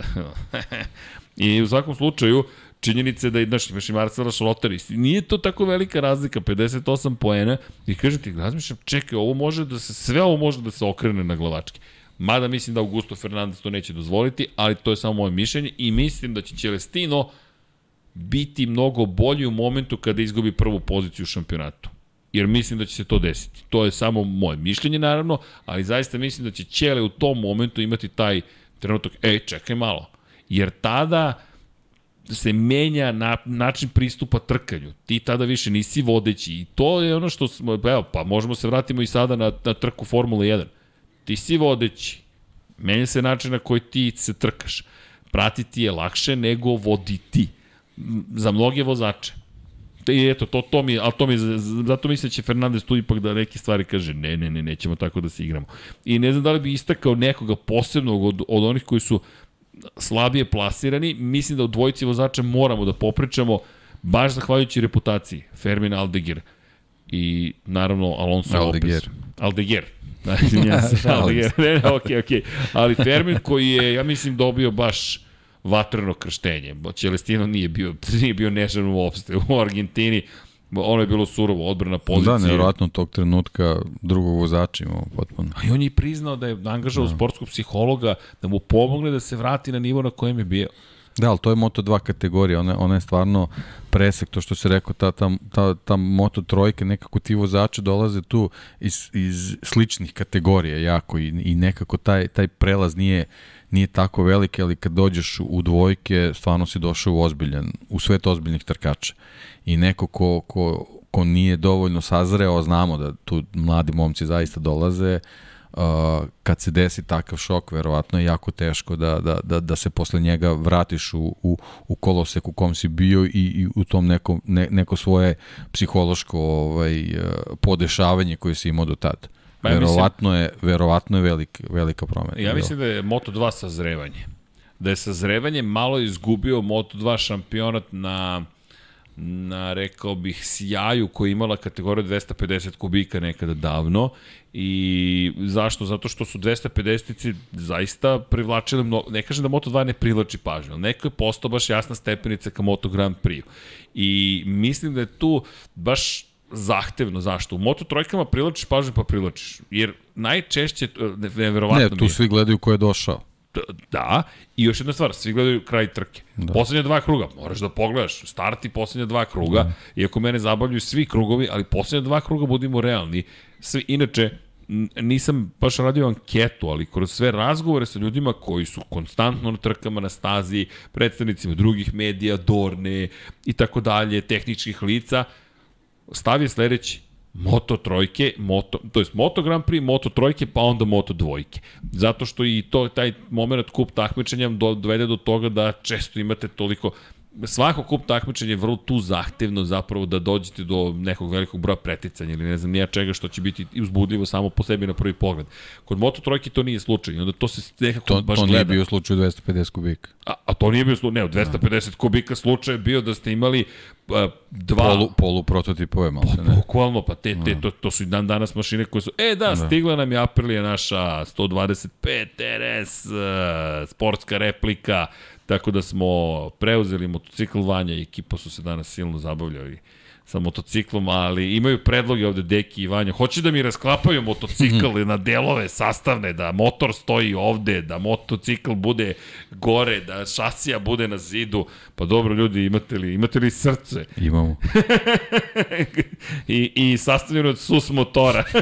<laughs> I u svakom slučaju, činjenica je da znaš, imaš i Marcela Šloter i nije to tako velika razlika, 58 poena i kažem ti, razmišljam, čekaj, ovo može da se, sve ovo može da se okrene na glavački. Mada mislim da Augusto Fernandez to neće dozvoliti, ali to je samo moje mišljenje i mislim da će Celestino biti mnogo bolji u momentu kada izgubi prvu poziciju u šampionatu. Jer mislim da će se to desiti. To je samo moje mišljenje naravno, ali zaista mislim da će Ćele u tom momentu imati taj trenutak, ej, čekaj malo. Jer tada se menja na, način pristupa trkanju. Ti tada više nisi vodeći i to je ono što smo, evo, pa možemo se vratimo i sada na, na trku Formula 1. Ti si vodeći, menja se način na koji ti se trkaš. Pratiti je lakše nego voditi. Za mnoge vozače. I eto, to, to mi, ali to mi, zato mislim da će Fernandez tu ipak da neke stvari kaže, ne, ne, ne, nećemo tako da se igramo. I ne znam da li bi istakao nekoga posebnog od, od onih koji su slabije plasirani, mislim da u dvojici vozača moramo da popričamo, baš zahvaljujući reputaciji, Fermin Aldegir i naravno Alonso Aldeguer. Lopez. Aldeguer. <laughs> ja se, Aldeguer. Ne, ne, okej, okej. Ali Fermin koji je, ja mislim, dobio baš vatreno krštenje. Celestino nije bio, <laughs> nije bio nežan uopšte. U Argentini ono je bilo surovo, odbrana pozicije. Da, nevjerojatno tog trenutka drugog vozača imamo potpuno. A i on je priznao da je angažao da. sportskog psihologa da mu pomogne da se vrati na nivo na kojem je bio. Da, ali to je Moto2 kategorija, ona, ona je stvarno presek, to što se rekao, ta, ta, ta, ta Moto trojke, nekako ti vozači dolaze tu iz, iz sličnih kategorija jako i, i nekako taj, taj prelaz nije, nije tako velik, ali kad dođeš u dvojke, stvarno si došao u ozbiljan, u svet ozbiljnih trkača. I neko ko, ko, ko nije dovoljno sazreo, znamo da tu mladi momci zaista dolaze, uh, kad se desi takav šok, verovatno je jako teško da, da, da, da se posle njega vratiš u, u, u kolosek u kom si bio i, i u tom neko, ne, neko svoje psihološko ovaj, uh, podešavanje koje si imao do tada. Pa ja verovatno, mislim, je, verovatno je velik, velika promena. Ja mislim da je Moto2 sazrevanje. Da je sazrevanje malo izgubio Moto2 šampionat na na, rekao bih, sjaju koji imala kategoriju 250 kubika nekada davno i zašto? Zato što su 250-ici zaista privlačili mnogo, ne kažem da Moto2 ne privlači pažnju, ali neko je postao baš jasna stepenica ka Moto Grand Prix. I mislim da je tu baš zahtevno. Zašto? U Moto trojkama privlačiš pažnju pa privlačiš. Jer najčešće, neverovatno Ne, tu mi svi gledaju ko je došao. Da, i još jedna stvar, svi gledaju kraj trke. Da. Poslednja dva kruga, moraš da pogledaš, start i poslednja dva kruga, da. iako mene zabavljaju svi krugovi, ali poslednja dva kruga budimo realni. Svi, inače, nisam baš radio anketu, ali kroz sve razgovore sa ljudima koji su konstantno na trkama na stazi, predstavnicima drugih medija, Dorne i tako dalje, tehničkih lica, stav je sledeći. Moto trojke, moto, to jest Moto Grand Prix, Moto trojke, pa onda Moto dvojke. Zato što i to taj moment kup takmičenja dovede do toga da često imate toliko svako kup takmičenja je vrlo tu zahtevno zapravo da dođete do nekog velikog broja preticanja ili ne znam nija čega što će biti uzbudljivo samo po sebi na prvi pogled. Kod Moto trojke to nije slučaj, onda to se nekako to, baš to gleda. To nije bio slučaj 250 kubika. A, a to nije bio slučaj, ne, od 250 da. kubika slučaj je bio da ste imali uh, dva... Polu, polu prototipove, malo se ne. Bukvalno, pa te, te, da. to, to su i dan danas mašine koje su, e da, da. stigla nam je Aprilia naša 125 RS, uh, sportska replika, Tako da smo preuzeli motocikl Vanja i ekipa su se danas silno zabavljali sa motociklom, ali imaju predloge ovde Deki i Vanja. Hoće da mi rasklapaju motocikl na delove sastavne, da motor stoji ovde, da motocikl bude gore, da šasija bude na zidu. Pa dobro ljudi, imate li, imate li srce? Imamo. <laughs> I, I sastavljeno od sus motora. <laughs>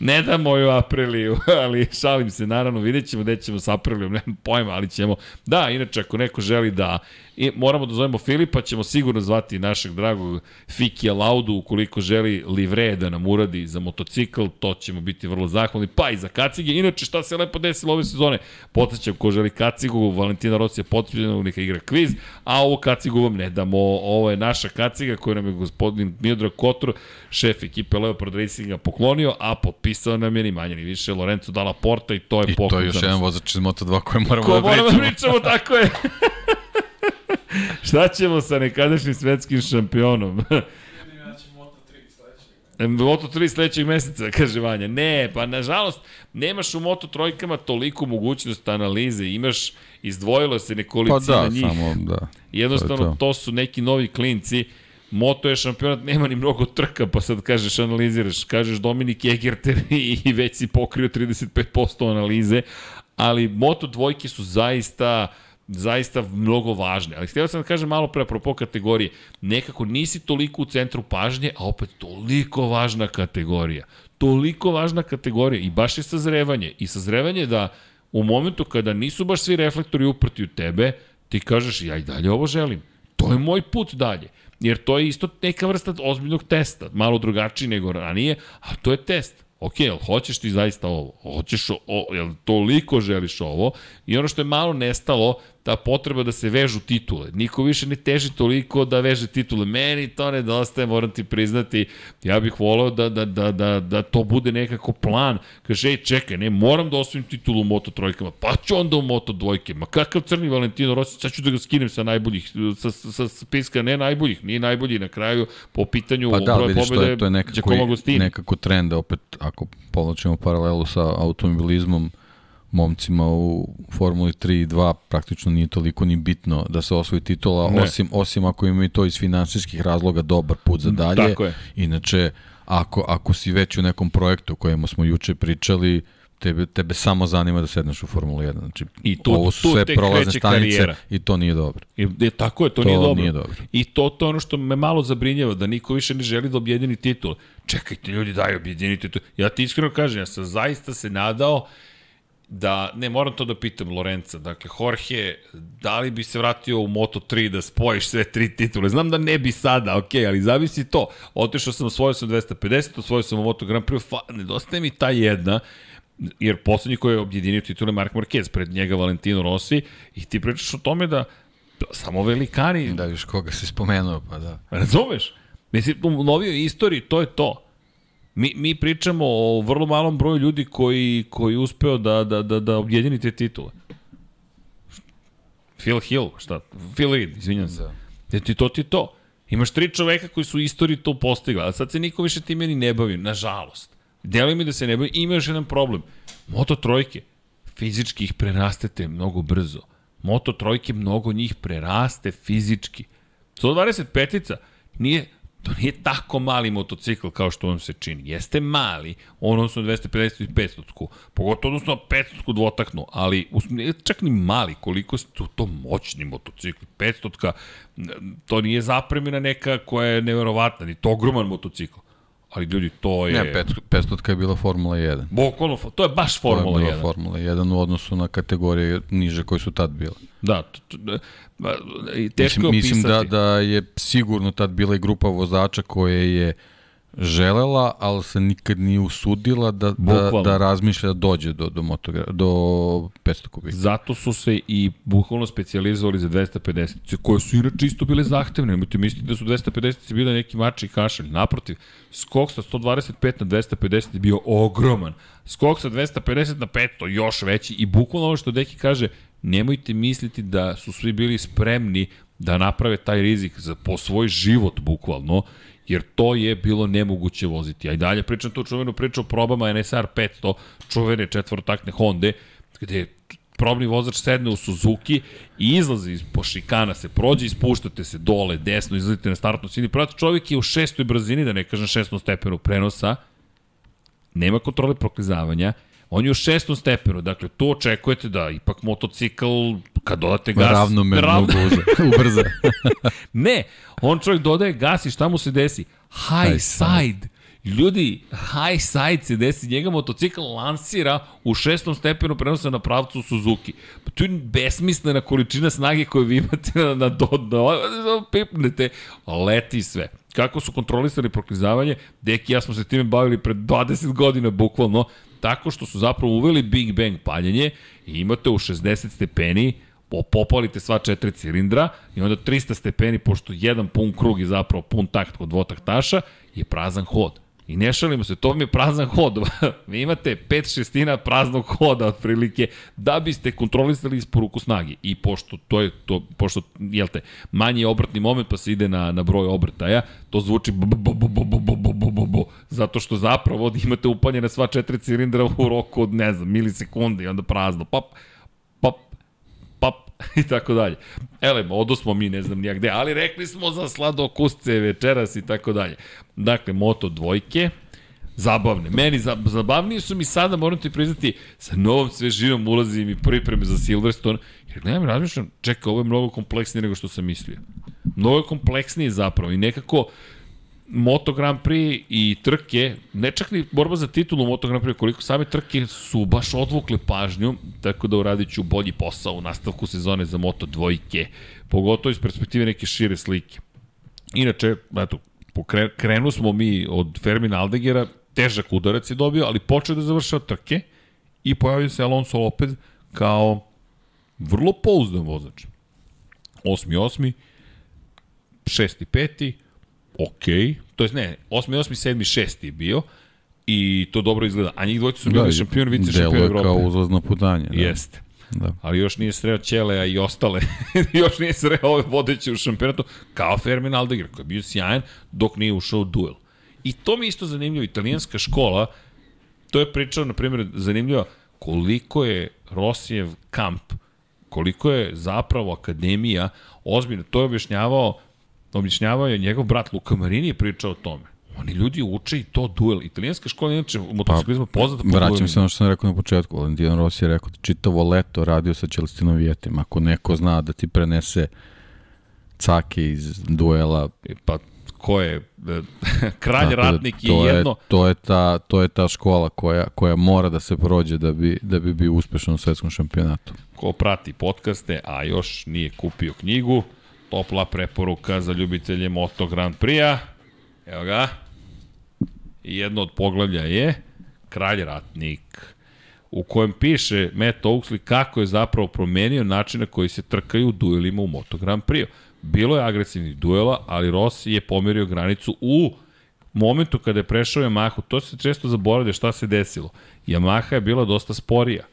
ne da moju Apriliju, <laughs> ali šalim se, naravno, vidjet ćemo gde ćemo sa Aprilijom, nemam pojma, ali ćemo. Da, inače, ako neko želi da I moramo da zovemo Filipa, ćemo sigurno zvati našeg dragog Fikija Laudu, ukoliko želi livre da nam uradi za motocikl, to ćemo biti vrlo zahvalni, pa i za kacige. Inače, šta se lepo desilo ove sezone? Podsjećam, ko želi kacigu, Valentina Rossi je potrebno, neka igra kviz, a ovo kacigu vam ne damo. Ovo je naša kaciga koju nam je gospodin Miodrag Kotor, šef ekipe Leopard Racinga, poklonio, a potpisao nam je ni manje ni više Lorenzo Dalla Porta i to je poklon. I to je još jedan vozač iz Moto2 koje moramo Ko da pričamo. moramo da pričamo, tako je. <laughs> <laughs> Šta ćemo sa nekadašnjim svetskim šampionom? Moto 3 sledećeg meseca, <laughs> kaže Vanja. Ne, pa nažalost, nemaš u Moto trojkama toliko mogućnost analize, imaš, izdvojilo se nekolicina pa da, njih. Samo, da. Jednostavno, to, to. to su neki novi klinci, Moto je šampionat, nema ni mnogo trka, pa sad kažeš, analiziraš, kažeš Dominik Egerter <laughs> i već si pokrio 35% analize, ali Moto dvojke su zaista zaista mnogo važne. Ali htio sam da kažem malo pre apropo kategorije. Nekako nisi toliko u centru pažnje, a opet toliko važna kategorija. Toliko važna kategorija i baš je sazrevanje. I sazrevanje da u momentu kada nisu baš svi reflektori uprti u tebe, ti kažeš ja i dalje ovo želim. To je moj put dalje. Jer to je isto neka vrsta ozbiljnog testa, malo drugačiji nego ranije, a to je test. Ok, jel hoćeš ti zaista ovo? Hoćeš, o, jel toliko želiš ovo? I ono što je malo nestalo, ta potreba da se vežu titule. Niko više ne teži toliko da veže titule. Meni to nedostaje, moram ti priznati. Ja bih voleo da, da, da, da, da to bude nekako plan. Kaže, ej, čekaj, ne, moram da osvojim titulu u Moto trojkama, pa ću onda u Moto dvojke. Ma kakav crni Valentino Rossi, sad ću da ga skinem sa najboljih, sa, sa, sa spiska ne najboljih, nije najbolji na kraju po pitanju pa da, broja pobjede to je, to je nekako, nekako trend, opet ako povlačimo paralelu sa automobilizmom, momcima u Formuli 3 i 2 praktično nije toliko ni bitno da se osvoji titula, ne. osim, osim ako imaju to iz finansijskih razloga dobar put za dalje. Tako je. Inače, ako, ako si već u nekom projektu o kojem smo juče pričali, tebe, tebe samo zanima da sedneš u Formulu 1. Znači, I tu, ovo su tu sve prolazne stanice karijera. i to nije dobro. I, je, tako je, to, to nije, dobro. nije dobro. I to, to ono što me malo zabrinjava, da niko više ne želi da objedini titul. Čekajte, ljudi, daj objedini titul. Ja ti iskreno kažem, ja sam zaista se nadao da, ne, moram to da pitam Lorenca, dakle, Jorge, da li bi se vratio u Moto3 da spojiš sve tri titule? Znam da ne bi sada, ok, ali zavisi to. Otešao sam, osvojio sam 250, osvojio sam u Moto Grand Prix, fa, nedostaje mi ta jedna, jer poslednji koji je objedinio titule Mark Marquez, pred njega Valentino Rossi, i ti pričaš o tome da samo velikani... Da, viš koga si spomenuo, pa da. Razumeš? Mislim, u novijoj istoriji to je to. Mi, mi pričamo o vrlo malom broju ljudi koji, koji uspeo da, da, da, da objedini te titule. Phil Hill, šta? Phil Reed, izvinjam se. Da. Ti to ti to. Imaš tri čoveka koji su istoriji to postigli, a sad se niko više time ni ne bavi, nažalost. Delo mi da se ne bavi, ima još jedan problem. Moto trojke, fizički ih prerastete mnogo brzo. Moto trojke, mnogo njih preraste fizički. 125-ica nije To nije tako mali motocikl kao što on se čini. Jeste mali, odnosno 250 i 500 pogotovo odnosno 500 dvotaknu, ali čak ni mali, koliko su to moćni motocikli. 500 to nije zapremina neka koja je neverovatna, ni to ogroman motocikl. Ali ljudi, to je... Ne, 500 je bila Formula 1. Bokolo, to je baš Formula 1. To je bila 1. Formula 1 u odnosu na kategorije niže koje su tad bile. Da, teško mislim, mislim da, da je sigurno tad bila i grupa vozača koje je želela, ali se nikad nije usudila da, da, da razmišlja da dođe do, do, motogra, do 500 kubika. Zato su se i bukvalno specializovali za 250, koje su inače isto bile zahtevne. Nemojte misliti da su 250 bile neki mači i kašalj. Naprotiv, skok sa 125 na 250 je bio ogroman. Skok sa 250 na 500 još veći i bukvalno ovo što Deki kaže, nemojte misliti da su svi bili spremni da naprave taj rizik za, po svoj život, bukvalno, jer to je bilo nemoguće voziti. A i dalje pričam tu čuvenu priču o probama NSR 500, čuvene četvorotakne Honda, gde probni vozač sedne u Suzuki i izlazi iz pošikana, se prođe, ispuštate se dole, desno, izlazite na startnu sini. Prati čovjek je u šestoj brzini, da ne kažem šestnom stepenu prenosa, nema kontrole proklizavanja, On je u šestom stepenu, dakle tu očekujete da ipak motocikl, kad dodate gas... Ravnomerno ravno... <laughs> ubrza. <laughs> ne, on čovjek dodaje gas i šta mu se desi? High, high side. Ljudi, high side se desi, njega motocikl lansira u šestom stepenu prenosa na pravcu Suzuki. Pa to je besmislena količina snage koju vi imate na, na pipnete, leti sve. Kako su kontrolisali proklizavanje, deki ja smo se time bavili pred 20 godina bukvalno, tako što su zapravo uveli Big Bang paljenje i imate u 60 stepeni popalite sva četiri cilindra i onda 300 stepeni, pošto jedan pun krug je zapravo pun takt kod dvotaktaša, je prazan hod. I ne šalimo se, to mi je prazan hod. Vi imate 5 šestina praznog hoda otprilike da biste kontrolisali isporuku snage. I pošto to je to, pošto, jel te, manji je obratni moment pa se ide na, na broj obrtaja, to zvuči bo, zato što zapravo imate upaljene sva četiri cilindra u roku od, ne znam, milisekunde i onda prazno. Pa, <laughs> i tako dalje. Ele, odo smo mi, ne znam nijak gde, ali rekli smo za sladokusce večeras i tako dalje. Dakle, moto dvojke, zabavne. Meni zabavnije su mi sada, moram ti priznati, sa novom svežinom ulazim i pripreme za Silverstone, jer gledam i razmišljam, čekaj, ovo je mnogo kompleksnije nego što sam mislio. Mnogo je kompleksnije zapravo i nekako Moto Grand Prix i trke, ne čak ni borba za titulu Moto Grand Prix, koliko same trke su baš odvukle pažnju, tako da uradit ću bolji posao u nastavku sezone za Moto dvojke, pogotovo iz perspektive neke šire slike. Inače, eto, krenu smo mi od Fermina Aldegera, težak udarac je dobio, ali počeo da završava trke i pojavio se Alonso Lopez kao vrlo pouzdan vozač. Osmi, osmi, šesti, peti, ok, to je ne, 8. 8. 7. 6. je bio i to dobro izgleda. A njih dvojice su bili da, šampion, vice šampion Evrope. kao uzlazno putanje. Da. Jeste. Da. Ali još nije sreo Ćelea i ostale. <laughs> još nije sreo ove vodeće u šampionatu, kao Fermin Aldegar, koji je bio sjajan dok nije ušao u duel. I to mi isto zanimljivo. Italijanska škola, to je pričao, na primjer, zanimljivo koliko je Rosijev kamp, koliko je zapravo akademija ozbiljno. To je objašnjavao objašnjavao je njegov brat Luka Marini je pričao o tome. Oni ljudi uče i to duel. Italijanska škola je inače u motociklizmu pa, poznata po Vraćam se ono što sam rekao na početku. Valentino Rossi je rekao da čitavo leto radio sa Celestinom Vijetima. Ako neko zna da ti prenese cake iz duela... E, pa ko je e, <laughs> kralj Tako da ratnik da, je jedno... Je, to, je ta, to je ta škola koja, koja mora da se prođe da bi, da bi bio uspešan u svetskom šampionatu. Ko prati podcaste, a još nije kupio knjigu, topla preporuka za ljubitelje Moto Grand Prix-a. Evo ga. I jedno od poglavlja je Kralj ratnik u kojem piše Matt Oaksley kako je zapravo promenio način na koji se trkaju u duelima u Moto Grand Prix. Bilo je agresivnih duela, ali Rossi je pomerio granicu u momentu kada je prešao Yamahu. To se često zaboravlja šta se desilo. Yamaha je bila dosta sporija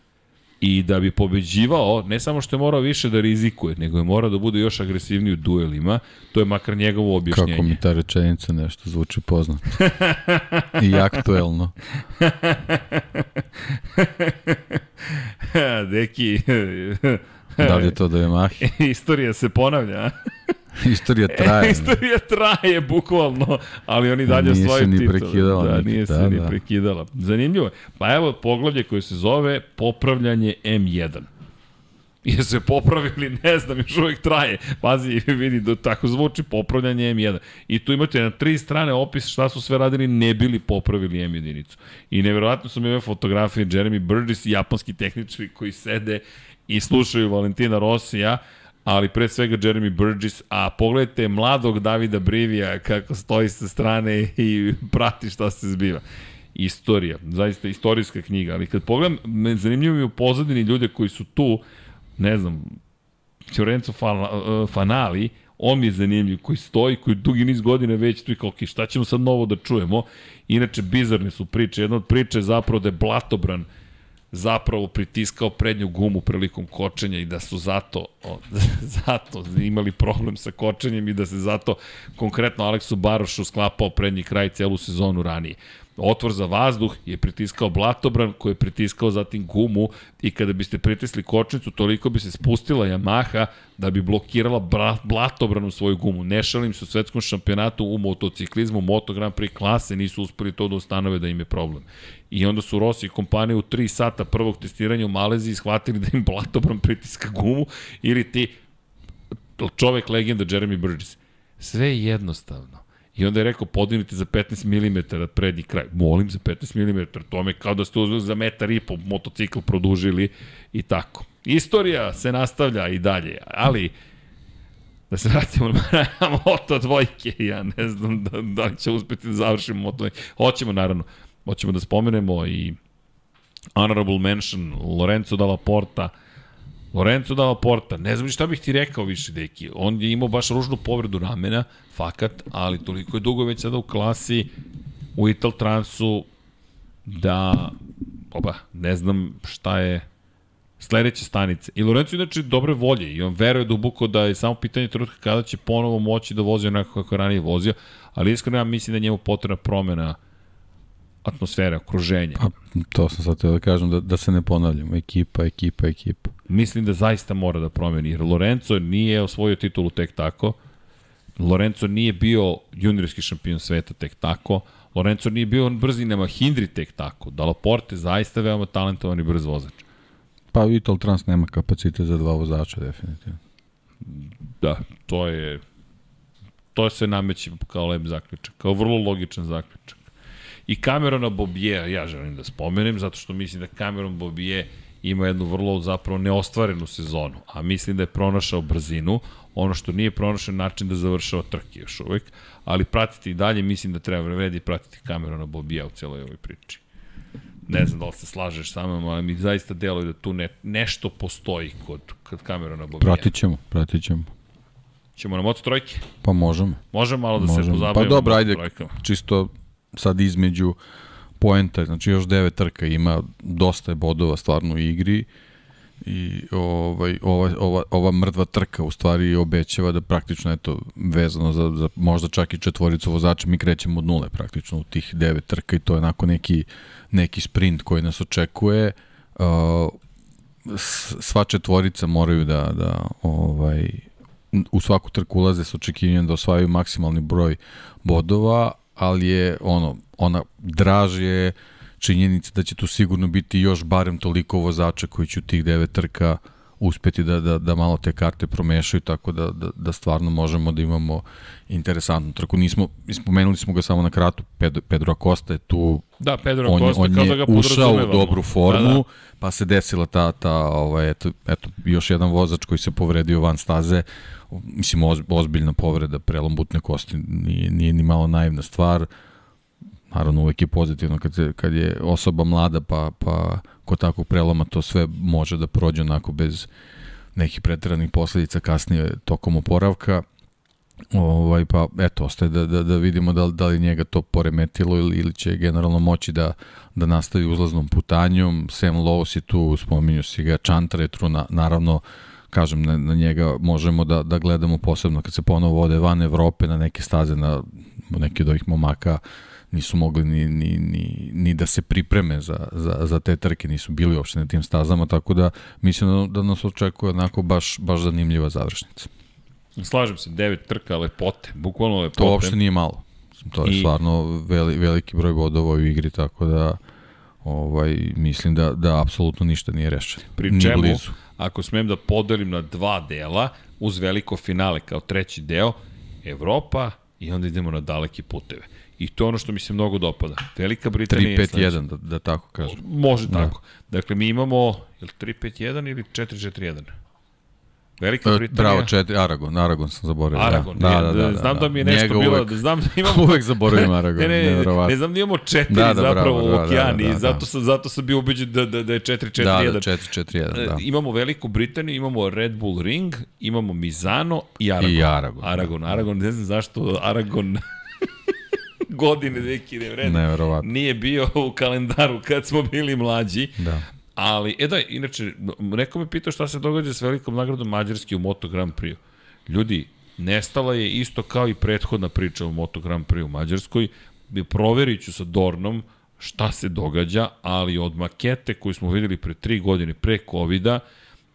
i da bi pobeđivao, ne samo što je morao više da rizikuje, nego je morao da bude još agresivniji u duelima, to je makar njegovo objašnjenje. Kako mi ta rečenica nešto zvuči poznato. I aktuelno. <laughs> Deki... da li je to da je Mahi? <laughs> Istorija se ponavlja. <laughs> Istorija traje. <laughs> Istorija traje, bukvalno, ali oni dalje nije svoje titule. Prekidala, da, nije se da, ni da. prekidala. Zanimljivo je. Pa evo poglavlje koje se zove Popravljanje M1. <laughs> Je se popravili, ne znam, još uvijek traje. Pazi, vidi, da tako zvuči popravljanje M1. I tu imate na tri strane opis šta su sve radili, ne bili popravili M jedinicu. I nevjerojatno su mi ove fotografije Jeremy Burgess i japanski tehničari koji sede i slušaju Valentina Rosija, ali pre svega Jeremy Burgess, a pogledajte mladog Davida Brivija kako stoji sa strane i prati šta se zbiva. Istorija, zaista istorijska knjiga, ali kad pogledam, me zanimljivo mi u pozadini ljude koji su tu, ne znam, Fiorenzo Fanali, on mi je zanimljiv, koji stoji, koji dugi niz godina već tu i kao, ok, šta ćemo sad novo da čujemo? Inače, bizarne su priče. Jedna od priče je zapravo da je Blatobran, zapravo pritiskao prednju gumu prilikom kočenja i da su zato, o, <laughs> zato imali problem sa kočenjem i da se zato konkretno Aleksu Barošu sklapao prednji kraj celu sezonu ranije. Otvor za vazduh je pritiskao blatobran koji je pritiskao zatim gumu i kada biste pritisli kočnicu toliko bi se spustila Yamaha da bi blokirala blatobran u svoju gumu. Ne šalim se u svetskom šampionatu u motociklizmu, Moto Grand Prix klase nisu uspeli to da ustanove da im je problem. I onda su Rossi i kompanije u 3 sata prvog testiranja u Maleziji shvatili da im blatobran pritiska gumu ili ti čovek legenda Jeremy Burgess. Sve je jednostavno. I onda je rekao, podignite za 15 mm prednji kraj. Molim za 15 mm, to me kao da ste uzeli za metar i po motocikl produžili i tako. Istorija se nastavlja i dalje, ali da se vratimo na moto dvojke, ja ne znam da, da li će uspeti da završimo moto dvojke. Hoćemo, naravno, hoćemo da spomenemo i honorable mention Lorenzo Dalla Porta, Lorenzo Dalla Porta, ne znam šta bih ti rekao više, deki. On je imao baš ružnu povredu ramena, fakat, ali toliko je dugo već sada u klasi u Ital Transu da oba, ne znam šta je sledeće stanice. I Lorenzo inače dobre volje i on veruje duboko da je samo pitanje trenutka kada će ponovo moći da vozi onako kako je ranije vozio, ali iskreno ja mislim da je njemu potrebna promena atmosfere, okruženja. Pa, to sam sad teo da kažem, da, da se ne ponavljamo. Ekipa, ekipa, ekipa. Mislim da zaista mora da promeni, jer Lorenzo nije osvojio titulu tek tako, Lorenzo nije bio juniorski šampion sveta tek tako, Lorenzo nije bio brzi na Mahindri tek tako, Dalaporte zaista veoma talentovan i brz vozač. Pa Vital Trans nema kapacite za dva vozača, definitivno. Da, to je to se nameće kao lep zaključak, kao vrlo logičan zaključak. I Camerona Bobije, ja želim da spomenem, zato što mislim da Cameron Bobije ima jednu vrlo zapravo neostvarenu sezonu, a mislim da je pronašao brzinu, ono što nije pronašao način da završava trke još uvek, ali pratiti i dalje, mislim da treba vredi pratiti Camerona Bobija u celoj ovoj priči. Ne znam da li se slažeš sa mnom, ali mi zaista deluje da tu ne, nešto postoji kod, kod Camerona Bobija. Pratit ćemo, pratit ćemo. Ćemo na moto trojke? Pa možemo. Možemo malo da možemo. se pozabavimo. Pa dobro, ajde, čisto sad između poenta, znači još devet trka ima, dosta je bodova stvarno u igri i ovaj, ova, ova, ova mrtva trka u stvari obećava da praktično eto vezano za, za možda čak i četvoricu vozača mi krećemo od nule praktično u tih devet trka i to je onako neki, neki sprint koji nas očekuje. Uh, sva četvorica moraju da, da ovaj, u svaku trku ulaze s očekivanjem da osvajaju maksimalni broj bodova, ali je ono, ona draž je činjenica da će tu sigurno biti još barem toliko vozača koji će u tih devet trka uspeti da, da, da malo te karte promešaju, tako da, da, da stvarno možemo da imamo interesantnu trku. Nismo, spomenuli smo ga samo na kratu, Pedro, Pedro Acosta je tu, da, Pedro on, Acosta, on kao da ga ušao u dobru formu, da, da. pa se desila ta, ta ovaj, eto, eto, još jedan vozač koji se povredio van staze, mislim, oz, ozbiljna povreda, prelom butne kosti, nije, nije ni malo naivna stvar, naravno uvek je pozitivno kad, se, kad je osoba mlada pa, pa kod takvog preloma to sve može da prođe onako bez nekih pretiranih posledica kasnije tokom oporavka. Ovaj, pa eto, ostaje da, da, da vidimo da, da li njega to poremetilo ili, ili će generalno moći da, da nastavi uzlaznom putanjom. Sam Lowe's je tu, spominju si ga, Chantre tu, na, naravno, kažem, na, na njega možemo da, da gledamo posebno kad se ponovo ode van Evrope na neke staze, na neke od ovih momaka, nisu mogli ni, ni, ni, ni da se pripreme za, za, za te trke, nisu bili uopšte na tim stazama, tako da mislim da, da nas očekuje onako baš, baš zanimljiva završnica. Slažem se, devet trka lepote, bukvalno lepote. To uopšte nije malo. To je I... stvarno veli, veliki broj bodova u igri, tako da ovaj, mislim da, da apsolutno ništa nije rešeno. Pri čemu, blizu. ako smem da podelim na dva dela, uz veliko finale kao treći deo, Evropa i onda idemo na daleke puteve. I to je ono što mi se mnogo dopada. Velika Britanija 3-5-1, da, da tako kažem. Može da. tako. Dakle, mi imamo, je li 3-5-1 ili 4-4-1? Velika e, Britanija. Bravo, četiri, Aragon, Aragon sam zaboravio. Aragon, da, da, da, da, da, znam da mi je nešto Njega bilo, uvek, da znam da imamo... <laughs> uvek zaboravim Aragon, <laughs> ne, ne, ne, ne, ne znam da imamo četiri da, da, zapravo bravo, u okeani, da, da, da, zato, sam, zato sam bio ubeđen da, da, da je 4-4-1. Da, da, 4-4-1, da. Imamo Veliku Britaniju, imamo Red Bull Ring, imamo Mizano i Aragon. I Aragon. Aragon, Aragon, ne znam zašto Aragon <laughs> godine 2000 Neverovatno. Nije bio u kalendaru kad smo bili mlađi. Da. Ali, e da, inače, neko me pitao šta se događa s velikom nagradom Mađarske u Moto Grand Prix. Ljudi, nestala je isto kao i prethodna priča u Moto Grand Prix u Mađarskoj. Proverit ću sa Dornom šta se događa, ali od makete koju smo videli pre tri godine, pre COVID-a,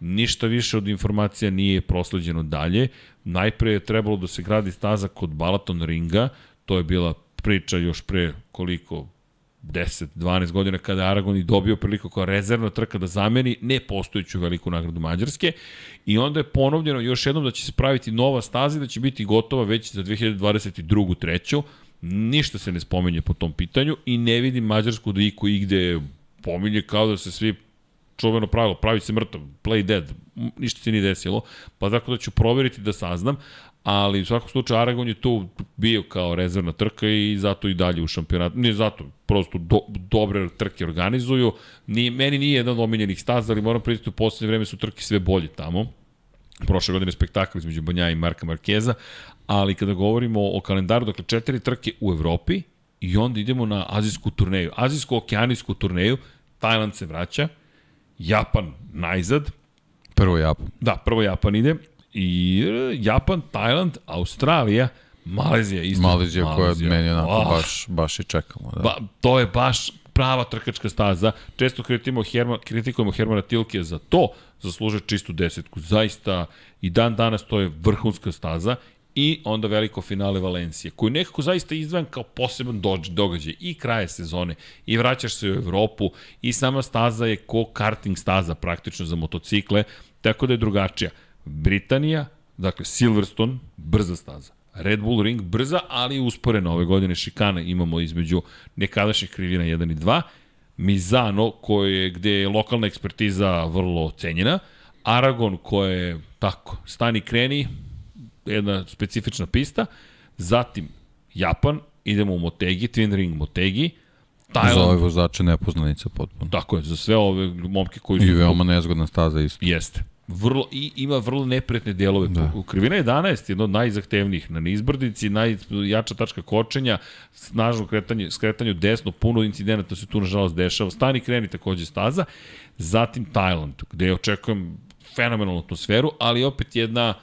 ništa više od informacija nije prosleđeno dalje. Najpre je trebalo da se gradi staza kod Balaton ringa, to je bila priča još pre koliko 10, 12 godina kada Aragon i dobio priliku kao rezervna trka da zameni nepostojuću veliku nagradu Mađarske i onda je ponovljeno još jednom da će se praviti nova staza da će biti gotova već za 2022. treću. Ništa se ne spomenje po tom pitanju i ne vidim Mađarsku da iko igde pominje kao da se svi čuveno pravilo, pravi se mrtav, play dead, ništa se nije desilo, pa tako da ću proveriti da saznam, ali u svakom slučaju Aragon je tu bio kao rezervna trka i zato i dalje u šampionatu. Nije zato, prosto do, dobre trke organizuju. Ni, meni nije jedan od omiljenih staza, ali moram priznati u poslednje vreme su trke sve bolje tamo. Prošle godine spektakl između Banja i Marka Markeza, ali kada govorimo o kalendaru, dakle četiri trke u Evropi i onda idemo na azijsku turneju. Azijsko-okeanijsku turneju, Tajland se vraća, Japan najzad. Prvo Japan. Da, prvo Japan ide i Japan, Tajland, Australija, Malezija isto. Malezija, Malezija koja meni onako oh. baš, baš i čekamo. Da. Ba, to je baš prava trkačka staza. Često kritikujemo, Herman, kritikujemo Hermana Tilke za to, zasluže čistu desetku. Zaista i dan danas to je vrhunska staza i onda veliko finale Valencije, koji nekako zaista izdvajan kao poseban događaj i kraje sezone i vraćaš se u Evropu i sama staza je ko karting staza praktično za motocikle, tako da je drugačija. Britanija, dakle Silverstone, brza staza. Red Bull Ring brza, ali usporena ove godine šikana imamo između nekadašnjih krivina 1 i 2, Mizano, koje, gde je lokalna ekspertiza vrlo cenjena, Aragon, koje je tako, stani kreni, jedna specifična pista, zatim Japan, idemo u Motegi, Twin Ring Motegi, Tajland. Za ove vozače nepoznanica potpuno. Tako je, za sve ove momke koji su... I veoma nezgodna staza isto. Jeste. Vrlo, i ima vrlo nepretne delove. Da. Krivina 11 jedno od najzahtevnijih. Na nizbrdici, najjača tačka kočenja, snažno kretanje, skretanje desno, puno incidenata se tu nažalost dešava. Stani kreni takođe staza. Zatim Tajland, gde očekujem fenomenalnu atmosferu, ali opet jedna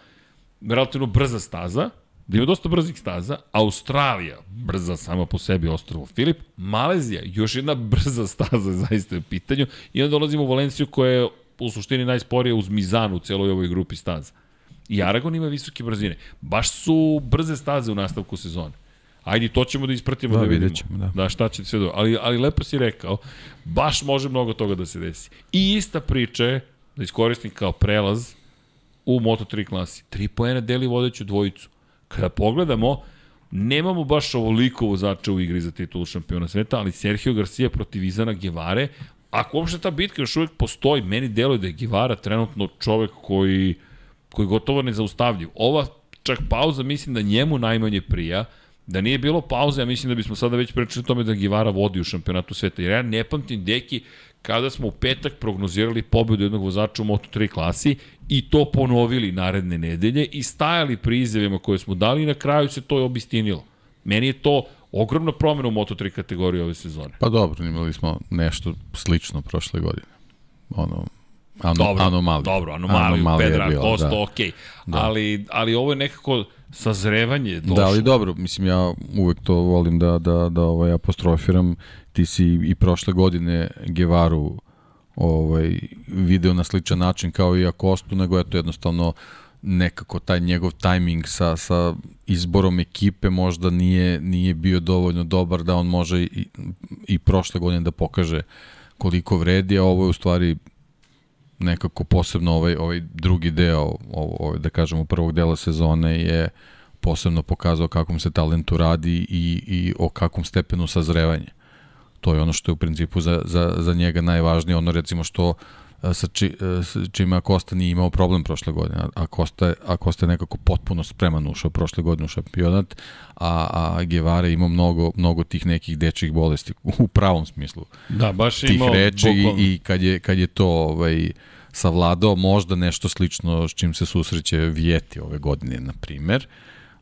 relativno brza staza, da ima dosta brzih staza, Australija, brza sama po sebi ostrovo Filip, Malezija, još jedna <laughs> brza staza zaista je u pitanju, i onda dolazimo u Valenciju koja je u suštini najsporija uz Mizanu u celoj ovoj grupi staza. I Aragon ima visoke brzine. Baš su brze staze u nastavku sezone. Ajde, to ćemo da ispratimo da, da vidimo. Ćemo, da. da, šta će sve do... Ali, ali lepo si rekao, baš može mnogo toga da se desi. I ista priča je, da iskoristim kao prelaz, u Moto3 klasi. Tri poena deli vodeću dvojicu. Kada pogledamo, nemamo baš ovoliko vozača u igri za titulu šampiona sveta, ali Sergio Garcia protiv Izana Gevare, ako uopšte ta bitka još uvek postoji, meni deluje da je Gevara trenutno čovek koji, koji gotovo ne zaustavljiv. Ova čak pauza mislim da njemu najmanje prija, Da nije bilo pauze, ja mislim da bismo sada već pričali o tome da Givara vodi u šampionatu sveta. Jer ja ne pamtim deki kada smo u petak prognozirali pobedu jednog vozača u Moto3 klasi i to ponovili naredne nedelje i stajali pri izjavima koje smo dali i na kraju se to je obistinilo. Meni je to ogromna promena u Moto3 kategoriji ove sezone. Pa dobro, imali smo nešto slično prošle godine. Ono, ano, dobro, anomaliju. Dobro, anomaliju, anomalija Pedra, bila, Kosto, da. ok. Da. Ali, ali ovo je nekako sazrevanje došlo. Da, ali dobro, mislim ja uvek to volim da, da, da ovaj, apostrofiram. Ti si i prošle godine Gevaru ovaj, video na sličan način kao i Akostu, nego je to jednostavno nekako taj njegov tajming sa, sa izborom ekipe možda nije, nije bio dovoljno dobar da on može i, i prošle godine da pokaže koliko vredi, a ovo je u stvari nekako posebno ovaj, ovaj drugi deo, ovo, ovaj, da kažemo, prvog dela sezone je posebno pokazao kakvom se talentu radi i, i o kakvom stepenu sazrevanja. To je ono što je u principu za, za, za njega najvažnije, ono recimo što sa, či, sa čime Kosta nije imao problem prošle godine, a Kosta, a Kosta je nekako potpuno spreman ušao prošle godine u šampionat, a, a Guevara imao mnogo, mnogo tih nekih dečjih bolesti u pravom smislu. Da, baš tih imao reči bukvalno. i, kad je, kad je to ovaj, savladao možda nešto slično s čim se susreće Vjeti ove godine, na primer,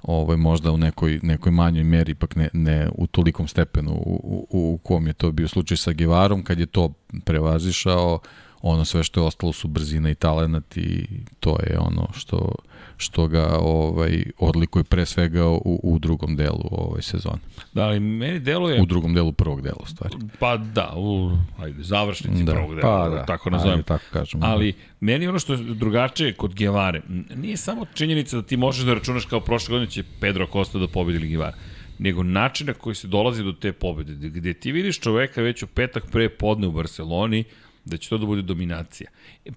ovaj, možda u nekoj, nekoj manjoj meri, ipak ne, ne u tolikom stepenu u, u, u kom je to bio slučaj sa Givarom, kad je to prevazišao, ono sve što je ostalo su brzina i talenat i to je ono što što ga ovaj odlikuje pre svega u, u drugom delu ovaj sezone. Da, ali meni deluje u drugom delu prvog dela stvari. Pa da, u ajde završnici da, prvog dela, pa, da, tako nazovem. Ajde, tako kažemo. Ali meni ono što je drugačije kod Gevare, nije samo činjenica da ti možeš da računaš kao prošle godine će Pedro Costa da pobedi Gevara nego način na koji se dolazi do te pobede, gde ti vidiš čoveka već u petak pre podne u Barceloni, da će to da bude dominacija.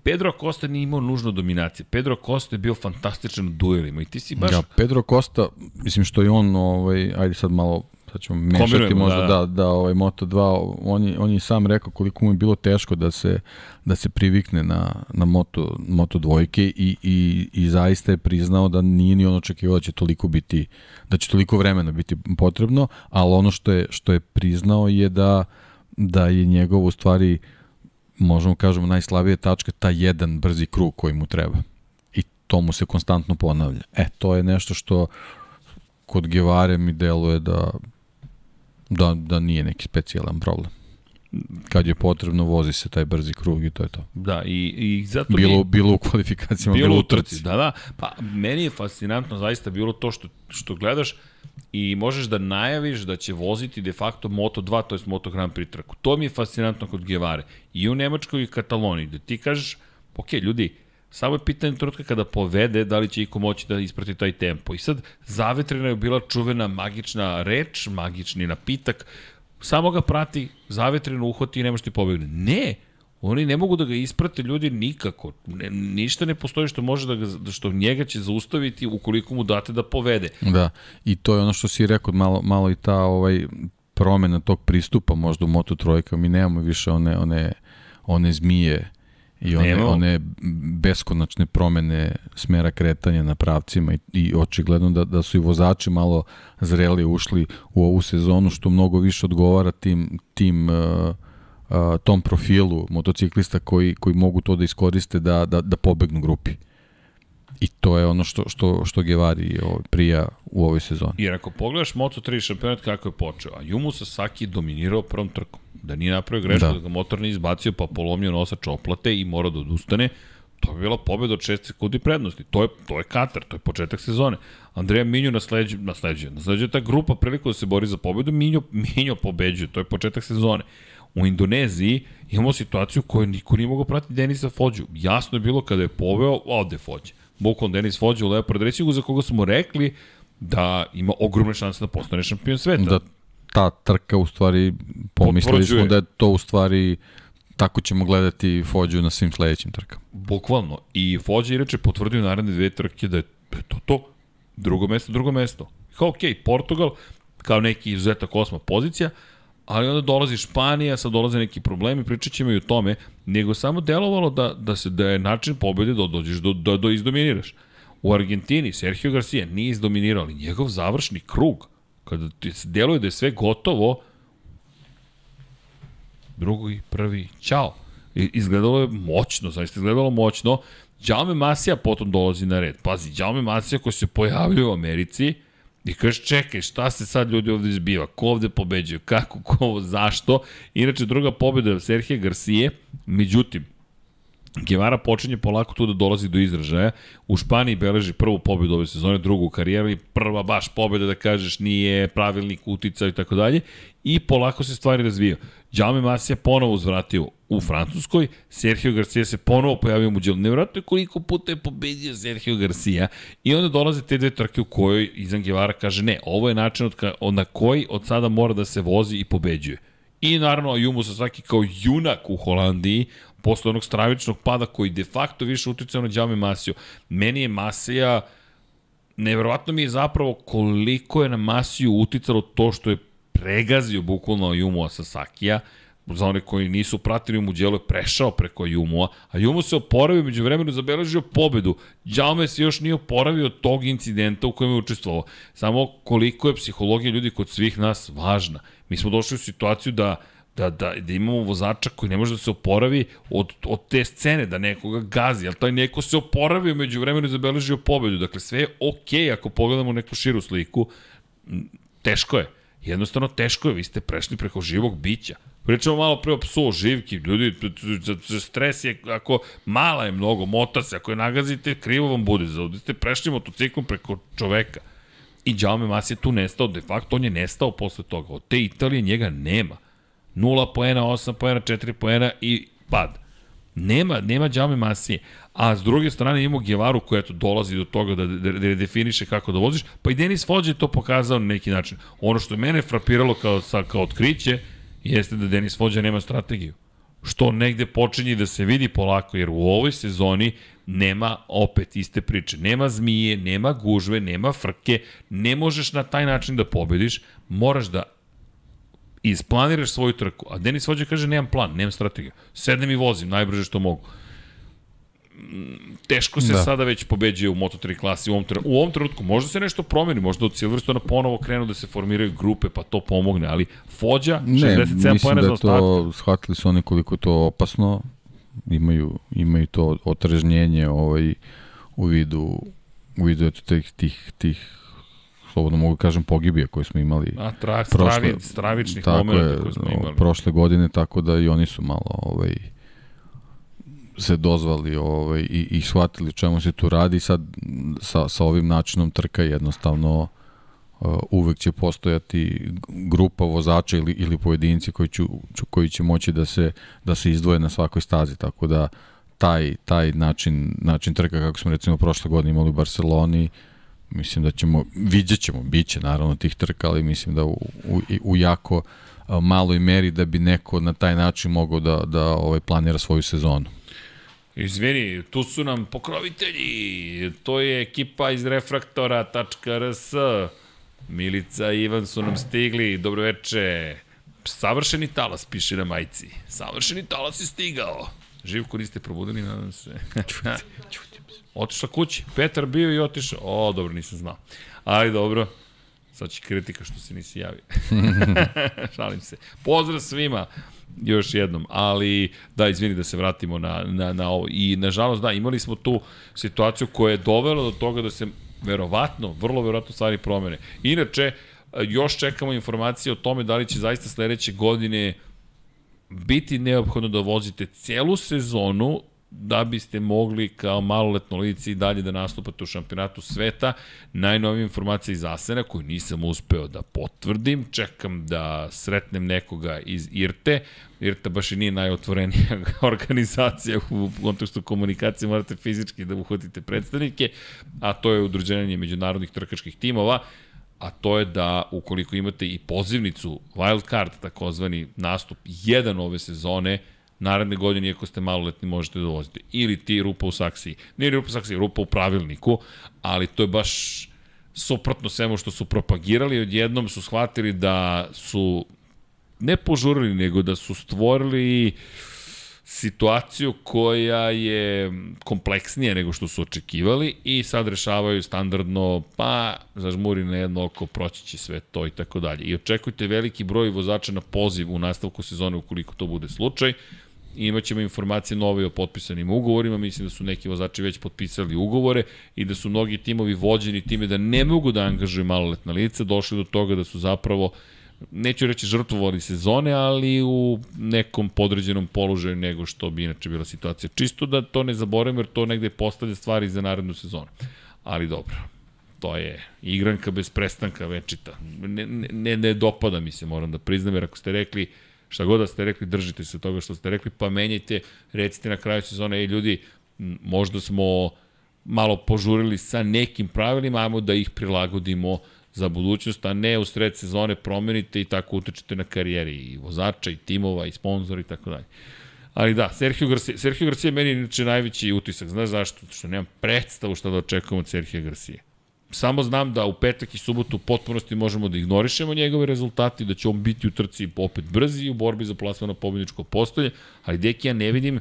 Pedro Costa nije imao nužno dominacije. Pedro Costa je bio fantastičan u duelima i ti si baš... Ja, Pedro Costa, mislim što je on, ovaj, ajde sad malo sad ćemo mešati možda da, da, da ovaj Moto2, on je, on je sam rekao koliko mu je bilo teško da se, da se privikne na, na Moto, Moto dvojke i, i, i zaista je priznao da nije ni on očekivao da će toliko biti, da će toliko vremena biti potrebno, ali ono što je, što je priznao je da, da je njegov u stvari uh, možemo kažemo najslabije tačka taj jedan brzi krug koji mu treba. I to mu se konstantno ponavlja. E, to je nešto što kod Gevare mi deluje da, da, da nije neki specijalan problem. Kad je potrebno vozi se taj brzi krug i to je to. Da, i, i zato bilo, mi... bilo u kvalifikacijama, bilo, bilo u trci. Da, da, pa meni je fascinantno zaista bilo to što, što gledaš i možeš da najaviš da će voziti de facto Moto2, to je Moto Grand Prix trku. To mi je fascinantno kod Gevare. I u Nemačkoj i Kataloniji, da ti kažeš, ok, ljudi, Samo je pitanje trenutka kada povede da li će iko moći da isprati taj tempo. I sad zavetrena je bila čuvena magična reč, magični napitak, samo ga prati, zavetreno uhvati i ne možeš ti pobegne. Ne, oni ne mogu da ga isprate ljudi nikako. Ne, ništa ne postoji što može da ga, što njega će zaustaviti ukoliko mu date da povede. Da, i to je ono što si rekao, malo, malo i ta ovaj promena tog pristupa možda u Moto Trojka, mi nemamo više one, one, one zmije i one, Nemo. one beskonačne promene smera kretanja na pravcima i, i očigledno da, da su i vozači malo zreli ušli u ovu sezonu što mnogo više odgovara tim, tim uh, uh, tom profilu motociklista koji, koji mogu to da iskoriste da, da, da pobegnu grupi. I to je ono što, što, što Gevari prija u ovoj sezoni. Jer ako pogledaš Moto3 šampionat kako je počeo, a Jumu Sasaki dominirao prvom trkom. Da nije napravio grešku, da. da ga motor ne izbacio pa polomio nosač oplate i mora da odustane, to je bila pobeda od 6 sekundi prednosti. To je, to je Katar, to je početak sezone. Andreja Minjo nasleđuje, nasleđuje, nasleđuje ta grupa priliku da se bori za pobedu, Minjo, Minjo pobeđuje, to je početak sezone. U Indoneziji imamo situaciju koju niko nije mogao pratiti Denisa Fođu. Jasno je bilo kada je poveo, ode Fođe. Bukvalno Denis Fođe u Leopard Racingu za koga smo rekli da ima ogromne šanse da postane šampion sveta. Da ta trka u stvari pomislili smo da je to u stvari tako ćemo gledati Fođu na svim sledećim trkama. Bukvalno. I Fođa inače potvrdio naredne dve trke da je to to. Drugo mesto, drugo mesto. Kao, ok, Portugal, kao neki izuzetak osma pozicija, ali onda dolazi Španija, sad dolaze neki problemi, pričat ćemo i o tome, nego samo delovalo da, da, se, da je način pobede da dođeš do, da, da izdominiraš. U Argentini Sergio Garcia nije izdominirao, ali njegov završni krug, kada deluje da je sve gotovo, drugi, prvi, čao. Izgledalo je moćno, zaista izgledalo moćno. Jaume Masija potom dolazi na red. Pazi, Jaume Masija koji se pojavljuje u Americi, I kažeš, čekaj, šta se sad ljudi ovde izbiva? Ko ovde pobeđuje? Kako, ko, zašto? Inače, druga pobeda Serhije Garcije, međutim, Guevara počinje polako tu da dolazi do izražaja. U Španiji beleži prvu pobedu ove sezone, drugu u karijeru i prva baš pobeda da kažeš nije pravilnik utica i tako dalje. I polako se stvari razvijaju. Jaume Masija ponovo uzvratio u Francuskoj, Sergio Garcia se ponovo pojavio u Mugello. Nevjerojatno je koliko puta je pobedio Sergio Garcia i onda dolaze te dve trke u kojoj Izan Guevara kaže ne, ovo je način od, ka, na koji od sada mora da se vozi i pobeđuje. I naravno Jumu svaki kao junak u Holandiji, posle onog stravičnog pada koji de facto više uticao na Đame Masiju. Meni je Masija, nevjerovatno mi je zapravo koliko je na Masiju uticalo to što je pregazio bukvalno Jumu Sasakija, za one koji nisu pratili mu djelo je prešao preko Jumua, a Jumu se oporavio među vremenu zabeležio pobedu. Đaume se još nije oporavio od tog incidenta u kojem je učestvovao. Samo koliko je psihologija ljudi kod svih nas važna. Mi smo došli u situaciju da da, da, da imamo vozača koji ne može da se oporavi od, od te scene, da nekoga gazi, ali taj neko se oporavio među vremenu i zabeležio pobedu. Dakle, sve je okej okay ako pogledamo neku širu sliku. Teško je. Jednostavno teško je, vi ste prešli preko živog bića. Pričamo malo pre o psu, o živki, ljudi, stres je, ako mala je mnogo, mota se, ako je nagazite, krivo vam bude, zaudi ste prešli motociklom preko čoveka. I Jaume Mas je tu nestao, de facto on je nestao posle toga. Od te Italije njega nema. 0 poena, 8 poena, 4 poena i pad. Nema, nema Jaume Masije. A s druge strane imamo Gevaru koja eto, dolazi do toga da, da, da definiše kako da voziš, pa i Denis Fođe je to pokazao na neki način. Ono što je mene frapiralo kao, sa, kao otkriće jeste da Denis Fođa nema strategiju. Što negde počinje da se vidi polako, jer u ovoj sezoni nema opet iste priče. Nema zmije, nema gužve, nema frke, ne možeš na taj način da pobediš, moraš da isplaniraš svoju trku. A Denis Vođa kaže nemam plan, nemam strategiju. Sednem i vozim najbrže što mogu. Teško se da. sada već pobeđuje u Moto3 klasi u ovom, trenutku. u ovom trenutku. Možda se nešto promeni, možda od Silverstona ponovo krenu da se formiraju grupe, pa to pomogne, ali Fođa, 67 pojene za ostatak. Ne, mislim da to, shvatili su oni koliko to opasno, imaju, imaju to otrežnjenje ovaj, u vidu, u vidu eto, tih, tih, tih slobodno mogu kažem, pogibija koje smo imali A, tra, prošle, stravi, stravičnih momenta koje smo imali. Prošle godine, tako da i oni su malo ovaj, se dozvali ovaj, i, i shvatili čemu se tu radi. Sad sa, sa ovim načinom trka jednostavno uh, uvek će postojati grupa vozača ili, ili pojedinci koji, ću, koji će moći da se, da se izdvoje na svakoj stazi, tako da taj, taj način, način trka kako smo recimo prošle godine imali u Barceloni, mislim da ćemo, vidjet ćemo, bit će naravno tih trka, ali mislim da u, u, u jako maloj meri da bi neko na taj način mogao da, da ovaj, planira svoju sezonu. Izvini, tu su nam pokrovitelji. To je ekipa iz refraktora.rs. Milica i Ivan su nam stigli. Dobro veče. Savršeni talas piše na majici. Savršeni talas je stigao. Živko niste probudili, nadam se. <laughs> Otišla kući. Petar bio i otišao. O, dobro, nisam znao. Ali dobro. Sad će kritika što se nisi javio. <laughs> Šalim se. Pozdrav svima još jednom, ali da, izvini da se vratimo na, na, na ovo. I nažalost, da, imali smo tu situaciju koja je dovela do toga da se verovatno, vrlo verovatno stvari promene. Inače, još čekamo informacije o tome da li će zaista sledeće godine biti neophodno da vozite celu sezonu da biste mogli kao maloletno lice i dalje da nastupate u šampionatu sveta. Najnovije informacije iz Asena koju nisam uspeo da potvrdim. Čekam da sretnem nekoga iz IRTE. IRTA baš i nije najotvorenija <laughs> organizacija u kontekstu komunikacije, morate fizički da uhvatite predstavnike, a to je udruženje međunarodnih trkačkih timova a to je da ukoliko imate i pozivnicu wild card, takozvani nastup jedan ove sezone, naredne godine, iako ste maloletni, možete da vozite. Ili ti rupa u saksiji. Nije rupa u saksiji, rupa u pravilniku, ali to je baš suprotno svemu što su propagirali. Odjednom su shvatili da su ne požurili, nego da su stvorili situaciju koja je kompleksnija nego što su očekivali i sad rešavaju standardno, pa zažmuri na jedno oko, proći će sve to i tako dalje. I očekujte veliki broj vozača na poziv u nastavku sezone ukoliko to bude slučaj imaćemo informacije nove o potpisanim ugovorima, mislim da su neki vozači već potpisali ugovore i da su mnogi timovi vođeni time da ne mogu da angažuju maloletna lica, došli do toga da su zapravo neću reći žrtvovali sezone, ali u nekom podređenom položaju nego što bi inače bila situacija. Čisto da to ne zaboravim, jer to negde postavlja stvari za narednu sezonu. Ali dobro, to je igranka bez prestanka večita. Ne, ne, ne dopada mi se, moram da priznam, jer ako ste rekli Šta god da ste rekli, držite se toga što ste rekli, pa menjajte, recite na kraju sezone, ej ljudi, možda smo malo požurili sa nekim pravilima, ajmo da ih prilagodimo za budućnost, a ne u sred sezone promenite i tako utečete na karijeri i vozača, i timova, i sponzora i tako dalje. Ali da, Sergio Garcia, Sergio Garcia je meni inače najveći utisak. Znaš zašto? Što nemam predstavu šta da očekujem od Sergio Garcia. Samo znam da u petak i subotu u potpunosti možemo da ignorišemo njegove rezultate i da će on biti u trci opet brzi u borbi za plasman na pobjedničko postolje, ali deki ja ne vidim,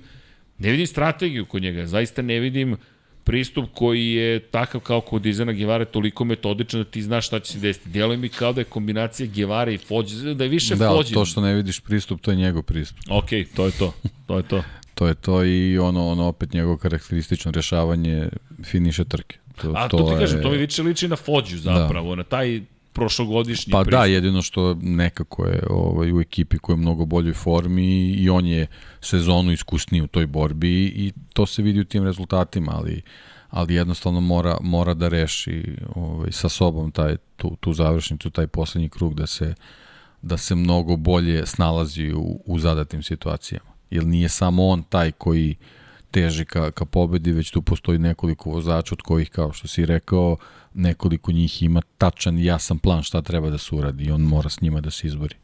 ne vidim strategiju kod njega, zaista ne vidim pristup koji je takav kao kod Izana Gevare toliko metodičan da ti znaš šta će se desiti. Djeluje mi kao da je kombinacija Gevare i Fođe, da je više da, Fođe. Da, to što ne vidiš pristup, to je njegov pristup. Ok, to je to. To je to. to je to i ono, ono opet njegovo karakteristično rešavanje finiše trke. To, A to, to ti kažem, to mi više liči na Fođu zapravo, da. na taj prošlogodišnji Pa da, pristup. da, jedino što nekako je ovaj, u ekipi koja je mnogo boljoj formi i on je sezonu iskusniji u toj borbi i to se vidi u tim rezultatima, ali ali jednostavno mora, mora da reši ovaj, sa sobom taj, tu, tu završnicu, taj poslednji krug da se, da se mnogo bolje snalazi u, u zadatim situacijama. Jer nije samo on taj koji uh, teži ka, ka pobedi, već tu postoji nekoliko vozača od kojih, kao što si rekao, nekoliko njih ima tačan i jasan plan šta treba da se uradi i on mora s njima da se izbori.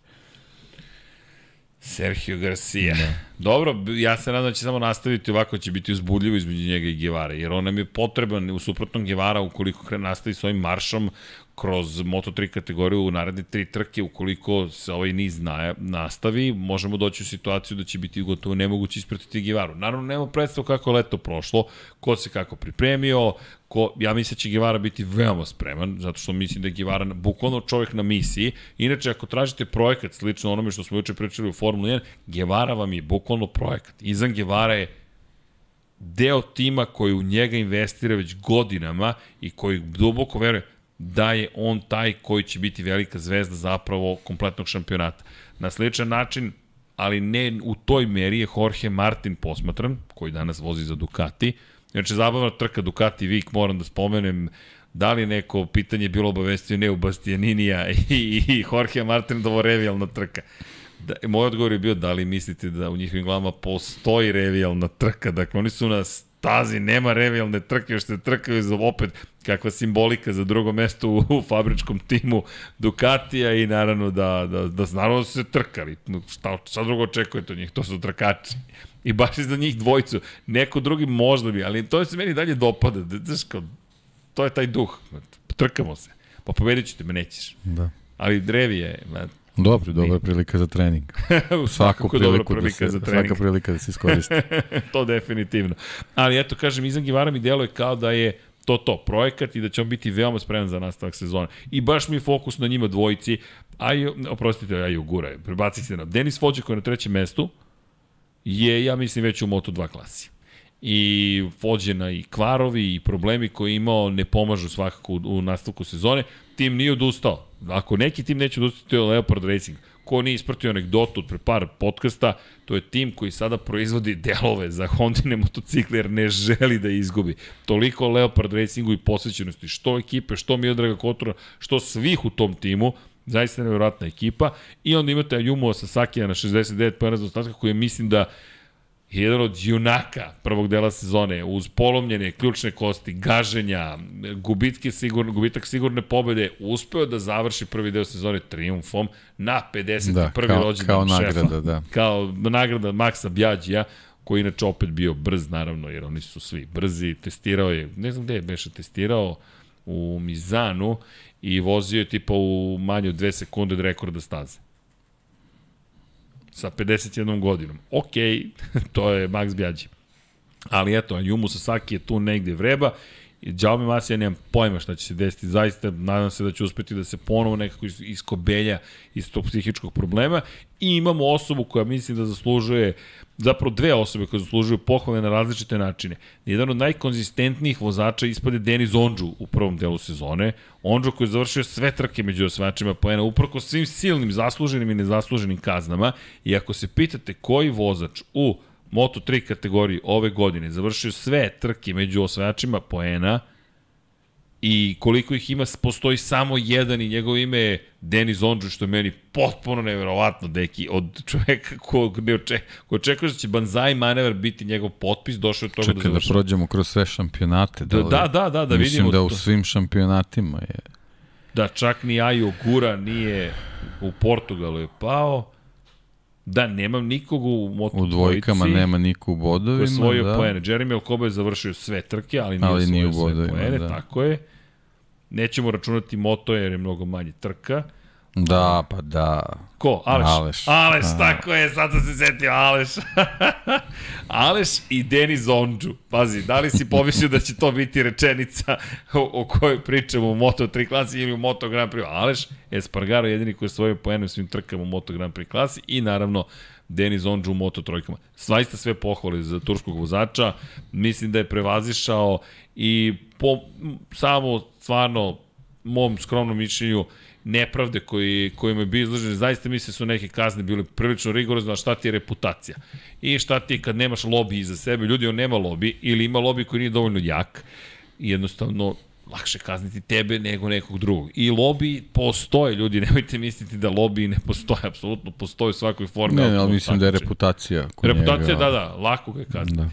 Sergio Garcia. Da. Dobro, ja se nadam da će samo nastaviti ovako, će biti uzbudljivo između njega i Gevara, jer on nam je potreban u suprotnom Gevara ukoliko nastavi s ovim maršom kroz Moto3 kategoriju u naredne tri trke, ukoliko se ovaj niz na, nastavi, možemo doći u situaciju da će biti gotovo nemoguće ispratiti Givaru. Naravno, nema predstav kako leto prošlo, ko se kako pripremio, ko, ja mislim da će Givara biti veoma spreman, zato što mislim da je Givara bukvalno čovjek na misiji. Inače, ako tražite projekat slično onome što smo juče pričali u Formuli 1, Givara vam je bukvalno projekat. Izan Givara je deo tima koji u njega investira već godinama i koji duboko veruje, da je on taj koji će biti velika zvezda zapravo kompletnog šampionata. Na sličan način, ali ne u toj meri je Jorge Martin posmatran, koji danas vozi za Ducati. Znači, zabavna trka Ducati Vik, moram da spomenem, da li neko pitanje bilo obavestio ne u Bastianinija <laughs> i, i Jorge Martin da ovo revijalna trka. Da, moj odgovor je bio da li mislite da u njihovim glavama postoji revijalna trka. Dakle, oni su na stazi, nema revijalne trke, još se trkaju za opet kakva simbolika za drugo mesto u, u fabričkom timu Ducatija i naravno da, da, da naravno da su se trkali. Šta, šta drugo očekujete od njih? To su trkači. I baš za njih dvojicu. Neko drugi možda bi, ali to se meni dalje dopada. Znaš, kao, to je taj duh. Trkamo se. Pa pobedit ću te, me nećeš. Da. Ali drevi je, Dobro, dobra prilika za trening. <laughs> Svaku priliku dobra prilika da se, za trening. Svaka prilika da se iskoristi. <laughs> to definitivno. Ali eto, kažem, Izan Givara mi deluje kao da je to to, projekat i da će on biti veoma spreman za nastavak sezona. I baš mi je fokus na njima dvojici, a i, oprostite, aj Gura, prebacite se na Denis Fođe koji je na trećem mestu, je, ja mislim, već u Moto2 klasi i vođena i kvarovi i problemi koje je imao ne pomažu svakako u, nastavku sezone. Tim nije odustao. Ako neki tim neće odustati, to je Leopard Racing. Ko nije ispratio anegdotu od pre par podcasta, to je tim koji sada proizvodi delove za Hondine motocikle jer ne želi da izgubi. Toliko Leopard Racingu i posvećenosti, što ekipe, što Miodraga Kotora, što svih u tom timu, zaista nevjerojatna ekipa. I onda imate Ayumu Sasakija na 69 pojena za ostatka koji mislim da jedan od junaka prvog dela sezone, uz polomljene ključne kosti, gaženja, gubitke sigurne, gubitak sigurne pobede, uspeo da završi prvi deo sezone triumfom na 51. Da, kao, rođendan kao šefa. nagrada, da. <laughs> Kao nagrada Maksa Bjađija, koji inače opet bio brz, naravno, jer oni su svi brzi, testirao je, ne znam gde je Beša testirao, u Mizanu i vozio je tipa u manje od dve sekunde od rekorda staze sa 51 godinom. Ok, <laughs> to je Max Bjađi. Ali eto, Jumu Sasaki je tu negde vreba I Jaume Masi, nemam pojma šta će se desiti, zaista nadam se da će uspeti da se ponovo nekako iskobelja iz tog psihičkog problema i imamo osobu koja mislim da zaslužuje, zapravo dve osobe koje zaslužuju pohvale na različite načine. Jedan od najkonzistentnijih vozača ispade Denis Ondžu u prvom delu sezone. Ondžu koji je završio sve trke među osvačima poena, uprko svim silnim zasluženim i nezasluženim kaznama. I ako se pitate koji vozač u Moto3 kategoriji ove godine završio sve trke među osvajačima poena i koliko ih ima, postoji samo jedan i njegov ime je Denis Ondžu, što je meni potpuno neverovatno, deki, od čoveka kog ne očekuje, ko očekuje da će Banzai manevar biti njegov potpis, došao je toga Čekaj, da završi. da prođemo kroz sve šampionate. Da, da, da, da, da Mislim vidimo. da u svim šampionatima je... Da, čak ni Ajo Gura nije u Portugalu je pao. Da, nemam nikog u Moto U dvojkama dvojici nema niko u bodovima. Ko je svojio da. poene. Jeremy Alcoba je završio sve trke, ali nije, Ali nije u osvojio sve bodovima, poene, da. tako je. Nećemo računati moto jer je mnogo manje trka. Da, pa da. Ko? Aleš. Aleš. Aleš, A. tako je, sad sam se setio, Aleš. <laughs> Aleš i Denis Ondžu. Pazi, da li si pomislio da će to biti rečenica o, o kojoj pričamo u Moto3 klasi ili u Moto Grand Prix? Aleš Espargaro jedini koji je svojio poenu svim trkama u Moto Grand Prix klasi i naravno Denis Ondžu u Moto trojkama. Svaista sve pohvale za turskog vozača. Mislim da je prevazišao i po samo stvarno mom skromnom mišljenju nepravde koji, kojima je bio izložen, zaista mislim su neke kazne bile prilično rigorozne, a šta ti je reputacija? I šta ti je kad nemaš lobi iza sebe, ljudi on nema lobi ili ima lobi koji nije dovoljno jak, i jednostavno lakše kazniti tebe nego nekog drugog. I lobi postoje, ljudi, <laughs> nemojte misliti da lobi ne postoje, apsolutno postoje u svakoj formi. Ne, ne, ali mislim da je reputacija. Reputacija, njega- da, da, lako ga je kazniti. Da.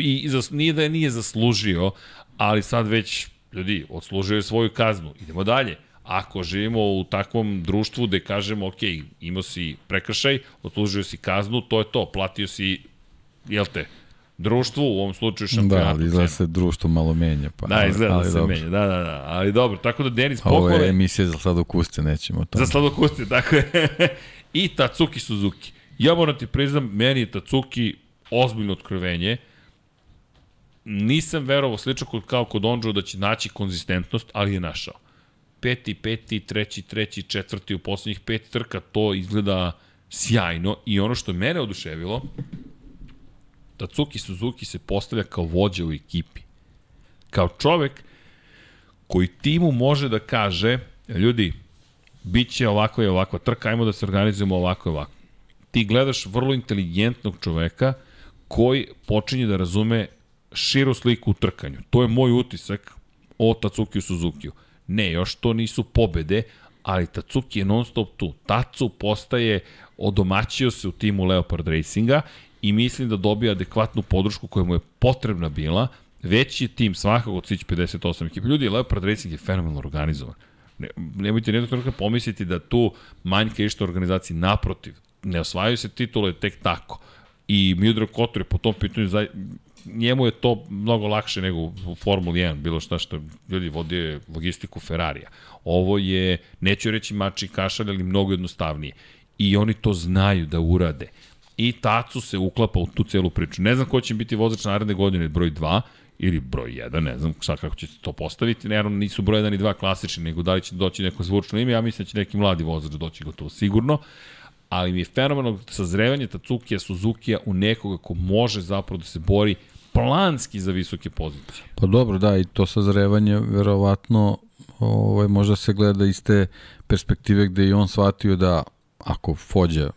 I, i zas, nije da je nije zaslužio, ali sad već, ljudi, odslužio je svoju kaznu. Idemo dalje. Ako živimo u takvom društvu gde kažemo, ok, imao si prekršaj, odslužio si kaznu, to je to, platio si, jel te, društvu, u ovom slučaju Da, šampionatu. ali izgleda se društvo malo menja. Pa, Da, izgleda da ali se dobro. menja, da, da, da, ali dobro, tako da Denis Ovo pohvale je emisija za sladokuste, nećemo to. za sladokuste, <laughs> tako je. I Tatsuki Suzuki. Ja moram ti priznam, meni je Tatsuki ozbiljno otkrovenje. Nisam verovao slično kod, kao kod Onđo da će naći konzistentnost, ali je našao. Peti, peti, treći, treći, četvrti u poslednjih pet trka, to izgleda sjajno i ono što mene oduševilo, Tatsuki Suzuki se postavlja kao vođa u ekipi. Kao čovek koji timu može da kaže, ljudi, bit će ovako i ovako trka, ajmo da se organizujemo ovako i ovako. Ti gledaš vrlo inteligentnog čoveka koji počinje da razume širu sliku u trkanju. To je moj utisak o Tatsuki Suzuki-u. Ne, još to nisu pobede, ali Tatsuki je non stop tu. Tatsu postaje, odomaćio se u timu Leopard Racinga i mislim da dobija adekvatnu podršku koja mu je potrebna bila. Veći tim svakako od svih 58 ekipa. Ljudi, Leopard Racing je fenomenalno organizovan. Ne, nemojte nekog trenutka pomisliti da tu manjka išta organizaciji. Naprotiv, ne osvajaju se titule tek tako. I Mildred Kotor je po tom pitanju za, njemu je to mnogo lakše nego u Formuli 1, bilo šta što ljudi vodio logistiku Ferrarija. Ovo je, neću reći mači kašalj, ali mnogo jednostavnije. I oni to znaju da urade. I Tacu se uklapa u tu celu priču. Ne znam ko će biti vozač naredne godine, broj 2 ili broj 1, ne znam šta kako će se to postaviti. Naravno nisu broj 1 i 2 klasični, nego da li će doći neko zvučno ime, ja mislim da će neki mladi vozač doći gotovo sigurno ali mi je fenomenalno sazrevanje Tatsukija Suzukija u nekoga ko može zapravo da se bori planski za visoke pozicije. Pa dobro, da, i to sazrevanje verovatno ovaj, možda se gleda iz te perspektive gde i on shvatio da ako Fođa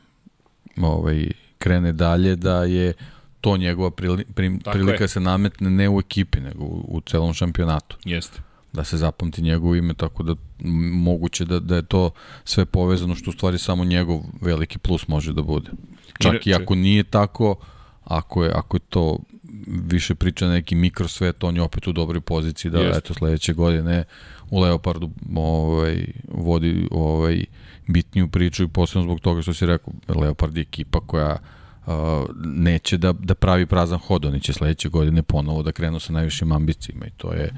ovaj, krene dalje, da je to njegova prili, prim, prilika je. se nametne ne u ekipi, nego u, u celom šampionatu. Jeste. Da se zapamti njegovo ime, tako da moguće da, da je to sve povezano, što u stvari samo njegov veliki plus može da bude. Čak Inače, i ako nije tako, ako je, ako je to više priča neki mikrosvet, on je opet u dobroj poziciji da Jest. eto sledeće godine u Leopardu ovaj, vodi ovaj, bitniju priču i posebno zbog toga što si rekao, Leopard je ekipa koja uh, neće da, da pravi prazan hod, oni će sledeće godine ponovo da krenu sa najvišim ambicijima i to je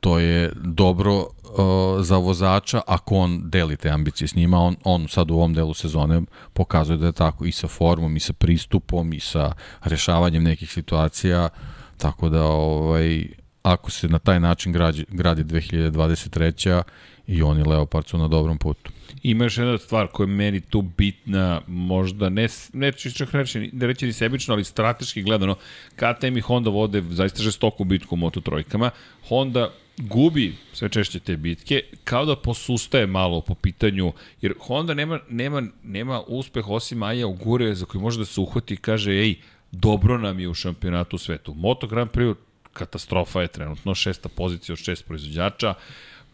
to je dobro uh, za vozača ako on deli te ambicije s njima, on, on sad u ovom delu sezone pokazuje da je tako i sa formom, i sa pristupom, i sa rešavanjem nekih situacija, tako da ovaj, ako se na taj način gradi, gradi 2023. i oni Leopard su na dobrom putu. Ima još jedna stvar koja je meni tu bitna, možda ne, neću čak reći, ne reći ni sebično, ali strateški gledano, KTM i Honda vode zaista žestoku bitku u Moto trojkama. Honda gubi sve češće te bitke, kao da posustaje malo po pitanju, jer Honda nema, nema, nema uspeh osim Aja Ugure za koji može da se uhvati i kaže, ej, dobro nam je u šampionatu svetu. Moto Grand Prix katastrofa je trenutno, šesta pozicija od šest proizvođača,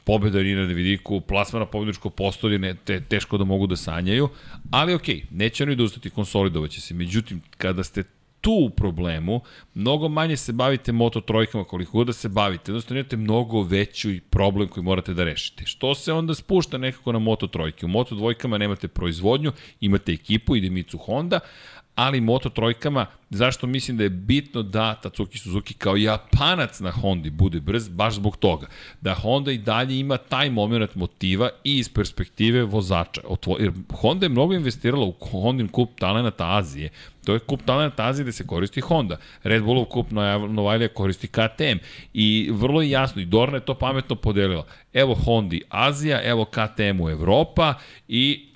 pobeda Rina na vidiku, plasma na pobjedičko postolje, ne, te, teško da mogu da sanjaju, ali okej, okay, neće oni da ustati, konsolidovaće se. Međutim, kada ste tu u problemu, mnogo manje se bavite moto trojkama, koliko god da se bavite, jednostavno imate mnogo veću problem koji morate da rešite. Što se onda spušta nekako na moto trojke? U moto dvojkama nemate proizvodnju, imate ekipu, ide Mitsu Honda, ali Moto trojkama, zašto mislim da je bitno da Tatsuki Suzuki kao japanac na Hondi bude brz, baš zbog toga. Da Honda i dalje ima taj moment motiva i iz perspektive vozača. Jer Honda je mnogo investirala u Hondin kup talenata Azije. To je kup talenata Azije gde se koristi Honda. Red Bullov kup Novajlija koristi KTM. I vrlo je jasno, i Dorna je to pametno podelila. Evo Hondi Azija, evo KTM u Evropa i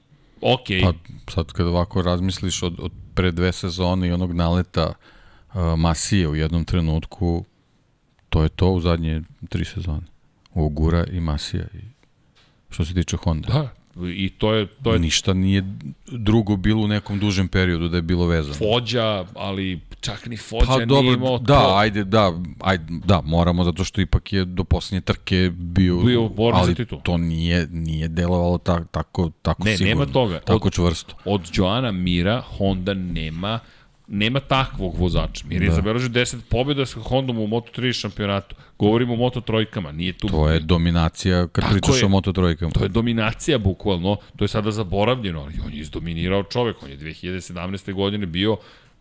ok. Pa sad kad ovako razmisliš od, od pre dve sezone i onog naleta uh, Masije u jednom trenutku, to je to u zadnje tri sezone. Ogura i Masija. I što se tiče Honda. Da, i to je, to je... Ništa nije drugo bilo u nekom dužem periodu da je bilo vezano. Fođa, ali čak ni Fođa pa, dobro, nije imao da, to. Ajde, da, ajde, da, moramo zato što ipak je do poslednje trke bio, bio ali titul. to nije, nije delovalo ta, tako, tako ne, sigurno. nema toga. Tako od, čvrsto. Od Joana Mira Honda nema nema takvog vozača. Mir je da. zabeležio 10 pobjeda sa Hondom u Moto3 šampionatu. Govorimo o Moto trojkama, nije tu... To je dominacija kad Tako pričaš je, o Moto trojkama. To je dominacija bukvalno, to je sada zaboravljeno, ali on je izdominirao čovek, on je 2017. godine bio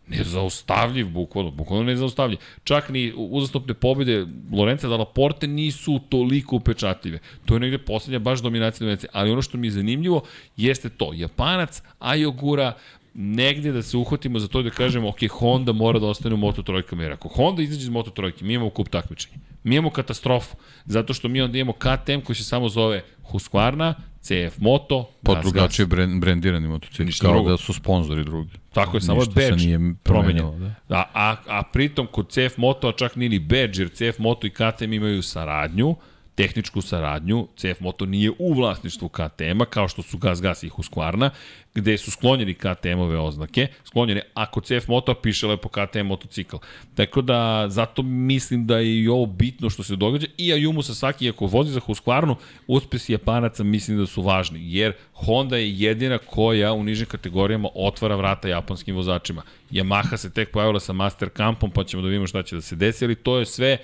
nezaustavljiv, bukvalno, bukvalno nezaustavljiv. Čak ni uzastopne pobjede Lorenza Dalla Porte nisu toliko upečatljive. To je negde poslednja baš dominacija dominacija. Ali ono što mi je zanimljivo jeste to. Japanac, Ayogura, negde da se uhvatimo za to da kažemo, ok, Honda mora da ostane u Moto trojkama, jer ako Honda izađe iz Moto trojke, mi imamo kup takmičenja. Mi imamo katastrofu, zato što mi onda imamo KTM koji se samo zove Husqvarna, CF Moto, Pa drugačije brend, brendirani motocikli, kao drugo. da su sponzori drugi. Tako je, samo je badge nije promenjen. Da. A, a, a pritom kod CF Moto, a čak ni badge, jer CF Moto i KTM imaju saradnju, tehničku saradnju. CF Moto nije u vlasništvu KTM-a, kao što su Gas Gas i Husqvarna, gde su sklonjeni KTM-ove oznake, sklonjene, ako CF Moto piše lepo KTM motocikl. Tako da, zato mislim da je i ovo bitno što se događa, i Ayumu Sasaki, ako vozi za Husqvarnu, uspesi Japanaca mislim da su važni, jer Honda je jedina koja u nižim kategorijama otvara vrata japanskim vozačima. Yamaha se tek pojavila sa Master Campom, pa ćemo da vidimo šta će da se desi, ali to je sve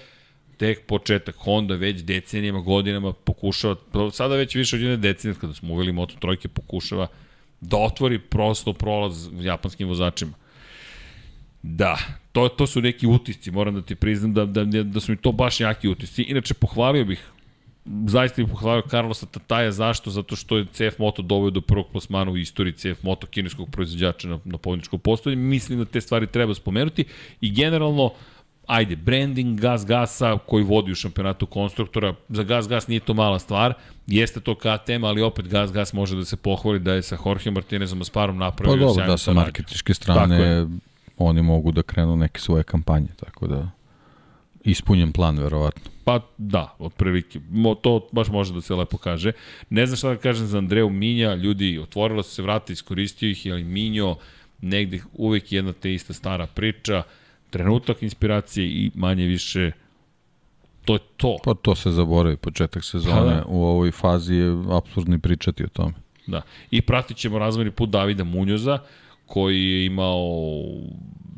tek početak. Honda već decenijama, godinama pokušava, sada već više od jedne decenije, kada smo uveli Moto trojke, pokušava da otvori prosto prolaz japanskim vozačima. Da, to, to su neki utisci, moram da ti priznam da, da, da su mi to baš jaki utisci. Inače, pohvalio bih zaista bih pohvalio Carlosa Tataja, zašto? Zato što je CF Moto doveo do prvog plasmana u istoriji CF Moto kineskog proizvođača na, na pobjedničkom postojanju. Mislim da te stvari treba spomenuti i generalno ajde, branding Gas Gasa koji vodi u šampionatu konstruktora, za Gas Gas nije to mala stvar, jeste to KTM, ali opet Gas Gas može da se pohvali da je sa Jorge Martinezom Asparom napravio pa dobro, da sa marketičke strane oni mogu da krenu neke svoje kampanje, tako da ispunjen plan, verovatno. Pa da, otprilike. To baš može da se lepo kaže. Ne znam šta da kažem za Andreju Minja, ljudi, otvorila su se vrata, iskoristio ih, ali Minjo, negde uvek jedna te ista stara priča, trenutak inspiracije i manje više to je to. Pa to se zaboravi, početak sezone pa da. u ovoj fazi je apsurdni pričati o tome. Da, i pratit ćemo razvojni put Davida Munjoza, koji je imao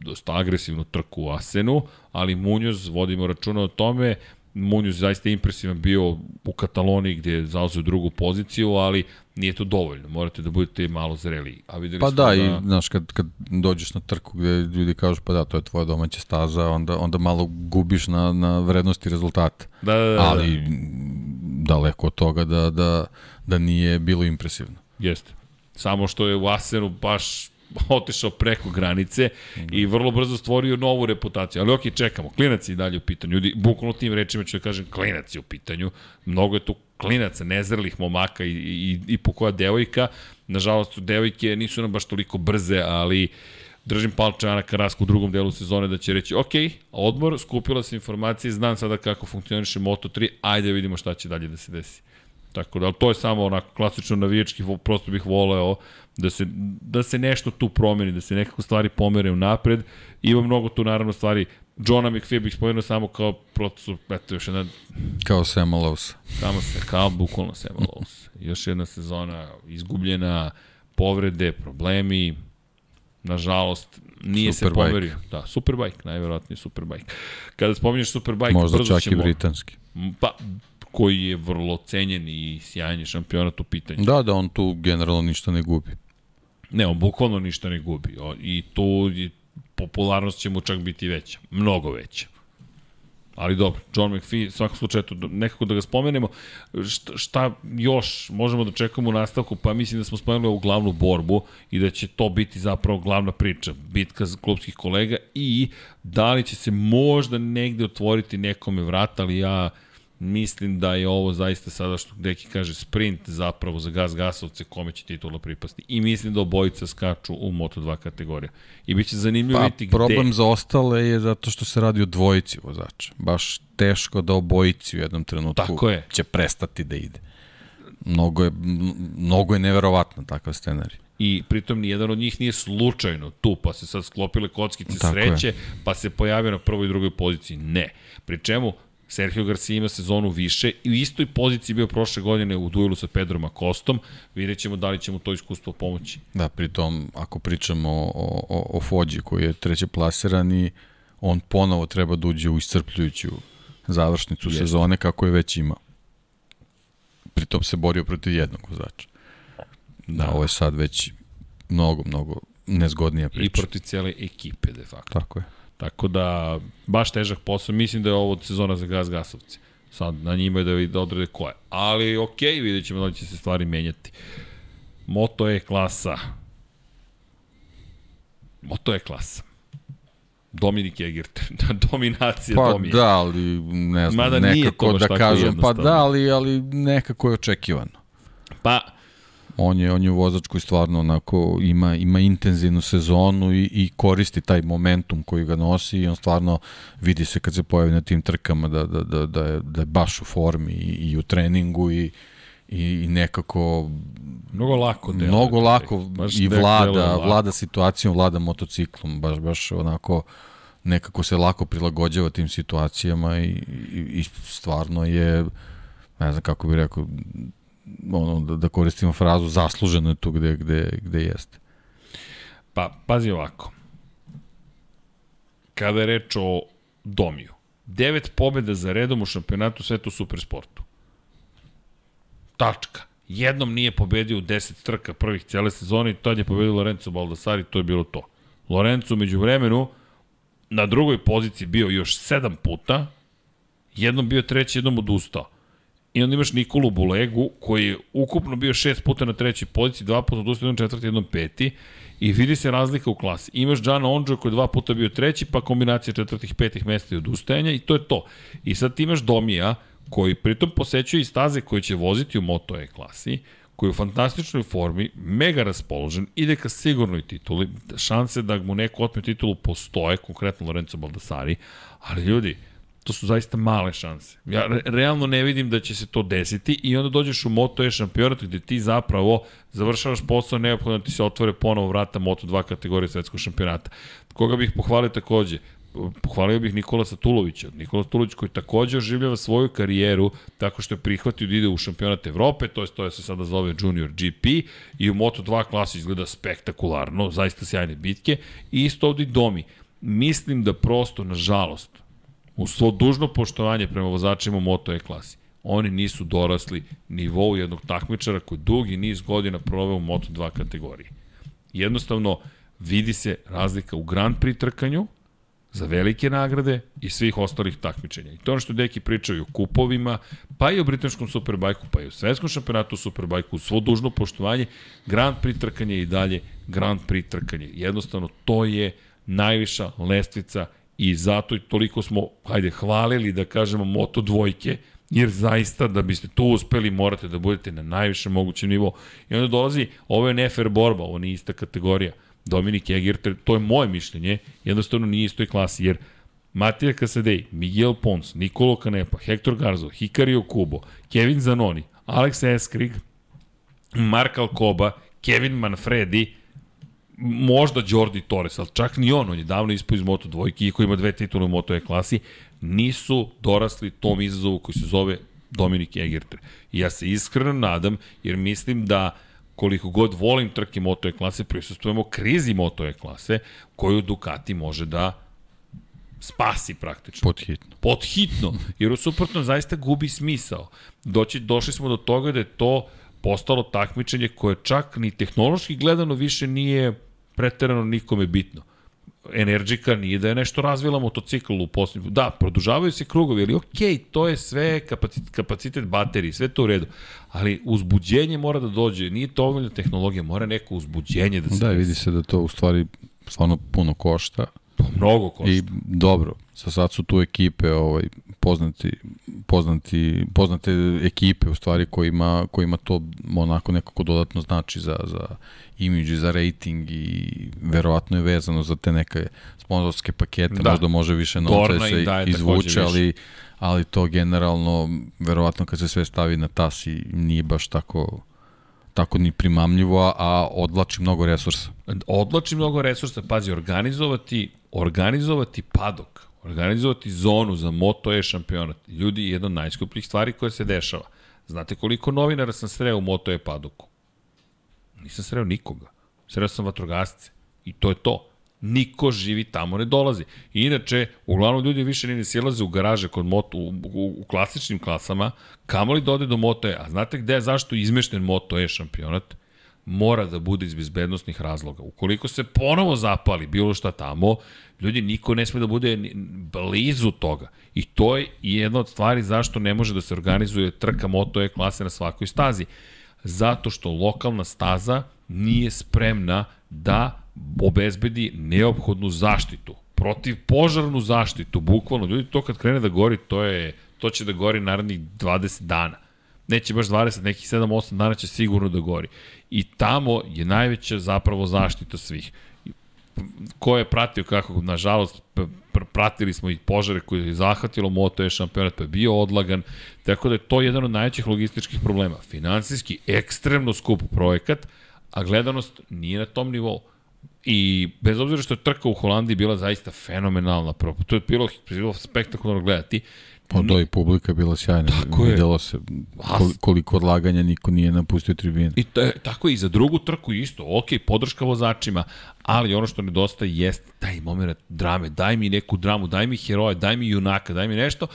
dosta agresivnu trku u Asenu, ali Munjoz, vodimo računa o tome, Munjoz zaista impresivan bio u Kataloniji gdje je zauzeo drugu poziciju, ali nije to dovoljno, morate da budete malo zreliji. A videli pa da, da, i znaš, kad, kad dođeš na trku gde ljudi kažu pa da, to je tvoja domaća staza, onda, onda malo gubiš na, na vrednosti rezultata. Da, da, da. Ali daleko od toga da, da, da nije bilo impresivno. Jeste. Samo što je u Asenu baš otišao preko granice i vrlo brzo stvorio novu reputaciju. Ali okej, čekamo. Klinac je i dalje u pitanju. Ljudi, bukvalno tim rečima ću da kažem klinac je u pitanju. Mnogo je tu klinaca, nezrelih momaka i, i, i po koja devojka. Nažalost, devojke nisu nam baš toliko brze, ali držim palče Ana Karaska u drugom delu sezone da će reći ok, odmor, skupila se informacije, znam sada kako funkcioniše Moto3, ajde vidimo šta će dalje da se desi. Tako da, to je samo onako klasično navijački, prosto bih voleo da se, da se nešto tu promeni, da se nekako stvari pomere u napred. Ima mnogo tu naravno stvari. Johna McPhee bih spomenuo samo kao procesu, eto još jedna... Kao Sam Lowe's. Samo se, kao bukvalno Sam Lowe's. još jedna sezona izgubljena, povrede, problemi, nažalost, nije Superbike. se pomerio. Da, Superbike, najverovatnije Superbike. Kada spominješ Superbike, Možda čak ćemo, i britanski. Pa, koji je vrlo cenjen i sjajan šampionat u pitanju. Da, da, on tu generalno ništa ne gubi. Ne, on bukvalno ništa ne gubi. I tu popularnost će mu čak biti veća. Mnogo veća. Ali dobro, John McPhee, svakom slučaju, nekako da ga spomenemo. Šta, šta još možemo da čekamo u nastavku? Pa mislim da smo spomenuli ovu glavnu borbu i da će to biti zapravo glavna priča. Bitka klubskih kolega i da li će se možda negde otvoriti nekome vrata, ali ja Mislim da je ovo zaista sada što Deki kaže sprint zapravo za gas gasovce kome će titula pripasti. I mislim da obojica skaču u Moto2 kategorija. I bit će zanimljivo pa, vidjeti gde. Problem za ostale je zato što se radi o dvojici vozača. Baš teško da obojici u jednom trenutku Tako je. će prestati da ide. Mnogo je, mnogo je neverovatno takav scenarij. I pritom ni jedan od njih nije slučajno tu, pa se sad sklopile kockice Tako sreće, je. pa se pojavio na prvoj i drugoj poziciji. Ne. Pri čemu Sergio Garcia ima sezonu više i u istoj poziciji bio prošle godine u duelu sa Pedrom Akostom. Vidjet ćemo da li će mu to iskustvo pomoći. Da, pritom, ako pričamo o, o, o Fođi koji je treće plasiran i on ponovo treba da uđe u iscrpljujuću završnicu Jeste. sezone kako je već imao. Pritom se borio protiv jednog vozača. Da, da ovo je sad već mnogo, mnogo nezgodnija priča. I protiv cijele ekipe, de facto. Tako je. Tako da, baš težak posao. Mislim da je ovo sezona za gas gasovci. Sad na njima je da, da odrede ko je. Ali, okej, okay, vidjet ćemo da li će se stvari menjati. Moto je klasa. Moto je klasa. Dominik Egert, <laughs> dominacija pa, Domije. Pa da, ali ne znam, Mada nekako da kažem, pa da, ali, ali nekako je očekivano. Pa, On je, on je vozač koji stvarno onako ima, ima intenzivnu sezonu i, i koristi taj momentum koji ga nosi i on stvarno vidi se kad se pojavi na tim trkama da, da, da, da, je, da je baš u formi i, i u treningu i, i, i nekako mnogo lako deluje, mnogo lako baš i vlada, vlada situacijom, vlada motociklom, baš baš onako nekako se lako prilagođava tim situacijama i, i, i stvarno je ne znam kako bih rekao ono, da, da koristimo frazu zasluženo je tu gde, gde, gde jeste. Pa, pazi ovako. Kada je reč o Domiju, devet pobjeda za redom u šampionatu svetu supersportu. Tačka. Jednom nije pobedio u 10 trka prvih cele sezone i tad je pobedio Lorenzo Baldassari, to je bilo to. Lorenzo među vremenu na drugoj poziciji bio još 7 puta, jednom bio treći, jednom odustao. I onda imaš Nikolu Bulegu, koji je ukupno bio šest puta na trećoj poziciji, dva puta odustao, jednom četvrti, jednom peti. I vidi se razlika u klasi. Imaš Džana Ondžo koji je dva puta bio treći, pa kombinacija četvrtih, petih mesta i odustajanja i to je to. I sad ti imaš Domija, koji pritom posećuje i staze koje će voziti u Moto E klasi, koji je u fantastičnoj formi, mega raspoložen, ide ka sigurnoj tituli, šanse da mu neko otme titulu postoje, konkretno Lorenzo Baldassari, ali ljudi, to su zaista male šanse. Ja re, realno ne vidim da će se to desiti i onda dođeš u Moto E šampionat gde ti zapravo završavaš posao neophodno ti se otvore ponovo vrata Moto 2 kategorije svetskog šampionata. Koga bih pohvalio takođe? pohvalio bih Nikola Satulovića. Nikola Satulović koji takođe oživljava svoju karijeru tako što je prihvatio da ide u šampionat Evrope, to je to je se sada zove Junior GP i u Moto2 klasi izgleda spektakularno, zaista sjajne bitke i isto ovdje Domi. Mislim da prosto, nažalost, u svo dužno poštovanje prema vozačima Moto E klasi, oni nisu dorasli nivou jednog takmičara koji dugi niz godina proveo u Moto2 kategoriji. Jednostavno, vidi se razlika u Grand Prix trkanju, za velike nagrade i svih ostalih takmičenja. I to ono što deki pričaju o kupovima, pa i o britanskom superbajku, pa i o svetskom šampionatu superbajku, svo dužno poštovanje, Grand Prix trkanje i dalje Grand Prix trkanje. Jednostavno, to je najviša lestvica i zato toliko smo, hajde, hvalili da kažemo moto dvojke, jer zaista da biste tu uspeli morate da budete na najvišem mogućem nivou. I onda dolazi, ovo je nefer borba, ovo nije ista kategorija. Dominik Eger, to je moje mišljenje, jednostavno nije istoj klasi, jer Matija Casadei, Miguel Pons, Nikolo Canepa, Hector Garzo, Hikario Kubo, Kevin Zanoni, Alex Eskrig, Mark Alcoba, Kevin Manfredi, možda Jordi Torres, ali čak ni on, on je davno ispao iz Moto dvojke, iako ima dve titule u Moto E klasi, nisu dorasli tom izazovu koji se zove Dominik Egerter. I ja se iskreno nadam, jer mislim da koliko god volim trke Moto E klase, prisustujemo krizi Moto E klase, koju Ducati može da spasi praktično. Podhitno. Podhitno, jer u suprotno zaista gubi smisao. Doći, došli smo do toga da je to postalo takmičenje koje čak ni tehnološki gledano više nije preterano nikome bitno. Energika nije da je nešto razvila motocikl u posljednju. Da, produžavaju se krugovi, ali okay, to je sve kapacitet, kapacitet baterije, sve to u redu. Ali uzbuđenje mora da dođe, nije to ovoljna tehnologija, mora neko uzbuđenje da se... Da, vidi se da to u stvari stvarno puno košta. To mnogo košta. I dobro, sa sad su tu ekipe ovaj, poznati, poznati, poznate ekipe u stvari kojima, kojima to onako nekako dodatno znači za, za imidž i za rating i verovatno je vezano za te neke sponsorske pakete, da. možda može više novca da se izvuče, ali, ali to generalno, verovatno kad se sve stavi na tas i nije baš tako tako ni primamljivo, a odlači mnogo resursa. Odlači mnogo resursa, pazi, organizovati, organizovati padok, organizovati zonu za Moto E šampionat. Ljudi, jedna od najskupljih stvari koja se dešava. Znate koliko novinara sam sreo u Moto E padoku? Nisam sreo nikoga. Sreo sam vatrogasce. I to je to. Niko živi tamo ne dolazi. I inače, uglavnom ljudi više ne silaze u garaže kod moto, u, u, u klasičnim klasama, kamoli da ode do Moto E. A znate gde je zašto izmešten Moto E šampionat? Mora da bude iz bezbednostnih razloga. Ukoliko se ponovo zapali bilo šta tamo, ljudi, niko ne sme da bude blizu toga. I to je jedna od stvari zašto ne može da se organizuje trka Moto E klase na svakoj stazi. Zato što lokalna staza nije spremna da obezbedi neophodnu zaštitu, protiv požarnu zaštitu, bukvalno, ljudi, to kad krene da gori, to je, to će da gori narednih 20 dana. Neće baš 20, nekih 7-8 dana će sigurno da gori. I tamo je najveća zapravo zaštita svih. Ko je pratio kako, nažalost, pratili smo i požare koje je zahvatilo Moto je šampionat, pa je bio odlagan, tako da je to jedan od najvećih logističkih problema. Finansijski, ekstremno skup projekat, a gledanost nije na tom nivou. I bez obzira što je trka u Holandiji bila zaista fenomenalna, to je bilo, bilo spektakularno gledati, Pa do i publika bila sjajna. Tako Videlo je. se koliko odlaganja niko nije napustio tribine. I to je, tako i za drugu trku isto. Ok, podrška vozačima, ali ono što nedostaje jeste taj moment drame. Daj mi neku dramu, daj mi heroja, daj mi junaka, daj mi nešto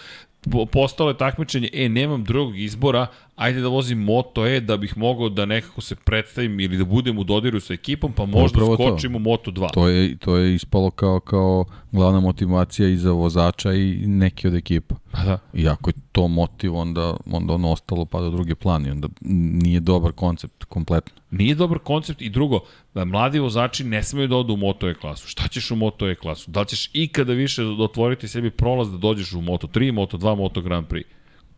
postalo je takmičenje, e, nemam drugog izbora, ajde da vozim Moto E da bih mogao da nekako se predstavim ili da budem u dodiru sa ekipom, pa možda Upravo skočim to. u Moto 2. To je, to je ispalo kao, kao glavna motivacija i za vozača i neki od ekipa. Pa da. I ako je to motiv, onda, onda ono ostalo pa do druge plani, onda nije dobar koncept kompletno. Nije dobar koncept i drugo, da mladi vozači ne smeju da odu u Moto E klasu. Šta ćeš u Moto E klasu? Da li ćeš ikada više otvoriti sebi prolaz da dođeš u Moto 3, Moto 2, Moto Grand Prix?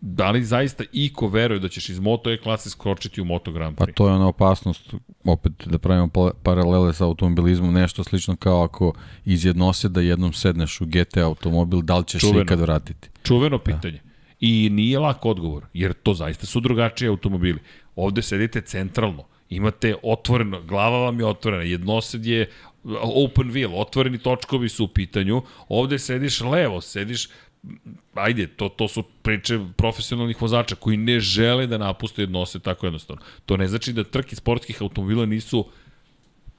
Da li zaista iko veruje da ćeš iz Moto E klase skočiti u Moto Grand Prix? Pa to je ona opasnost, opet da pravimo paralele sa automobilizmom, nešto slično kao ako iz da jednom sedneš u GT automobil, da li ćeš Čuveno. se ikad vratiti? Čuveno da. pitanje. Da. I nije lak odgovor, jer to zaista su drugačiji automobili. Ovde sedite centralno, imate otvoreno, glava vam je otvorena, jednosed je open wheel, otvoreni točkovi su u pitanju, ovde sediš levo, sediš ajde, to, to su priče profesionalnih vozača koji ne žele da napuste jednose tako jednostavno. To ne znači da trke sportskih automobila nisu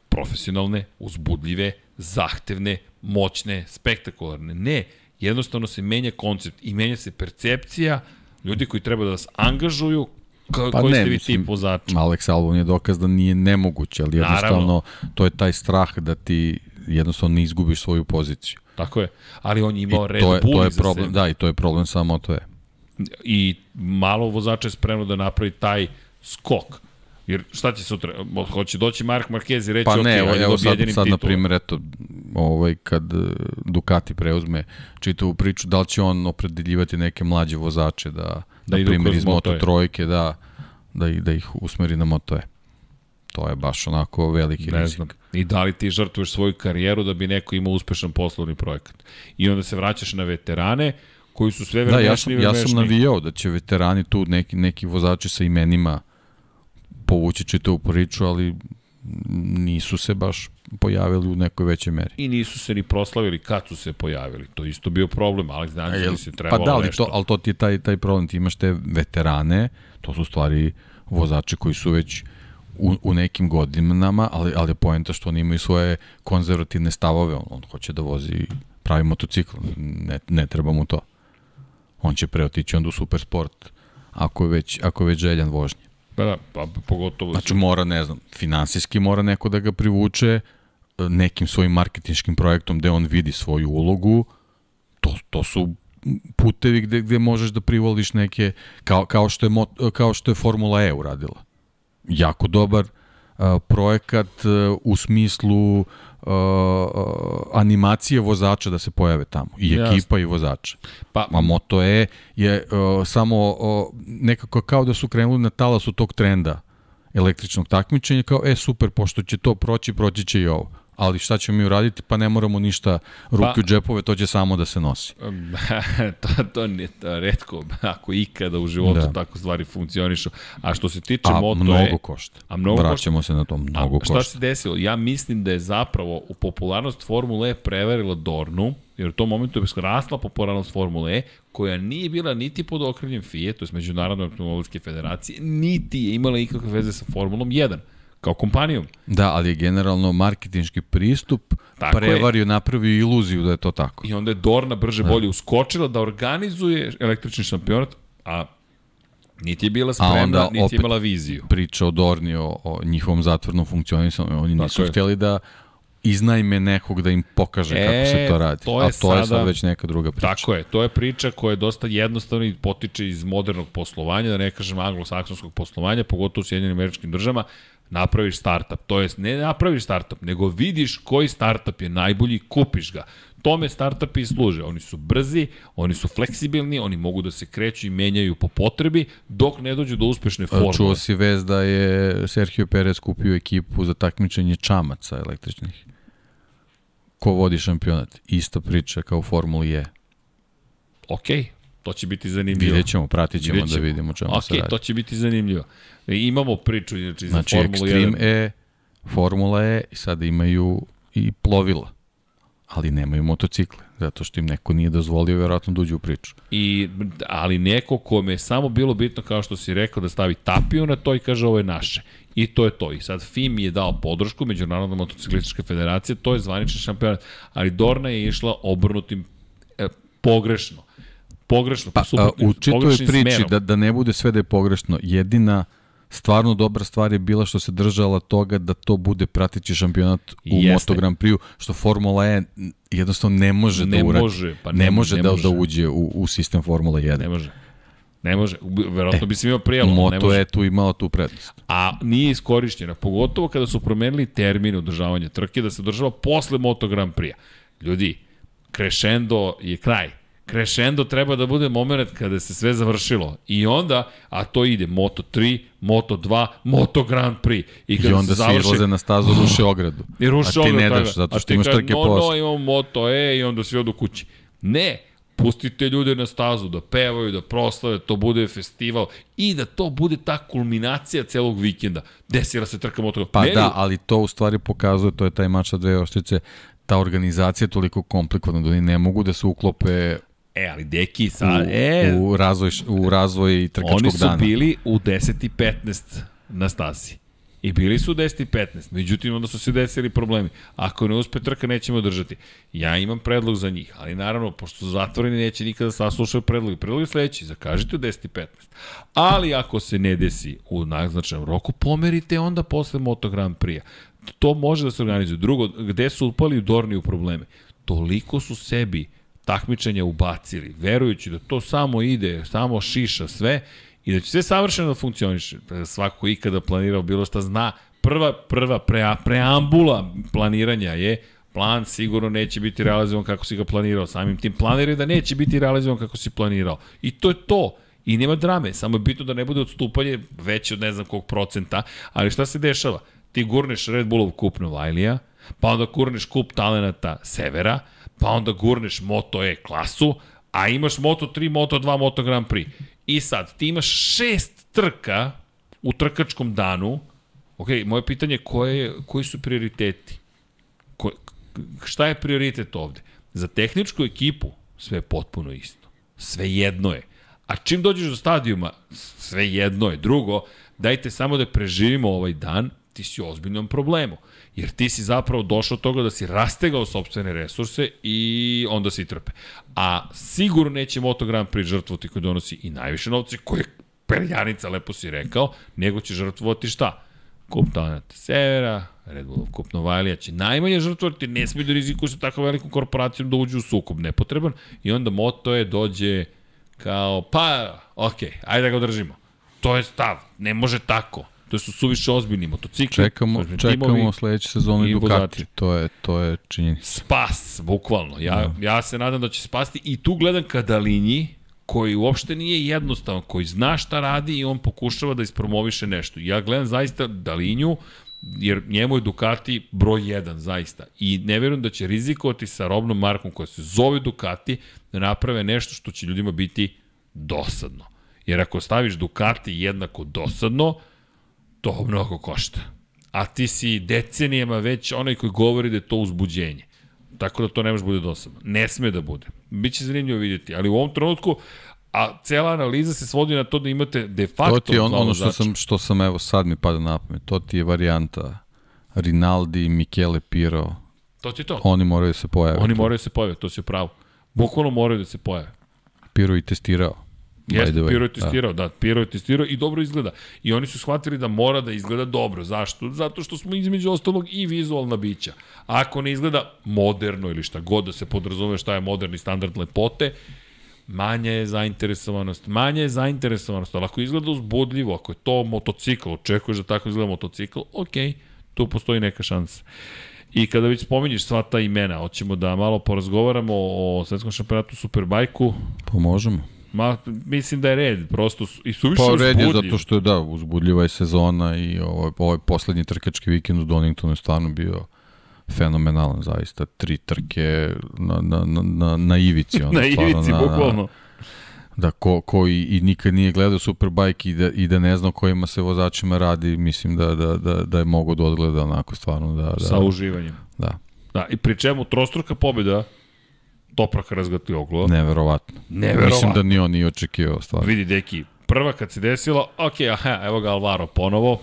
profesionalne, uzbudljive, zahtevne, moćne, spektakularne. Ne, jednostavno se menja koncept i menja se percepcija ljudi koji treba da vas angažuju, Ka, pa koji ne, ste vi tip vozača? Alex Albon je dokaz da nije nemoguće, ali jednostavno Naravno. to je taj strah da ti jednostavno ne izgubiš svoju poziciju. Tako je. Ali on je imao Red to je, Bull to je problem, sebe. Da, i to je problem samo to je. I malo vozača je spremno da napravi taj skok. Jer šta će sutra? Hoće doći Mark Marquez i reći pa ne, okay, evo sad, sad na primjer, eto, ovaj, kad e, Ducati preuzme čitavu priču, da li će on opredeljivati neke mlađe vozače da, da na primjer, iz Moto trojke, da, da, da ih usmeri na Moto E. To je baš onako veliki ne rizik. Znam. I da li ti žrtvuješ svoju karijeru da bi neko imao uspešan poslovni projekat. I onda se vraćaš na veterane koji su sve vremešni da, ja sam, ja sam navijao da će veterani tu neki, neki vozači sa imenima povući čitavu priču, ali nisu se baš pojavili u nekoj većoj meri. I nisu se ni proslavili kad su se pojavili. To isto bio problem, ali znači da se trebalo Pa da, ali, nešto. to, ali to ti je taj, taj problem. Ti imaš te veterane, to su stvari vozači koji su već u, u nekim godinama, ali, ali je poenta što oni imaju svoje konzervativne stavove, on, on hoće da vozi pravi motocikl, ne, ne treba mu to. On će preotići onda u supersport, ako je već, ako je već željan vožnje. Pa da, pa pogotovo... Znači mora, ne znam, finansijski mora neko da ga privuče e, nekim svojim marketinškim projektom gde on vidi svoju ulogu, to, to su putevi gde, gde možeš da privoliš neke, kao, kao, što je, kao što je Formula E uradila jako dobar uh, projekat uh, u smislu uh, animacije vozača da se pojave tamo. I ekipa Jasne. i vozača. Pa, A Moto E je samo nekako kao da su krenuli na talasu tog trenda električnog takmičenja, kao e super, pošto će to proći, proći će i ovo ali šta ćemo mi uraditi, pa ne moramo ništa ruke pa, u džepove, to će samo da se nosi. <laughs> to, to nije to redko, ako ikada u životu da. tako stvari funkcionišu. A što se tiče a, moto mnogo je, košta. A mnogo Vraćamo košta. se na to, mnogo a, košta. Šta se desilo? Ja mislim da je zapravo u popularnost Formule E preverila Dornu, jer u tom momentu je rasla popularnost Formule E, koja nije bila niti pod okriljem FIE, to je Međunarodne automobilske federacije, niti je imala ikakve veze sa Formulom 1 kao kompanijom. Da, ali je generalno marketinški pristup tako prevario, je. napravio iluziju da je to tako. I onda je Dorna brže da. bolje uskočila da organizuje električni šampionat, a niti je bila spremna, niti je imala viziju. priča o Dorni, o, o njihovom zatvornom funkcionisanju, oni nisu tako hteli je. da iznajme nekog da im pokaže e, kako se to radi. To je A to sada, je sad već neka druga priča. Tako je, to je priča koja je dosta jednostavna i potiče iz modernog poslovanja, da ne kažem anglosaksonskog poslovanja, pogotovo u Sjedinjenim američkim državama, napraviš startup. To jest, ne napraviš startup, nego vidiš koji startup je najbolji, kupiš ga. Tome startupi i služe. Oni su brzi, oni su fleksibilni, oni mogu da se kreću i menjaju po potrebi dok ne dođu do uspešne formule. Čuo si vez da je Sergio Perez kupio ekipu za takmičenje čamaca električnih. Ko vodi šampionat? Ista priča kao u Formuli E. Ok, to će biti zanimljivo. Vidjet ćemo, pratit ćemo, Vidjet ćemo. da vidimo čemu okay, se radi. to će biti zanimljivo. I imamo priču znači, za znači, Formulu 1. Znači, Extreme E, Formula E i sada imaju i plovila ali nemaju motocikle, zato što im neko nije dozvolio verovatno da uđu u priču. I, ali neko kome je samo bilo bitno, kao što si rekao, da stavi tapiju na to i kaže ovo je naše. I to je to. I sad FIM je dao podršku, Međunarodna motociklistička federacija, to je zvanični šampionat. Ali Dorna je išla obrnutim e, pogrešno. Pogrešno, pa, a, u čitoj priči, da, da ne bude sve da je pogrešno, jedina stvarno dobra stvar je bila što se držala toga da to bude pratići šampionat u Jeste. Moto Grand Prix, što Formula E jednostavno ne može ne da uradi. Može, pa ne, ne može ne da, može. da uđe u, u sistem Formula 1. Ne može. Ne može. Verovatno e, bi se imao prijelo. Moto je tu imao tu prednost. A nije iskorišćena, pogotovo kada su promenili termin održavanja trke, da se održava posle Moto Grand Prix. Ljudi, crescendo je kraj Crescendo treba da bude moment kada se sve završilo. I onda, a to ide Moto 3, Moto 2, Moto Grand Prix. I, kada I onda se, završi, izlaze na stazu, ruše <gasps> ogradu. I ruše a ti ne daš, zato što imaš trke no, posle. No, imamo Moto E i onda svi odu kući. Ne, pustite ljude na stazu da pevaju, da proslave, da to bude festival i da to bude ta kulminacija celog vikenda. Desila se trka moto. Pa ne, da, ali to u stvari pokazuje, to je taj mač sa dve oštrice, ta organizacija je toliko komplikovana da oni ne mogu da se uklope E, ali deki sa... U, e, u, razvoj, u razvoj trkačkog dana. Oni su dana. bili u 10 i 15 na stasi. I bili su u 10 i 15. Međutim, onda su se desili problemi. Ako ne uspe trka, nećemo držati. Ja imam predlog za njih, ali naravno, pošto su zatvoreni, neće nikada saslušaju predlog. Predlog je sledeći, zakažite u 10 i 15. Ali ako se ne desi u naznačenom roku, pomerite onda posle Moto Grand Prix-a. To može da se organizuje. Drugo, gde su upali u Dorni u probleme? Toliko su sebi takmičenja ubacili, verujući da to samo ide, samo šiša sve i da će sve savršeno da funkcioniše. Svako ikada planirao bilo šta zna, prva, prva pre, preambula planiranja je plan sigurno neće biti realizovan kako si ga planirao. Samim tim planiraj da neće biti realizovan kako si planirao. I to je to. I nema drame, samo je bitno da ne bude odstupanje veće od ne znam kog procenta, ali šta se dešava? Ti gurneš Red Bullov kup Novajlija, pa onda gurneš kup talenata Severa, pa onda gurneš Moto E klasu, a imaš Moto 3, Moto 2, Moto Grand Prix. I sad, ti imaš šest trka u trkačkom danu. Ok, moje pitanje je koje, koji su prioriteti? Ko, šta je prioritet ovde? Za tehničku ekipu sve je potpuno isto. Sve jedno je. A čim dođeš do stadijuma, sve jedno je. Drugo, dajte samo da preživimo ovaj dan, ti si u ozbiljnom problemu. Jer ti si zapravo došao od toga da si rastegao sobstvene resurse i onda si trpe. A sigurno neće Moto Grand Prix žrtvovati koji donosi i najviše novce, koje je perjanica, lepo si rekao, nego će žrtvovati šta? Kup talenata Severa, Red Bull Kup Novajlija će najmanje žrtvovati, ne smije da rizikuju sa tako velikom korporacijom da uđu u sukob nepotreban i onda Moto je dođe kao, pa, okej, okay, ajde da ga održimo. To je stav, ne može tako to su suviše ozbiljni motocikli. Čekamo, čekamo timovi, sledeće sezone i Ducati, to je, to je činjenica. Spas, bukvalno. Ja, no. Da. ja se nadam da će spasti i tu gledam ka Dalinji, koji uopšte nije jednostavan, koji zna šta radi i on pokušava da ispromoviše nešto. Ja gledam zaista Dalinju, jer njemu je Ducati broj 1, zaista. I ne verujem da će rizikovati sa robnom markom koja se zove Ducati da naprave nešto što će ljudima biti dosadno. Jer ako staviš Ducati jednako dosadno, to mnogo košta. A ti si decenijama već onaj koji govori da je to uzbuđenje. Tako da to ne može bude dosadno. Ne sme da bude. Biće zanimljivo vidjeti. Ali u ovom trenutku, a cela analiza se svodi na to da imate de facto... To ti je on, ono što sam, što sam, evo sad mi pada na pamet, to ti je varijanta Rinaldi, Michele Piro. To ti je to. Oni moraju da se pojave. Oni moraju da se pojave, to si pravo. Bukvalno moraju da se pojave. Piro i testirao. Jeste, Piro je da. testirao, da. da, Piro je testirao i dobro izgleda. I oni su shvatili da mora da izgleda dobro. Zašto? Zato što smo između ostalog i vizualna bića. Ako ne izgleda moderno ili šta god da se podrazumije šta je moderni standard lepote, manja je zainteresovanost. Manja je zainteresovanost, ali ako izgleda uzbudljivo, ako je to motocikl, očekuješ da tako izgleda motocikl, ok, tu postoji neka šansa. I kada već spominješ sva ta imena, hoćemo da malo porazgovaramo o svetskom šampionatu Superbajku. Pa možemo. Ma, mislim da je red, prosto su, i su više Pa red je zato što je da, uzbudljiva je sezona i ovaj, ovaj poslednji trkački vikend u Doningtonu je stvarno bio fenomenalan, zaista. Tri trke na, na, na, na, na ivici. Ono, <laughs> Na stvarno, ivici, bukvalno. Da, ko, ko i, i nikad nije gledao Superbike i da, i da ne zna kojima se vozačima radi, mislim da, da, da, da je mogo da odgleda onako stvarno. Da, da, Sa uživanjem. da, Da, i pri čemu trostruka pobjeda Topraka razgati oglo. neverovatno. Neverovatno. Mislim da ni on nije očekivao stvarno. Vidi, deki, prva kad se desila, ok, aha, evo ga Alvaro ponovo,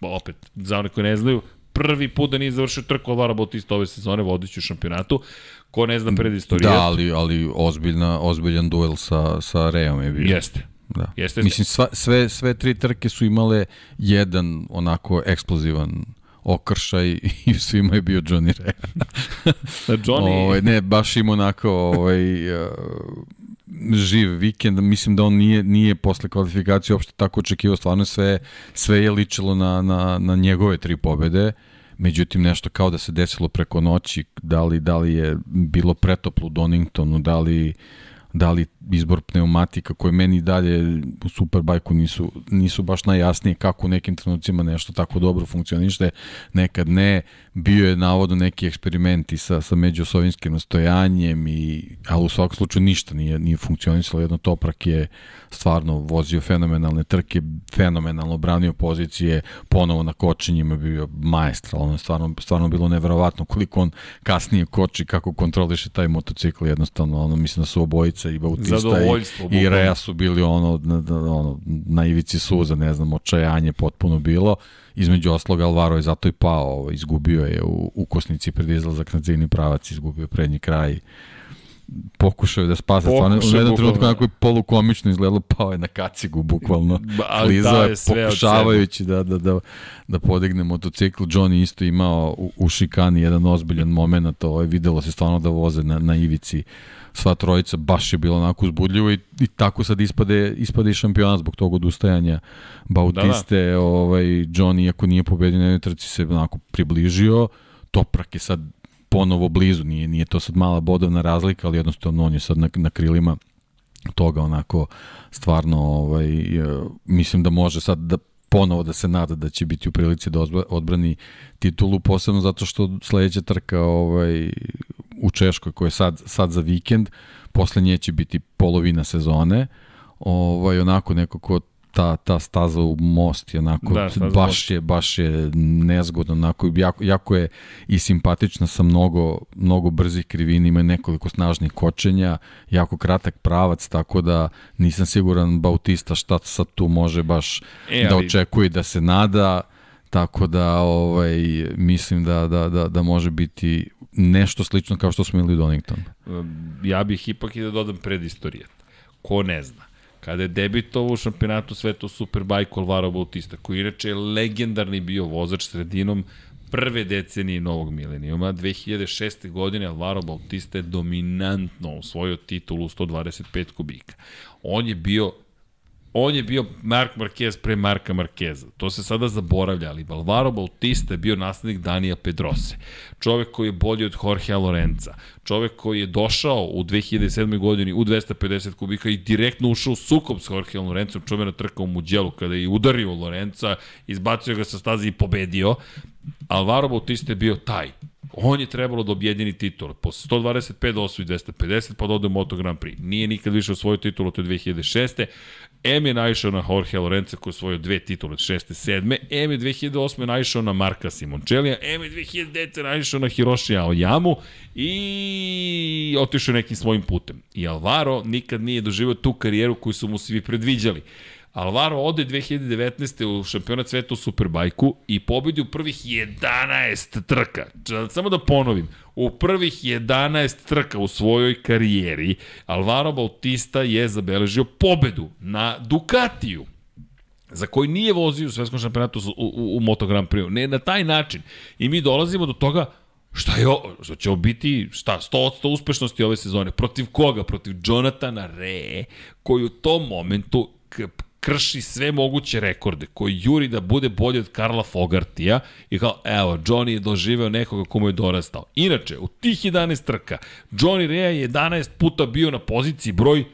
opet, za one koji ne znaju, prvi put da nije završio trku Alvaro Bautista ove sezone vodeći u šampionatu, ko ne zna pred istorijet, Da, ali, ali ozbiljna, ozbiljan duel sa, sa Reom je bio. jeste. Da. Jeste, jeste. Mislim, sva, sve, sve tri trke su imale jedan onako eksplozivan okršaj i <laughs> svima je bio Johnny Rea. Johnny, Ovaj, ne, baš ima onako ovaj, uh, živ vikend. Mislim da on nije, nije posle kvalifikacije uopšte tako očekivao. Stvarno sve, sve je ličilo na, na, na njegove tri pobede. Međutim, nešto kao da se desilo preko noći, da li, da li je bilo pretoplo u Doningtonu, da li, da li izbor pneumatika koje meni dalje u Superbajku nisu, nisu baš najjasnije kako u nekim trenucima nešto tako dobro funkcionište, nekad ne. Bio je navodno neki eksperimenti sa, sa međuosovinskim nastojanjem, i, ali u svakom slučaju ništa nije, nije funkcionisalo. Jedno Toprak je stvarno vozio fenomenalne trke, fenomenalno branio pozicije, ponovo na kočenjima bio majstral, ono je stvarno, stvarno bilo neverovatno koliko on kasnije koči, kako kontroliše taj motocikl, jednostavno, ono, mislim da su obojica i Bautista Zadovoljstvo, i, i. Rea su bili ono, na, ono, na ivici suza, ne znam, očajanje potpuno bilo. Između osloga Alvaro je zato i pao, ovo, izgubio je u ukosnici pred izlazak na ciljni pravac, izgubio prednji kraj. Pokušao je da spase, stvarno u jednom trenutku onako je polukomično izgledalo, pao je na kacigu bukvalno, klizao dao je pokušavajući da, da, da, da podigne motocikl, Johnny isto imao u, u šikani jedan ozbiljan moment, ovo je videlo se stvarno da voze na, na ivici sva trojica, baš je bilo onako uzbudljivo i, i tako sad ispade, ispade i šampiona zbog tog odustajanja Bautiste, da, da. ovaj, Johnny iako nije pobedio na trci se onako približio, Toprak je sad ponovo blizu, nije, nije to sad mala bodovna razlika, ali jednostavno on je sad na, na krilima toga onako stvarno ovaj, mislim da može sad da ponovo da se nada da će biti u prilici da odbrani titulu, posebno zato što sledeća trka ovaj, u Češkoj koja je sad, sad za vikend, posle nje će biti polovina sezone, ovaj, onako neko ko ta, ta staza u most je onako, Da, baš je, baš je nezgodno, onako, jako, jako je i simpatična sa mnogo, mnogo brzih krivina, ima nekoliko snažnih kočenja, jako kratak pravac, tako da nisam siguran Bautista šta sad tu može baš E, da ali- očekuje i da se nada, tako da ovaj, mislim da, da, da, da može biti nešto slično kao što smo imali u Doningtonu. ja bih ipak i da dodam pred istorijet. Ko ne zna. Kada je debitovao u šampionatu sveta Superbike Alvaro Bautista, koji inače je legendarni bio vozač sredinom prve decenije novog milenijuma, 2006. godine Alvaro Bautista je dominantno osvojio titulu u 125 kubika. On je bio on je bio Mark Marquez pre Marka Marqueza. To se sada zaboravlja, ali Alvaro Bautista je bio naslednik Danija Pedrose. Čovek koji je bolji od Jorgea Lorenza. Čovek koji je došao u 2007. godini u 250 kubika i direktno ušao u sukob s Jorgeom Lorencom. Čovek trka u Muđelu kada je udario Lorenca, izbacio ga sa staze i pobedio. Alvaro Bautista je bio taj. On je trebalo da objedini titul. Posle 125 da osvoji 250, pa da ode u Moto Grand Prix. Nije nikad više osvojio titul od te 2006. M je naišao na Jorge Lorenza koji je osvojio dve titule 6. 7. M je 2008. naišao na Marka Simončelija. M je 2009. naišao na Hiroshi Aoyamu i otišao je nekim svojim putem. I Alvaro nikad nije doživio tu karijeru koju su mu svi predviđali. Alvaro ode 2019. u šampionat sveta u Superbajku i pobedi u prvih 11 trka. Samo da ponovim, u prvih 11 trka u svojoj karijeri Alvaro Bautista je zabeležio pobedu na Ducatiju za koji nije vozio u svetskom šampionatu u, u, u Moto Grand Prix. Ne na taj način. I mi dolazimo do toga Šta je ovo? Što će ovo biti, šta, 100% uspešnosti ove sezone? Protiv koga? Protiv Jonathana Re, koji u tom momentu krši sve moguće rekorde, koji juri da bude bolji od Karla Fogartija i kao, evo, Johnny je doživeo nekoga komu je dorastao. Inače, u tih 11 trka, Johnny Rea je 11 puta bio na poziciji broj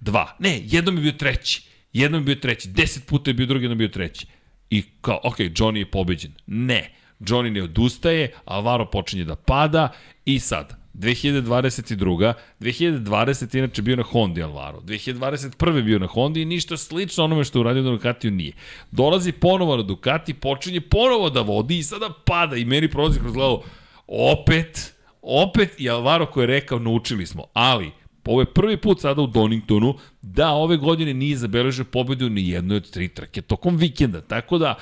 2. Ne, jednom je bio treći. Jednom je bio treći. 10 puta je bio drugi, jednom je bio treći. I kao, ok, Johnny je pobeđen. Ne. Johnny ne odustaje, Alvaro počinje da pada i sad, 2022. 2020. inače bio na Hondi Alvaro. 2021. bio na Hondi i ništa slično onome što je uradio na Ducatiju nije. Dolazi ponovo na Ducati, počinje ponovo da vodi i sada pada i meni prolazi kroz glavu opet, opet i Alvaro koji je rekao naučili smo, ali ovo je prvi put sada u Doningtonu da ove godine nije zabeležio pobedu ni jednoj od tri trke tokom vikenda, tako da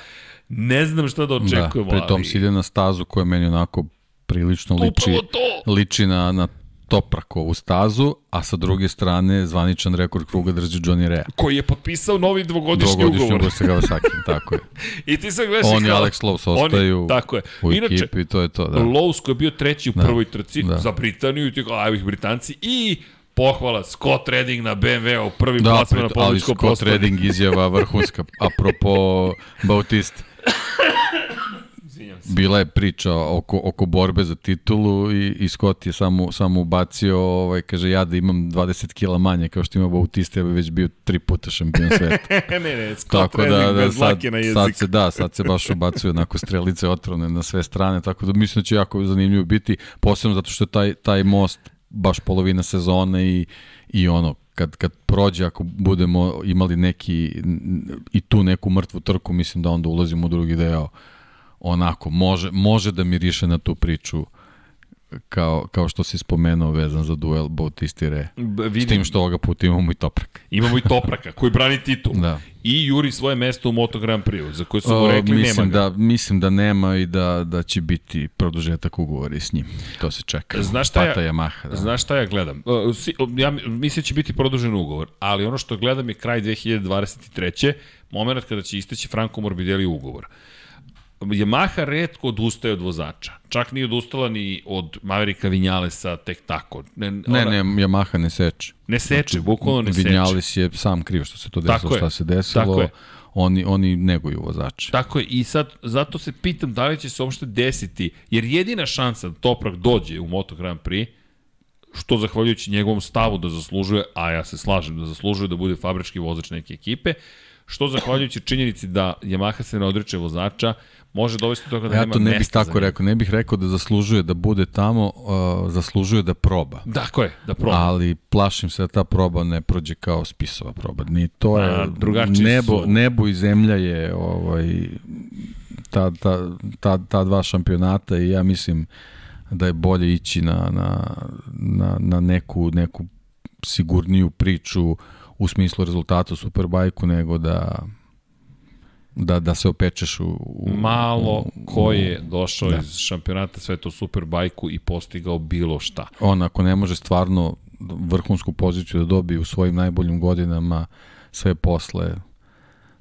ne znam šta da očekujemo. Da, pri tom ali... si ide na stazu koja meni onako prilično liči, liči na, na Toprakovu stazu, a sa druge strane zvaničan rekord kruga drži Johnny Rea. Koji je potpisao novi dvogodišnji, dvogodišnji ugovor. Dvogodišnji ugovor sa Kawasaki, <laughs> tako je. I ti sad gledaš On i Alex Lowe's ostaju oni, tako je. u Inače, ekipi, to je to. Da. Lowe's koji je bio treći u da. prvoj trci da. za Britaniju, i ti kao, ih Britanci, i pohvala Scott Redding na BMW u prvim da, plasima na pobjedičkom prostoru. Ali Scott Redding izjava vrhunska, <laughs> apropo Bautista. <laughs> Bila je priča oko, oko borbe za titulu i, i Scott je samo, samo ubacio, ovaj, kaže ja da imam 20 kila manje kao što ima Bautista, ja bi već bio tri puta šampion sveta. <laughs> ne, ne, Scott tako da, da, bez sad, na jezik. Sad se, da, sad se baš ubacuje onako strelice otrovne na sve strane, tako da mislim da će jako zanimljivo biti, posebno zato što je taj, taj most baš polovina sezone i, i ono, kad, kad prođe, ako budemo imali neki i tu neku mrtvu trku, mislim da onda ulazimo u drugi deo onako, može, može da miriše na tu priču kao, kao što si spomenuo vezan za duel Bautista i Re. S tim što ovoga puta imamo i Topraka. Imamo i Topraka koji brani titul. da. I juri svoje mesto u Moto Grand Prix, za koje su mu rekli o, mislim nema ga. Da, mislim da nema i da, da će biti produžetak ugovora s njim. To se čeka. Znaš šta, Pata ja, Yamaha, da. znaš šta ja gledam? Ja mislim da će biti produžen ugovor, ali ono što gledam je kraj 2023. moment kada će isteći Franco Morbidelli ugovor. Uh, Yamaha redko odustaje od vozača. Čak nije odustala ni od Maverika Vinjalesa tek tako. Ne, ona... ne, ne, Yamaha ne seče. Ne seče, znači, bukvalno ne seče. Vinjales je sam kriv što se to desilo, tako šta je, se desilo. Tako je. Oni, oni neguju vozače. Tako je, i sad zato se pitam da li će se uopšte desiti, jer jedina šansa da Toprak dođe u Moto Grand Prix, što zahvaljujući njegovom stavu da zaslužuje, a ja se slažem da zaslužuje da bude fabrički vozač neke ekipe, što zahvaljujući činjenici da Yamaha se ne odreče vozača, može dovesti do toga da ja nema to ne bih tako rekao, ne bih rekao da zaslužuje da bude tamo, uh, zaslužuje da proba. Dakle, je, da proba. Ali plašim se da ta proba ne prođe kao spisova proba. Ni to je A, nebo, su... nebo i zemlja je ovaj ta, ta, ta, ta dva šampionata i ja mislim da je bolje ići na, na, na, na neku, neku sigurniju priču u smislu rezultata u Superbajku nego da da, da se opečeš u... u Malo u, ko je došao da. iz šampionata sveta u Superbajku i postigao bilo šta. On ako ne može stvarno vrhunsku poziciju da dobije u svojim najboljim godinama sve posle,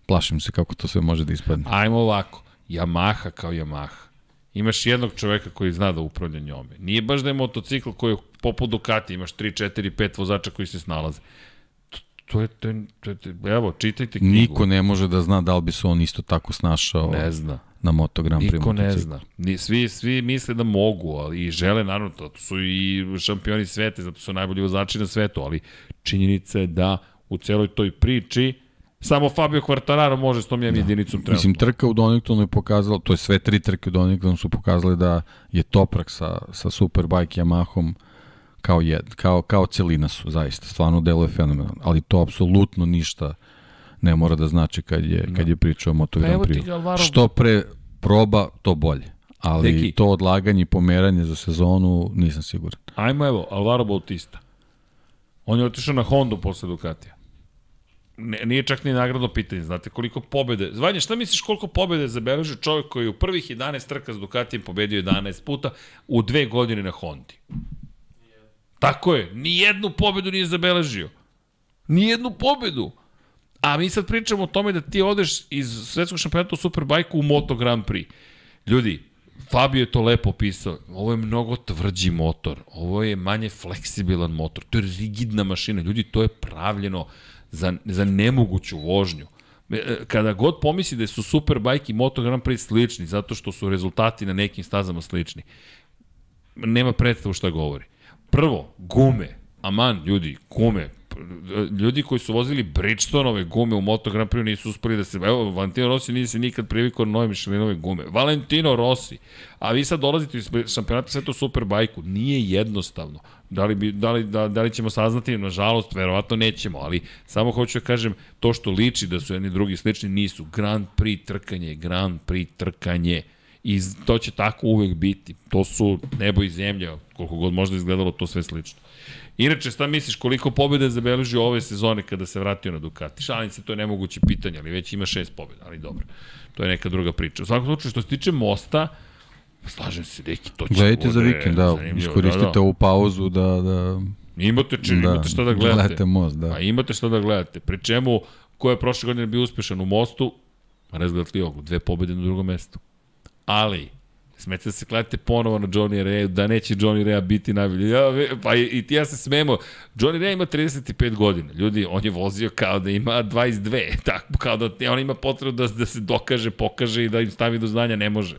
plašim se kako to sve može da ispadne. Ajmo ovako, Yamaha kao Yamaha. Imaš jednog čoveka koji zna da upravlja njome. Nije baš da je motocikl koji je poput Ducati, imaš 3, 4, 5 vozača koji se snalaze to je, to je, to je, evo, čitajte knjigu. Niko ne može da zna da li bi se on isto tako snašao ne zna. na Moto Grand Prix. Niko ne zna. Ni, svi, svi misle da mogu, ali i žele, naravno, to su i šampioni sveta, zato su najbolji vozači na svetu, ali činjenica je da u celoj toj priči Samo Fabio Quartararo može s tom jednom da. jedinicom trenutno. Mislim, trka u Doningtonu je pokazala, to je sve tri trke u Doningtonu su pokazale da je Toprak sa, sa Superbike Yamahom kao, jed, kao, kao celina su, zaista, stvarno deluje fenomenalno, ali to apsolutno ništa ne mora da znači kad je, kad je pričao o Moto pa Grand Prix. Što pre proba, to bolje. Ali Deki. to odlaganje i pomeranje za sezonu nisam siguran. Ajmo evo, Alvaro Bautista. On je otišao na Hondu posle Ducatija. Ne, nije čak ni nagradno pitanje. Znate koliko pobede... Zvanje, šta misliš koliko pobede zabeleže čovjek koji u prvih 11 trka s Ducatijem pobedio 11 puta u dve godine na Hondi? Tako je, ni jednu pobedu nije zabeležio. Ni jednu pobedu. A mi sad pričamo o tome da ti odeš iz svetskog šampionata u Superbajku u Moto Grand Prix. Ljudi, Fabio je to lepo opisao. Ovo je mnogo tvrđi motor. Ovo je manje fleksibilan motor. To je rigidna mašina. Ljudi, to je pravljeno za, za nemoguću vožnju. E, kada god pomisli da su Superbike i Moto Grand Prix slični, zato što su rezultati na nekim stazama slični, nema predstavu šta govori. Prvo, gume. Aman, ljudi, gume. Ljudi koji su vozili Bridgestonove gume u Moto Grand Prix nisu uspeli da se... Evo, Valentino Rossi nije se nikad privikao na nove Michelinove gume. Valentino Rossi. A vi sad dolazite iz šampionata sveta u Superbajku. Nije jednostavno. Da li, bi, da, li, da, da li ćemo saznati? Nažalost, verovatno nećemo, ali samo hoću da kažem, to što liči da su jedni drugi slični, nisu. Grand Prix trkanje, Grand Prix trkanje. I to će tako uvek biti. To su nebo i zemlja, koliko god možda izgledalo to sve slično. Inače, šta misliš, koliko pobjede je zabeležio ove sezone kada se vratio na Ducati? Šalim se, to je nemoguće pitanje, ali već ima šest pobjeda, ali dobro. To je neka druga priča. U svakom slučaju, što se tiče Mosta, slažem se, deki, to će Gledajte za vikend, da, iskoristite da, da. ovu pauzu da, da Imate, či, da, imate šta da gledate. Gledate most, da. A imate šta da gledate. Pri čemu, ko je prošle godine bio uspešan u mostu, a ne zgledati ovu, dve pobede na drugom mestu. Ali, Smete da se kladite ponovo na Johnny Rea, da neće Johnny Rea biti najbolji. Ja, pa i, i ti ja se smemo. Johnny Rea ima 35 godina. Ljudi, on je vozio kao da ima 22. <laughs> Tako, kao da on ima potrebu da, da se dokaže, pokaže i da im stavi do znanja, ne može.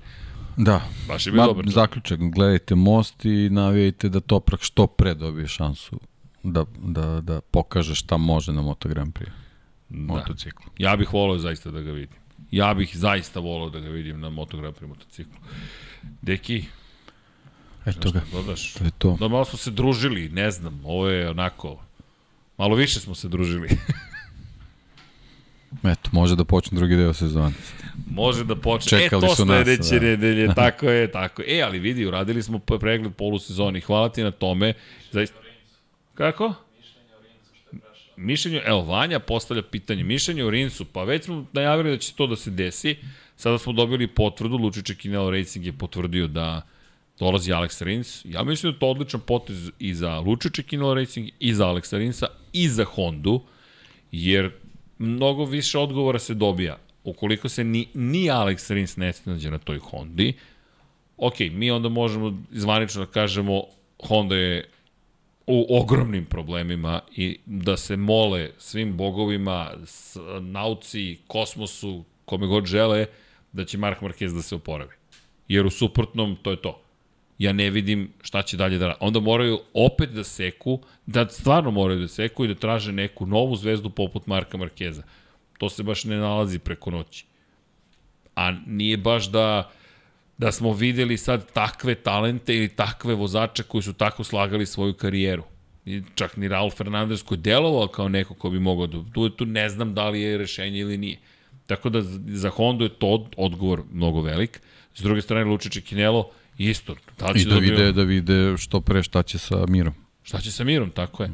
Da. Baš je bio dobar. Zaključak, gledajte most i navijajte da Toprak što pre dobije šansu da, da, da pokaže šta može na Moto Grand Prix. Da. Motociklu. Ja bih volio zaista da ga vidim. Ja bih zaista volio da ga vidim na Moto Grand Prix motociklu. Deki, Eto ga, dodaš? to je to. Da malo smo se družili, ne znam, ovo je onako, malo više smo se družili. <laughs> Eto, može da počne drugi deo sezone. Može da počne. Čekali e, to su sledeće da. nedelje, <laughs> tako je, tako je. E, ali vidi, uradili smo pregled polusezoni. Hvala ti na tome. Zaista... Kako? Mišljenje, evo, Vanja postavlja pitanje. Mišljenje o Rinsu, pa već smo najavili da će to da se desi. Sada smo dobili potvrdu, Lučiće Kinelo Racing je potvrdio da dolazi Alex Rins. Ja mislim da je to odličan potez i za Lučiće Kinelo Racing, i za Alexa Rinsa, i za Hondu, jer mnogo više odgovora se dobija. Ukoliko se ni, ni Alex Rins ne snađe na toj Hondi, ok, mi onda možemo zvanično da kažemo Honda je u ogromnim problemima i da se mole svim bogovima, nauci, kosmosu, kome god žele, da će Mark Marquez da se oporavi. Jer u suprotnom, to je to. Ja ne vidim šta će dalje da radi. Onda moraju opet da seku, da stvarno moraju da seku i da traže neku novu zvezdu poput Marka Markeza. To se baš ne nalazi preko noći. A nije baš da da smo videli sad takve talente ili takve vozače koji su tako slagali svoju karijeru. I čak ni Raul Fernandez koji je delovao kao neko ko bi mogao da... Tu, tu ne znam da li je rešenje ili nije. Tako da za Honda je to odgovor mnogo velik. S druge strane, Lučić i Kinelo isto. Da I da, da vide, da vide što pre šta će sa Mirom. Šta će sa Mirom, tako je.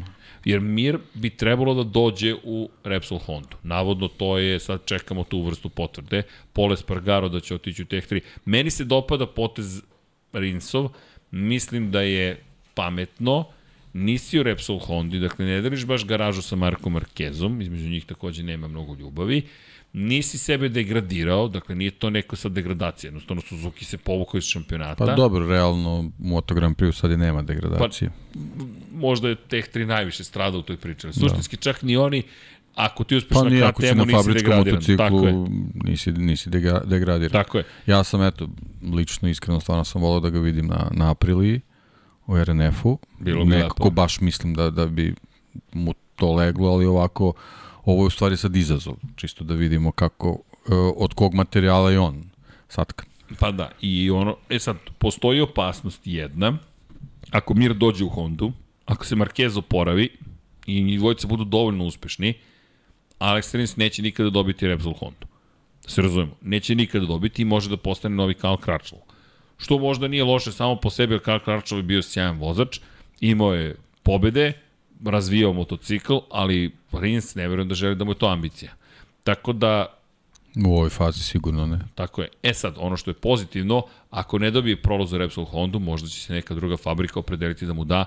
Jer Mir bi trebalo da dođe u Repsol Honda. Navodno to je, sad čekamo tu vrstu potvrde. Pole Spargaro da će otići u Tech 3. Meni se dopada potez Rinsov. Mislim da je pametno. Nisi u Repsol Hondi, dakle ne deliš baš garažu sa Markom Markezom, između njih takođe nema mnogo ljubavi. Uh, nisi sebe degradirao, dakle nije to neko sad degradacija, jednostavno Suzuki se povukao iz šampionata. Pa dobro, realno Moto Grand Prix sad i nema degradacije. Pa, možda je Teh 3 najviše strada u toj priči. Da. Suštinski da. čak ni oni ako ti uspeš pa, na KTM-u nisi degradiran. Tako je. Nisi, nisi degradiran. Tako je. Ja sam, eto, lično, iskreno, stvarno sam volao da ga vidim na, na Apriliji, u RNF-u. Bilo bi Nekako lepo. baš mislim da, da bi mu to leglo, ali ovako ovo je u stvari sad izazov, čisto da vidimo kako, e, od kog materijala je on satkan. Pa da, i ono, e sad, postoji opasnost jedna, ako Mir dođe u Hondu, ako se Marquez oporavi i dvojice budu dovoljno uspešni, Alex Rins neće nikada dobiti Repsol Hondu. Da se razumemo, neće nikada dobiti i može da postane novi Karl Kračl. Što možda nije loše samo po sebi, jer Karl Kračl je bio sjajan vozač, imao je pobede, razvijao motocikl, ali Rins ne verujem da želi da mu je to ambicija. Tako da U ovoj fazi sigurno ne. Tako je. E sad, ono što je pozitivno, ako ne dobije prolaz za Repsol Honda, možda će se neka druga fabrika opredeliti da mu da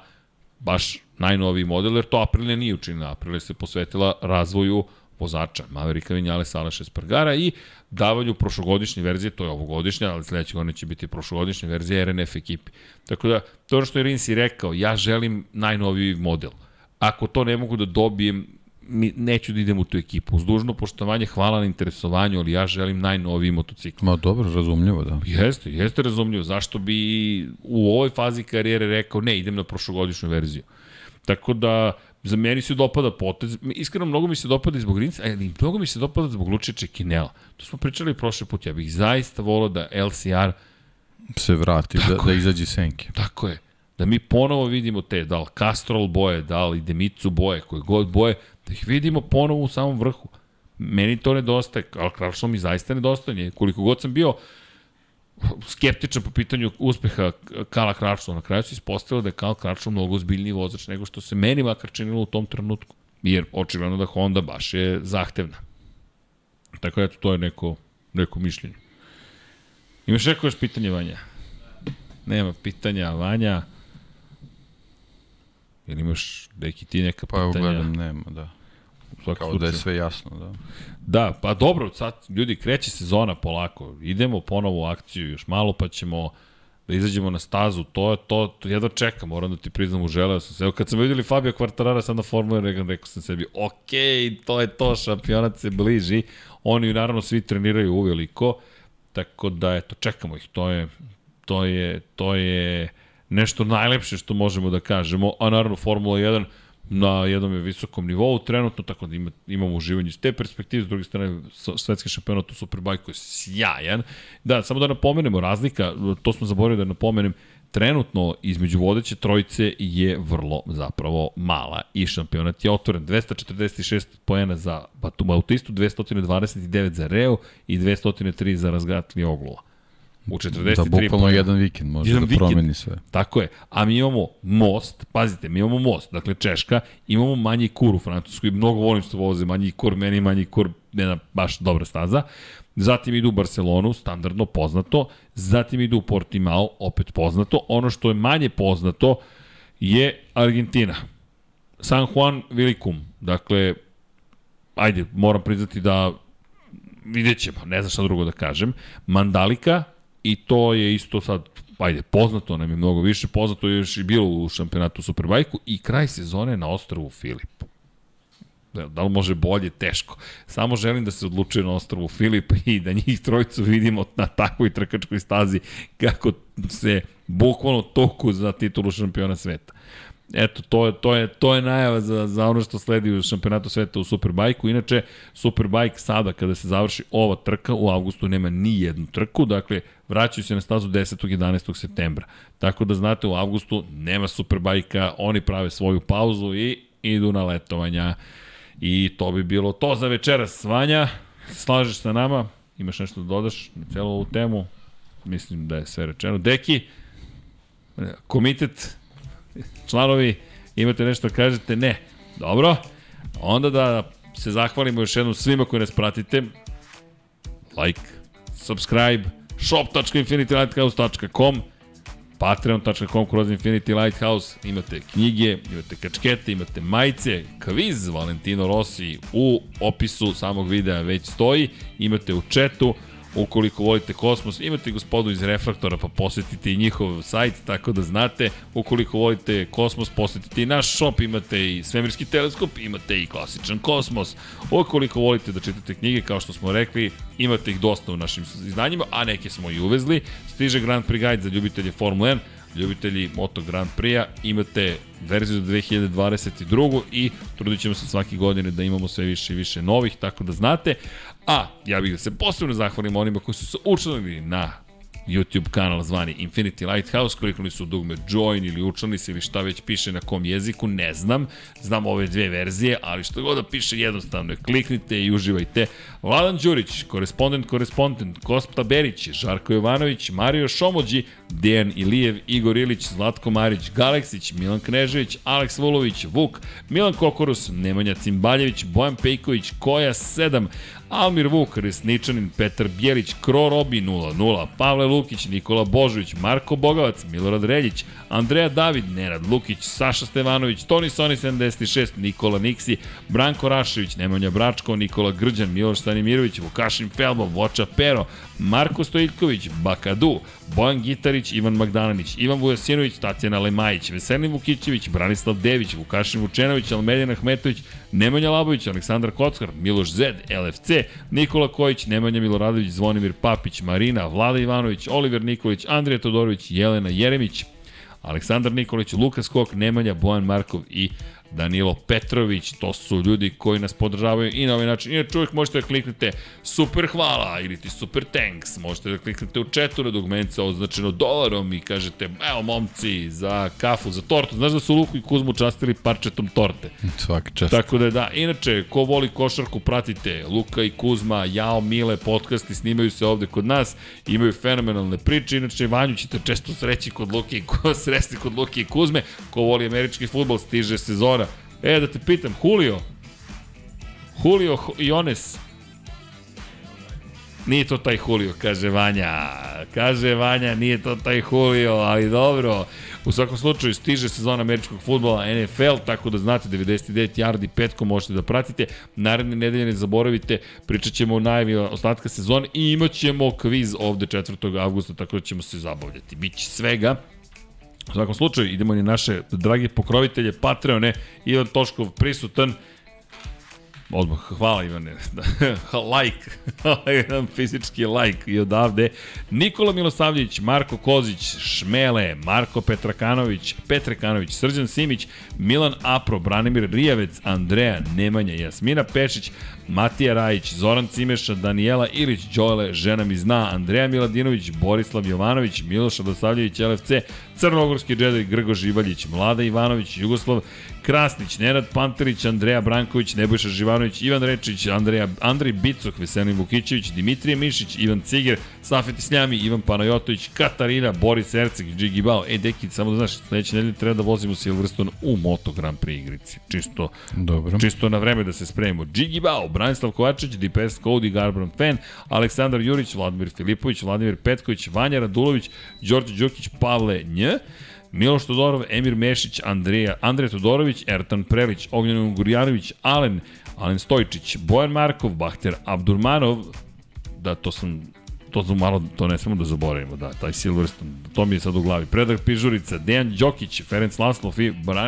baš najnoviji model, jer to Aprilia nije učinila. Aprilia se posvetila razvoju vozača, Maverika Vinjale, Aleša Spargara i davanju prošlogodišnje verzije, to je ovogodišnja, ali sledeće godine će biti prošlogodišnja verzija RNF ekipi. Tako da, to što je Rins i rekao, ja želim najnoviji model. Ako to ne mogu da dobijem, mi, neću da idem u tu ekipu. Uz dužno poštovanje, hvala na interesovanju, ali ja želim najnoviji motocikl. Ma dobro, razumljivo, da. Jeste, jeste razumljivo. Zašto bi u ovoj fazi karijere rekao, ne, idem na prošlogodišnju verziju. Tako da, za meni se dopada potez. Iskreno, mnogo mi se dopada zbog Rinca, ali mnogo mi se dopada zbog Luče Čekinela. To smo pričali prošle put. Ja bih zaista volao da LCR se vrati, da, da izađe senke. Tako je. Da mi ponovo vidimo te, da li Castrol boje, da li Demicu boje, koje god boje, da ih vidimo ponovo u samom vrhu. Meni to nedostaje, ali Kralšom mi zaista nedostaje. Koliko god sam bio skeptičan po pitanju uspeha Kala Kračlova, na kraju se ispostavilo da je Kal Kračlov mnogo ozbiljniji vozač nego što se meni makar činilo u tom trenutku. Jer očigledno da Honda baš je zahtevna. Tako eto, to je neko, neko mišljenje. Imaš neko još pitanje, Vanja? Nema pitanja, Vanja. Ili imaš neki ti neka pa, pitanja? Pa gledam, nema, da. Kao slučaju. da je sve jasno, da. Da, pa dobro, sad ljudi kreće sezona polako. Idemo ponovo u akciju još malo pa ćemo da izađemo na stazu, to je to, to jedva čekam, moram da ti priznam, uželeo sam se. Evo kad sam videli Fabio Quartarara sad na Formula 1, rekao sam sebi, ok, to je to, šampionat se bliži. Oni naravno svi treniraju uveliko, tako da eto, čekamo ih, to je, to je, to je nešto najlepše što možemo da kažemo, a naravno Formula 1 na jednom je visokom nivou trenutno, tako da ima, imamo uživanje iz te perspektive, s druge strane svetski šampionat u Superbajku je sjajan. Da, samo da napomenemo, razlika, to smo zaboravili da napomenem, trenutno između vodeće trojice je vrlo zapravo mala i šampionat je otvoren 246 poena za Bautistu, 229 za Reo i 203 za Razgatli Oglula. U 43 Da, bukvalno jedan vikend može jedan da vikend. promeni sve. Tako je. A mi imamo most, pazite, mi imamo most, dakle Češka, imamo manji kur u Francusku i mnogo volim što voze manji kur, meni manji kur, jedna baš dobra staza. Zatim idu u Barcelonu, standardno poznato, zatim idu u Portimao, opet poznato. Ono što je manje poznato je Argentina. San Juan Vilicum, dakle, ajde, moram priznati da vidjet ćemo, ne znam šta drugo da kažem. Mandalika, i to je isto sad ajde, poznato nam je mnogo više, poznato je još i bilo u šampionatu Superbajku i kraj sezone na ostrovu Filip. Da, li može bolje? Teško. Samo želim da se odlučuje na ostrovu Filip i da njih trojicu vidimo na takvoj trkačkoj stazi kako se bukvalno toku za titulu šampiona sveta. Eto, to je, to je, to je najava za, za ono što sledi u šampionatu sveta u Superbajku. Inače, Superbajk sada, kada se završi ova trka, u avgustu nema ni jednu trku, dakle, vraćaju se na stazu 10. i 11. septembra. Tako da znate, u avgustu nema Superbajka, oni prave svoju pauzu i idu na letovanja. I to bi bilo to za večeras. Vanja, slažeš sa nama? Imaš nešto da dodaš na celu ovu temu? Mislim da je sve rečeno. Deki, komitet članovi, imate nešto da kažete? Ne. Dobro. Onda da se zahvalimo još jednom svima koji nas pratite. Like, subscribe, shop.infinitylighthouse.com patreon.com kroz Infinity Lighthouse imate knjige, imate kačkete, imate majice, kviz Valentino Rossi u opisu samog videa već stoji, imate u četu, Ukoliko volite kosmos, imate gospodu iz Refraktora, pa posetite i njihov sajt, tako da znate. Ukoliko volite kosmos, posetite i naš shop, imate i svemirski teleskop, imate i klasičan kosmos. Ukoliko volite da čitate knjige, kao što smo rekli, imate ih dosta u našim izdanjima, a neke smo i uvezli. Stiže Grand Prix Guide za ljubitelje Formula 1, ljubitelji Moto Grand Prix-a, imate verziju za 2022. i trudit ćemo se svake godine da imamo sve više i više novih, tako da znate. A, ja bih da se posebno zahvalim onima koji su se učlanili na YouTube kanal zvani Infinity Lighthouse, kliknuli su dugme join ili učlani se ili šta već piše na kom jeziku, ne znam. Znam ove dve verzije, ali što god da piše jednostavno je kliknite i uživajte. Vladan Đurić, korespondent, korespondent, Kosta Berić, Žarko Jovanović, Mario Šomođi, Dejan Ilijev, Igor Ilić, Zlatko Marić, Galeksić, Milan Knežević, Aleks Vulović, Vuk, Milan Kokorus, Nemanja Cimbaljević, Bojan Pejković, Koja 7, Almir Vuk, Resničanin, Petar Bjelić, Kro Robi 0-0, Pavle Lukić, Nikola Božović, Marko Bogavac, Milorad Reljić, Andreja David, Nenad Lukić, Saša Stevanović, Toni Soni 76, Nikola Niksi, Branko Rašević, Nemanja Bračko, Nikola Grđan, Miloš Stanimirović, Vukašin Felbo, Voča Pero, Marko Stojiković, Bakadu, Bojan Gitarić, Ivan Magdalanić, Ivan Vujasinović, Tatjana Lemajić, Veselin Vukićević, Branislav Dević, Vukašin Vučenović, Almedin Ahmetović, Nemanja Labović, Aleksandar Kockar, Miloš Zed, LFC, Nikola Kojić, Nemanja Miloradović, Zvonimir Papić, Marina, Vlada Ivanović, Oliver Nikolić, Andrija Todorović, Jelena Jeremić, Aleksandar Nikolić, Lukas Kok, Nemanja, Bojan Markov i Danilo Petrović, to su ljudi koji nas podržavaju i na ovaj način. Inače uvijek možete da kliknete super hvala ili ti super thanks, možete da kliknete u četu na dugmenca označeno dolarom i kažete evo momci za kafu, za tortu. Znaš da su Luku i Kuzmu častili parčetom torte. <laughs> Svaki čast. Tako da je da. Inače, ko voli košarku, pratite Luka i Kuzma, Jao, Mile, podcasti snimaju se ovde kod nas, imaju fenomenalne priče. Inače, Vanju ćete često sreći kod Luke i <laughs> sresti kod Luke i Kuzme. Ko voli američki futbol, stiže sezona E, da te pitam, Julio, Julio Iones, Nije to taj Julio, kaže Vanja. Kaže Vanja, nije to taj Julio, ali dobro. U svakom slučaju stiže sezona američkog futbola NFL, tako da znate 99 yardi petkom možete da pratite. Naredne nedelje ne zaboravite, pričat ćemo o najavi ostatka sezona i imat ćemo kviz ovde 4. avgusta, tako da ćemo se zabavljati. Biće svega. U svakom slučaju, idemo ni naše dragi pokrovitelje, Patreone, Ivan Toškov prisutan, Odmah, hvala Ivane. <laughs> like. <laughs> Jedan fizički like i odavde. Nikola Milosavljević, Marko Kozić, Šmele, Marko Petrakanović, Petrekanović, Srđan Simić, Milan Apro, Branimir Rijavec, Andreja Nemanja, Jasmina Pešić, Matija Rajić, Zoran Cimeša, Danijela Ilić, Đole, Žena mi zna, Andreja Miladinović, Borislav Jovanović, Miloš Radosavljević, LFC, Crnogorski džedaj, Grgo Živaljić, Mlada Ivanović, Jugoslav Krasnić, Nenad Panterić, Andreja Branković, Nebojša Živanović, Ivan Rečić, Andreja, Andrej Bicok, Veselin Vukićević, Dimitrije Mišić, Ivan Ciger, Safet Isljami, Ivan Panajotović, Katarina, Boris Erceg, Džigi Bao. E, deki, samo da znaš, sledeće nedelje treba da vozimo Silverstone u Moto Grand Prix igrici. Čisto, Dobro. čisto na vreme da se spremimo. Džigi Bao, Branislav Kovačić, DPS Cody, Garbran Fan, Aleksandar Jurić, Vladimir Filipović, Vladimir Petković, Vanja Radulović, Đorđe Đokić, Pavle Nj, Miloš Todorov, Emir Mešić, Andreja, Andrej Todorović, Ertan Prelić, Ognjen Gurjanović, Alen, Alen Stojčić, Bojan Markov, Bahter Abdurmanov, da to sam to malo, to ne smemo da zaboravimo, da, taj Silverstone, to mi je sad u glavi. Predrag Pižurica, Dejan Đokić, Ferenc Laslov,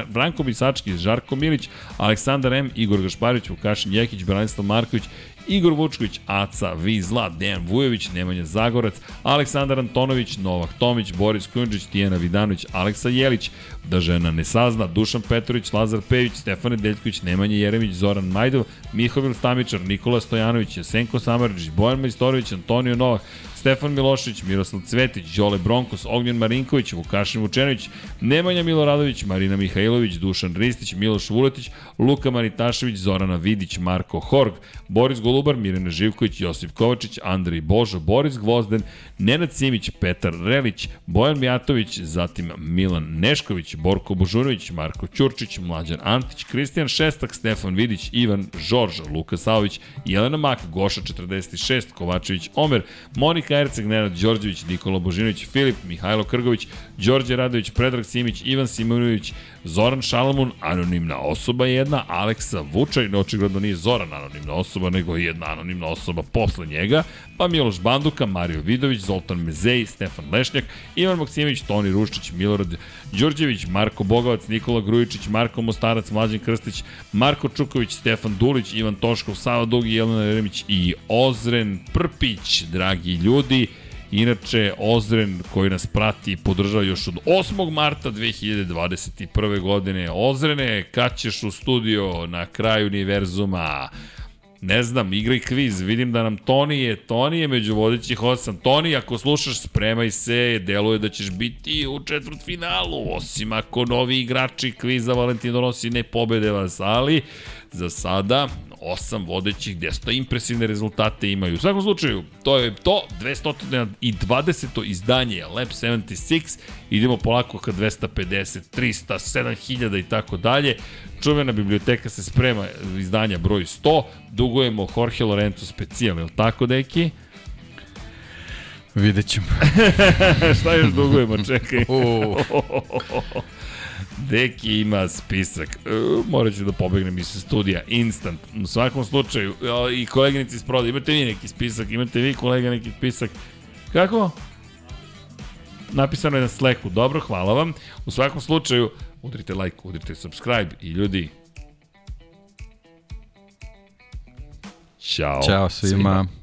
Branko Bisački, Žarko Milić, Aleksandar M, Igor Gašparić, Vukašin Jekić, Branislav Marković Igor Vučković, Aca, Vizla, Dejan Vujović, Nemanja Zagorac, Aleksandar Antonović, Novak Tomić, Boris Kunđić, Tijena Vidanović, Aleksa Jelić, da žena ne sazna, Dušan Petrović, Lazar Pević, Stefane Deljković, Nemanja Jeremić, Zoran Majdov, Mihovil Stamičar, Nikola Stojanović, Senko Samarđić, Bojan Majstorović, Antonio Novak, Stefan Milošić, Miroslav Cvetić, Đole Bronkos, Ognjen Marinković, Vukašin Vučenović, Nemanja Miloradović, Marina Mihajlović, Dušan Ristić, Miloš Vuletić, Luka Maritašević, Zorana Vidić, Marko Horg, Boris Golubar, Mirina Živković, Josip Kovačić, Andrej Božo, Boris Gvozden, Nenad Simić, Petar Relić, Bojan Mijatović, zatim Milan Nešković, Borko Božurović, Marko Ćurčić, Mlađan Antić, Kristijan Šestak, Stefan Vidić, Ivan Žorž, Luka Saović, Jelena Mak, Goša 46, Kovačević Omer, Monika Erceg, Nenad Đorđević, Nikola Božinović, Filip, Mihajlo Krgović, Đorđe Radović, Predrag Simić, Ivan Simonović, Zoran Šalamun, anonimna osoba jedna, Aleksa Vučaj, očigledno nije Zoran anonimna osoba, nego jedna anonimna osoba posle njega, pa Miloš Banduka, Mario Vidović, Zoltan Mezej, Stefan Lešnjak, Ivan Maksimović, Toni Ruščić, Milorad Đurđević, Marko Bogovac, Nikola Grujičić, Marko Mostarac, Mlađan Krstić, Marko Čuković, Stefan Dulić, Ivan Toškov, Sava Dugi, Jelena Jeremić i Ozren Prpić, dragi ljudi. Inače, Ozren koji nas prati i podržava još od 8. marta 2021. godine. Ozrene, kad ćeš u studio na kraju univerzuma? Ne znam, igraj kviz, vidim da nam Toni je, Toni je među vodećih osam. Toni, ako slušaš, spremaj se, deluje da ćeš biti u četvrt finalu, osim ako novi igrači kviza Valentin donosi ne pobede vas, ali za sada osam vodećih, gde sto impresivne rezultate imaju. U svakom slučaju, to je to, 220. izdanje Lab 76, idemo polako ka 250, 300, 7000 i tako dalje. Čuvena biblioteka se sprema izdanja broj 100, dugujemo Jorge Lorenzo specijal, je li tako, deki? Vidjet ćemo. <laughs> Šta još dugujemo, čekaj. <laughs> Deki ima spisak. E, morat ću da pobegnem iz studija. Instant. U svakom slučaju. I koleginici iz proda. Imate vi neki spisak? Imate vi kolega neki spisak? Kako? Napisano je na Slacku. Dobro, hvala vam. U svakom slučaju, udrite like, udrite subscribe i ljudi, Ćao. Ćao svima. svima.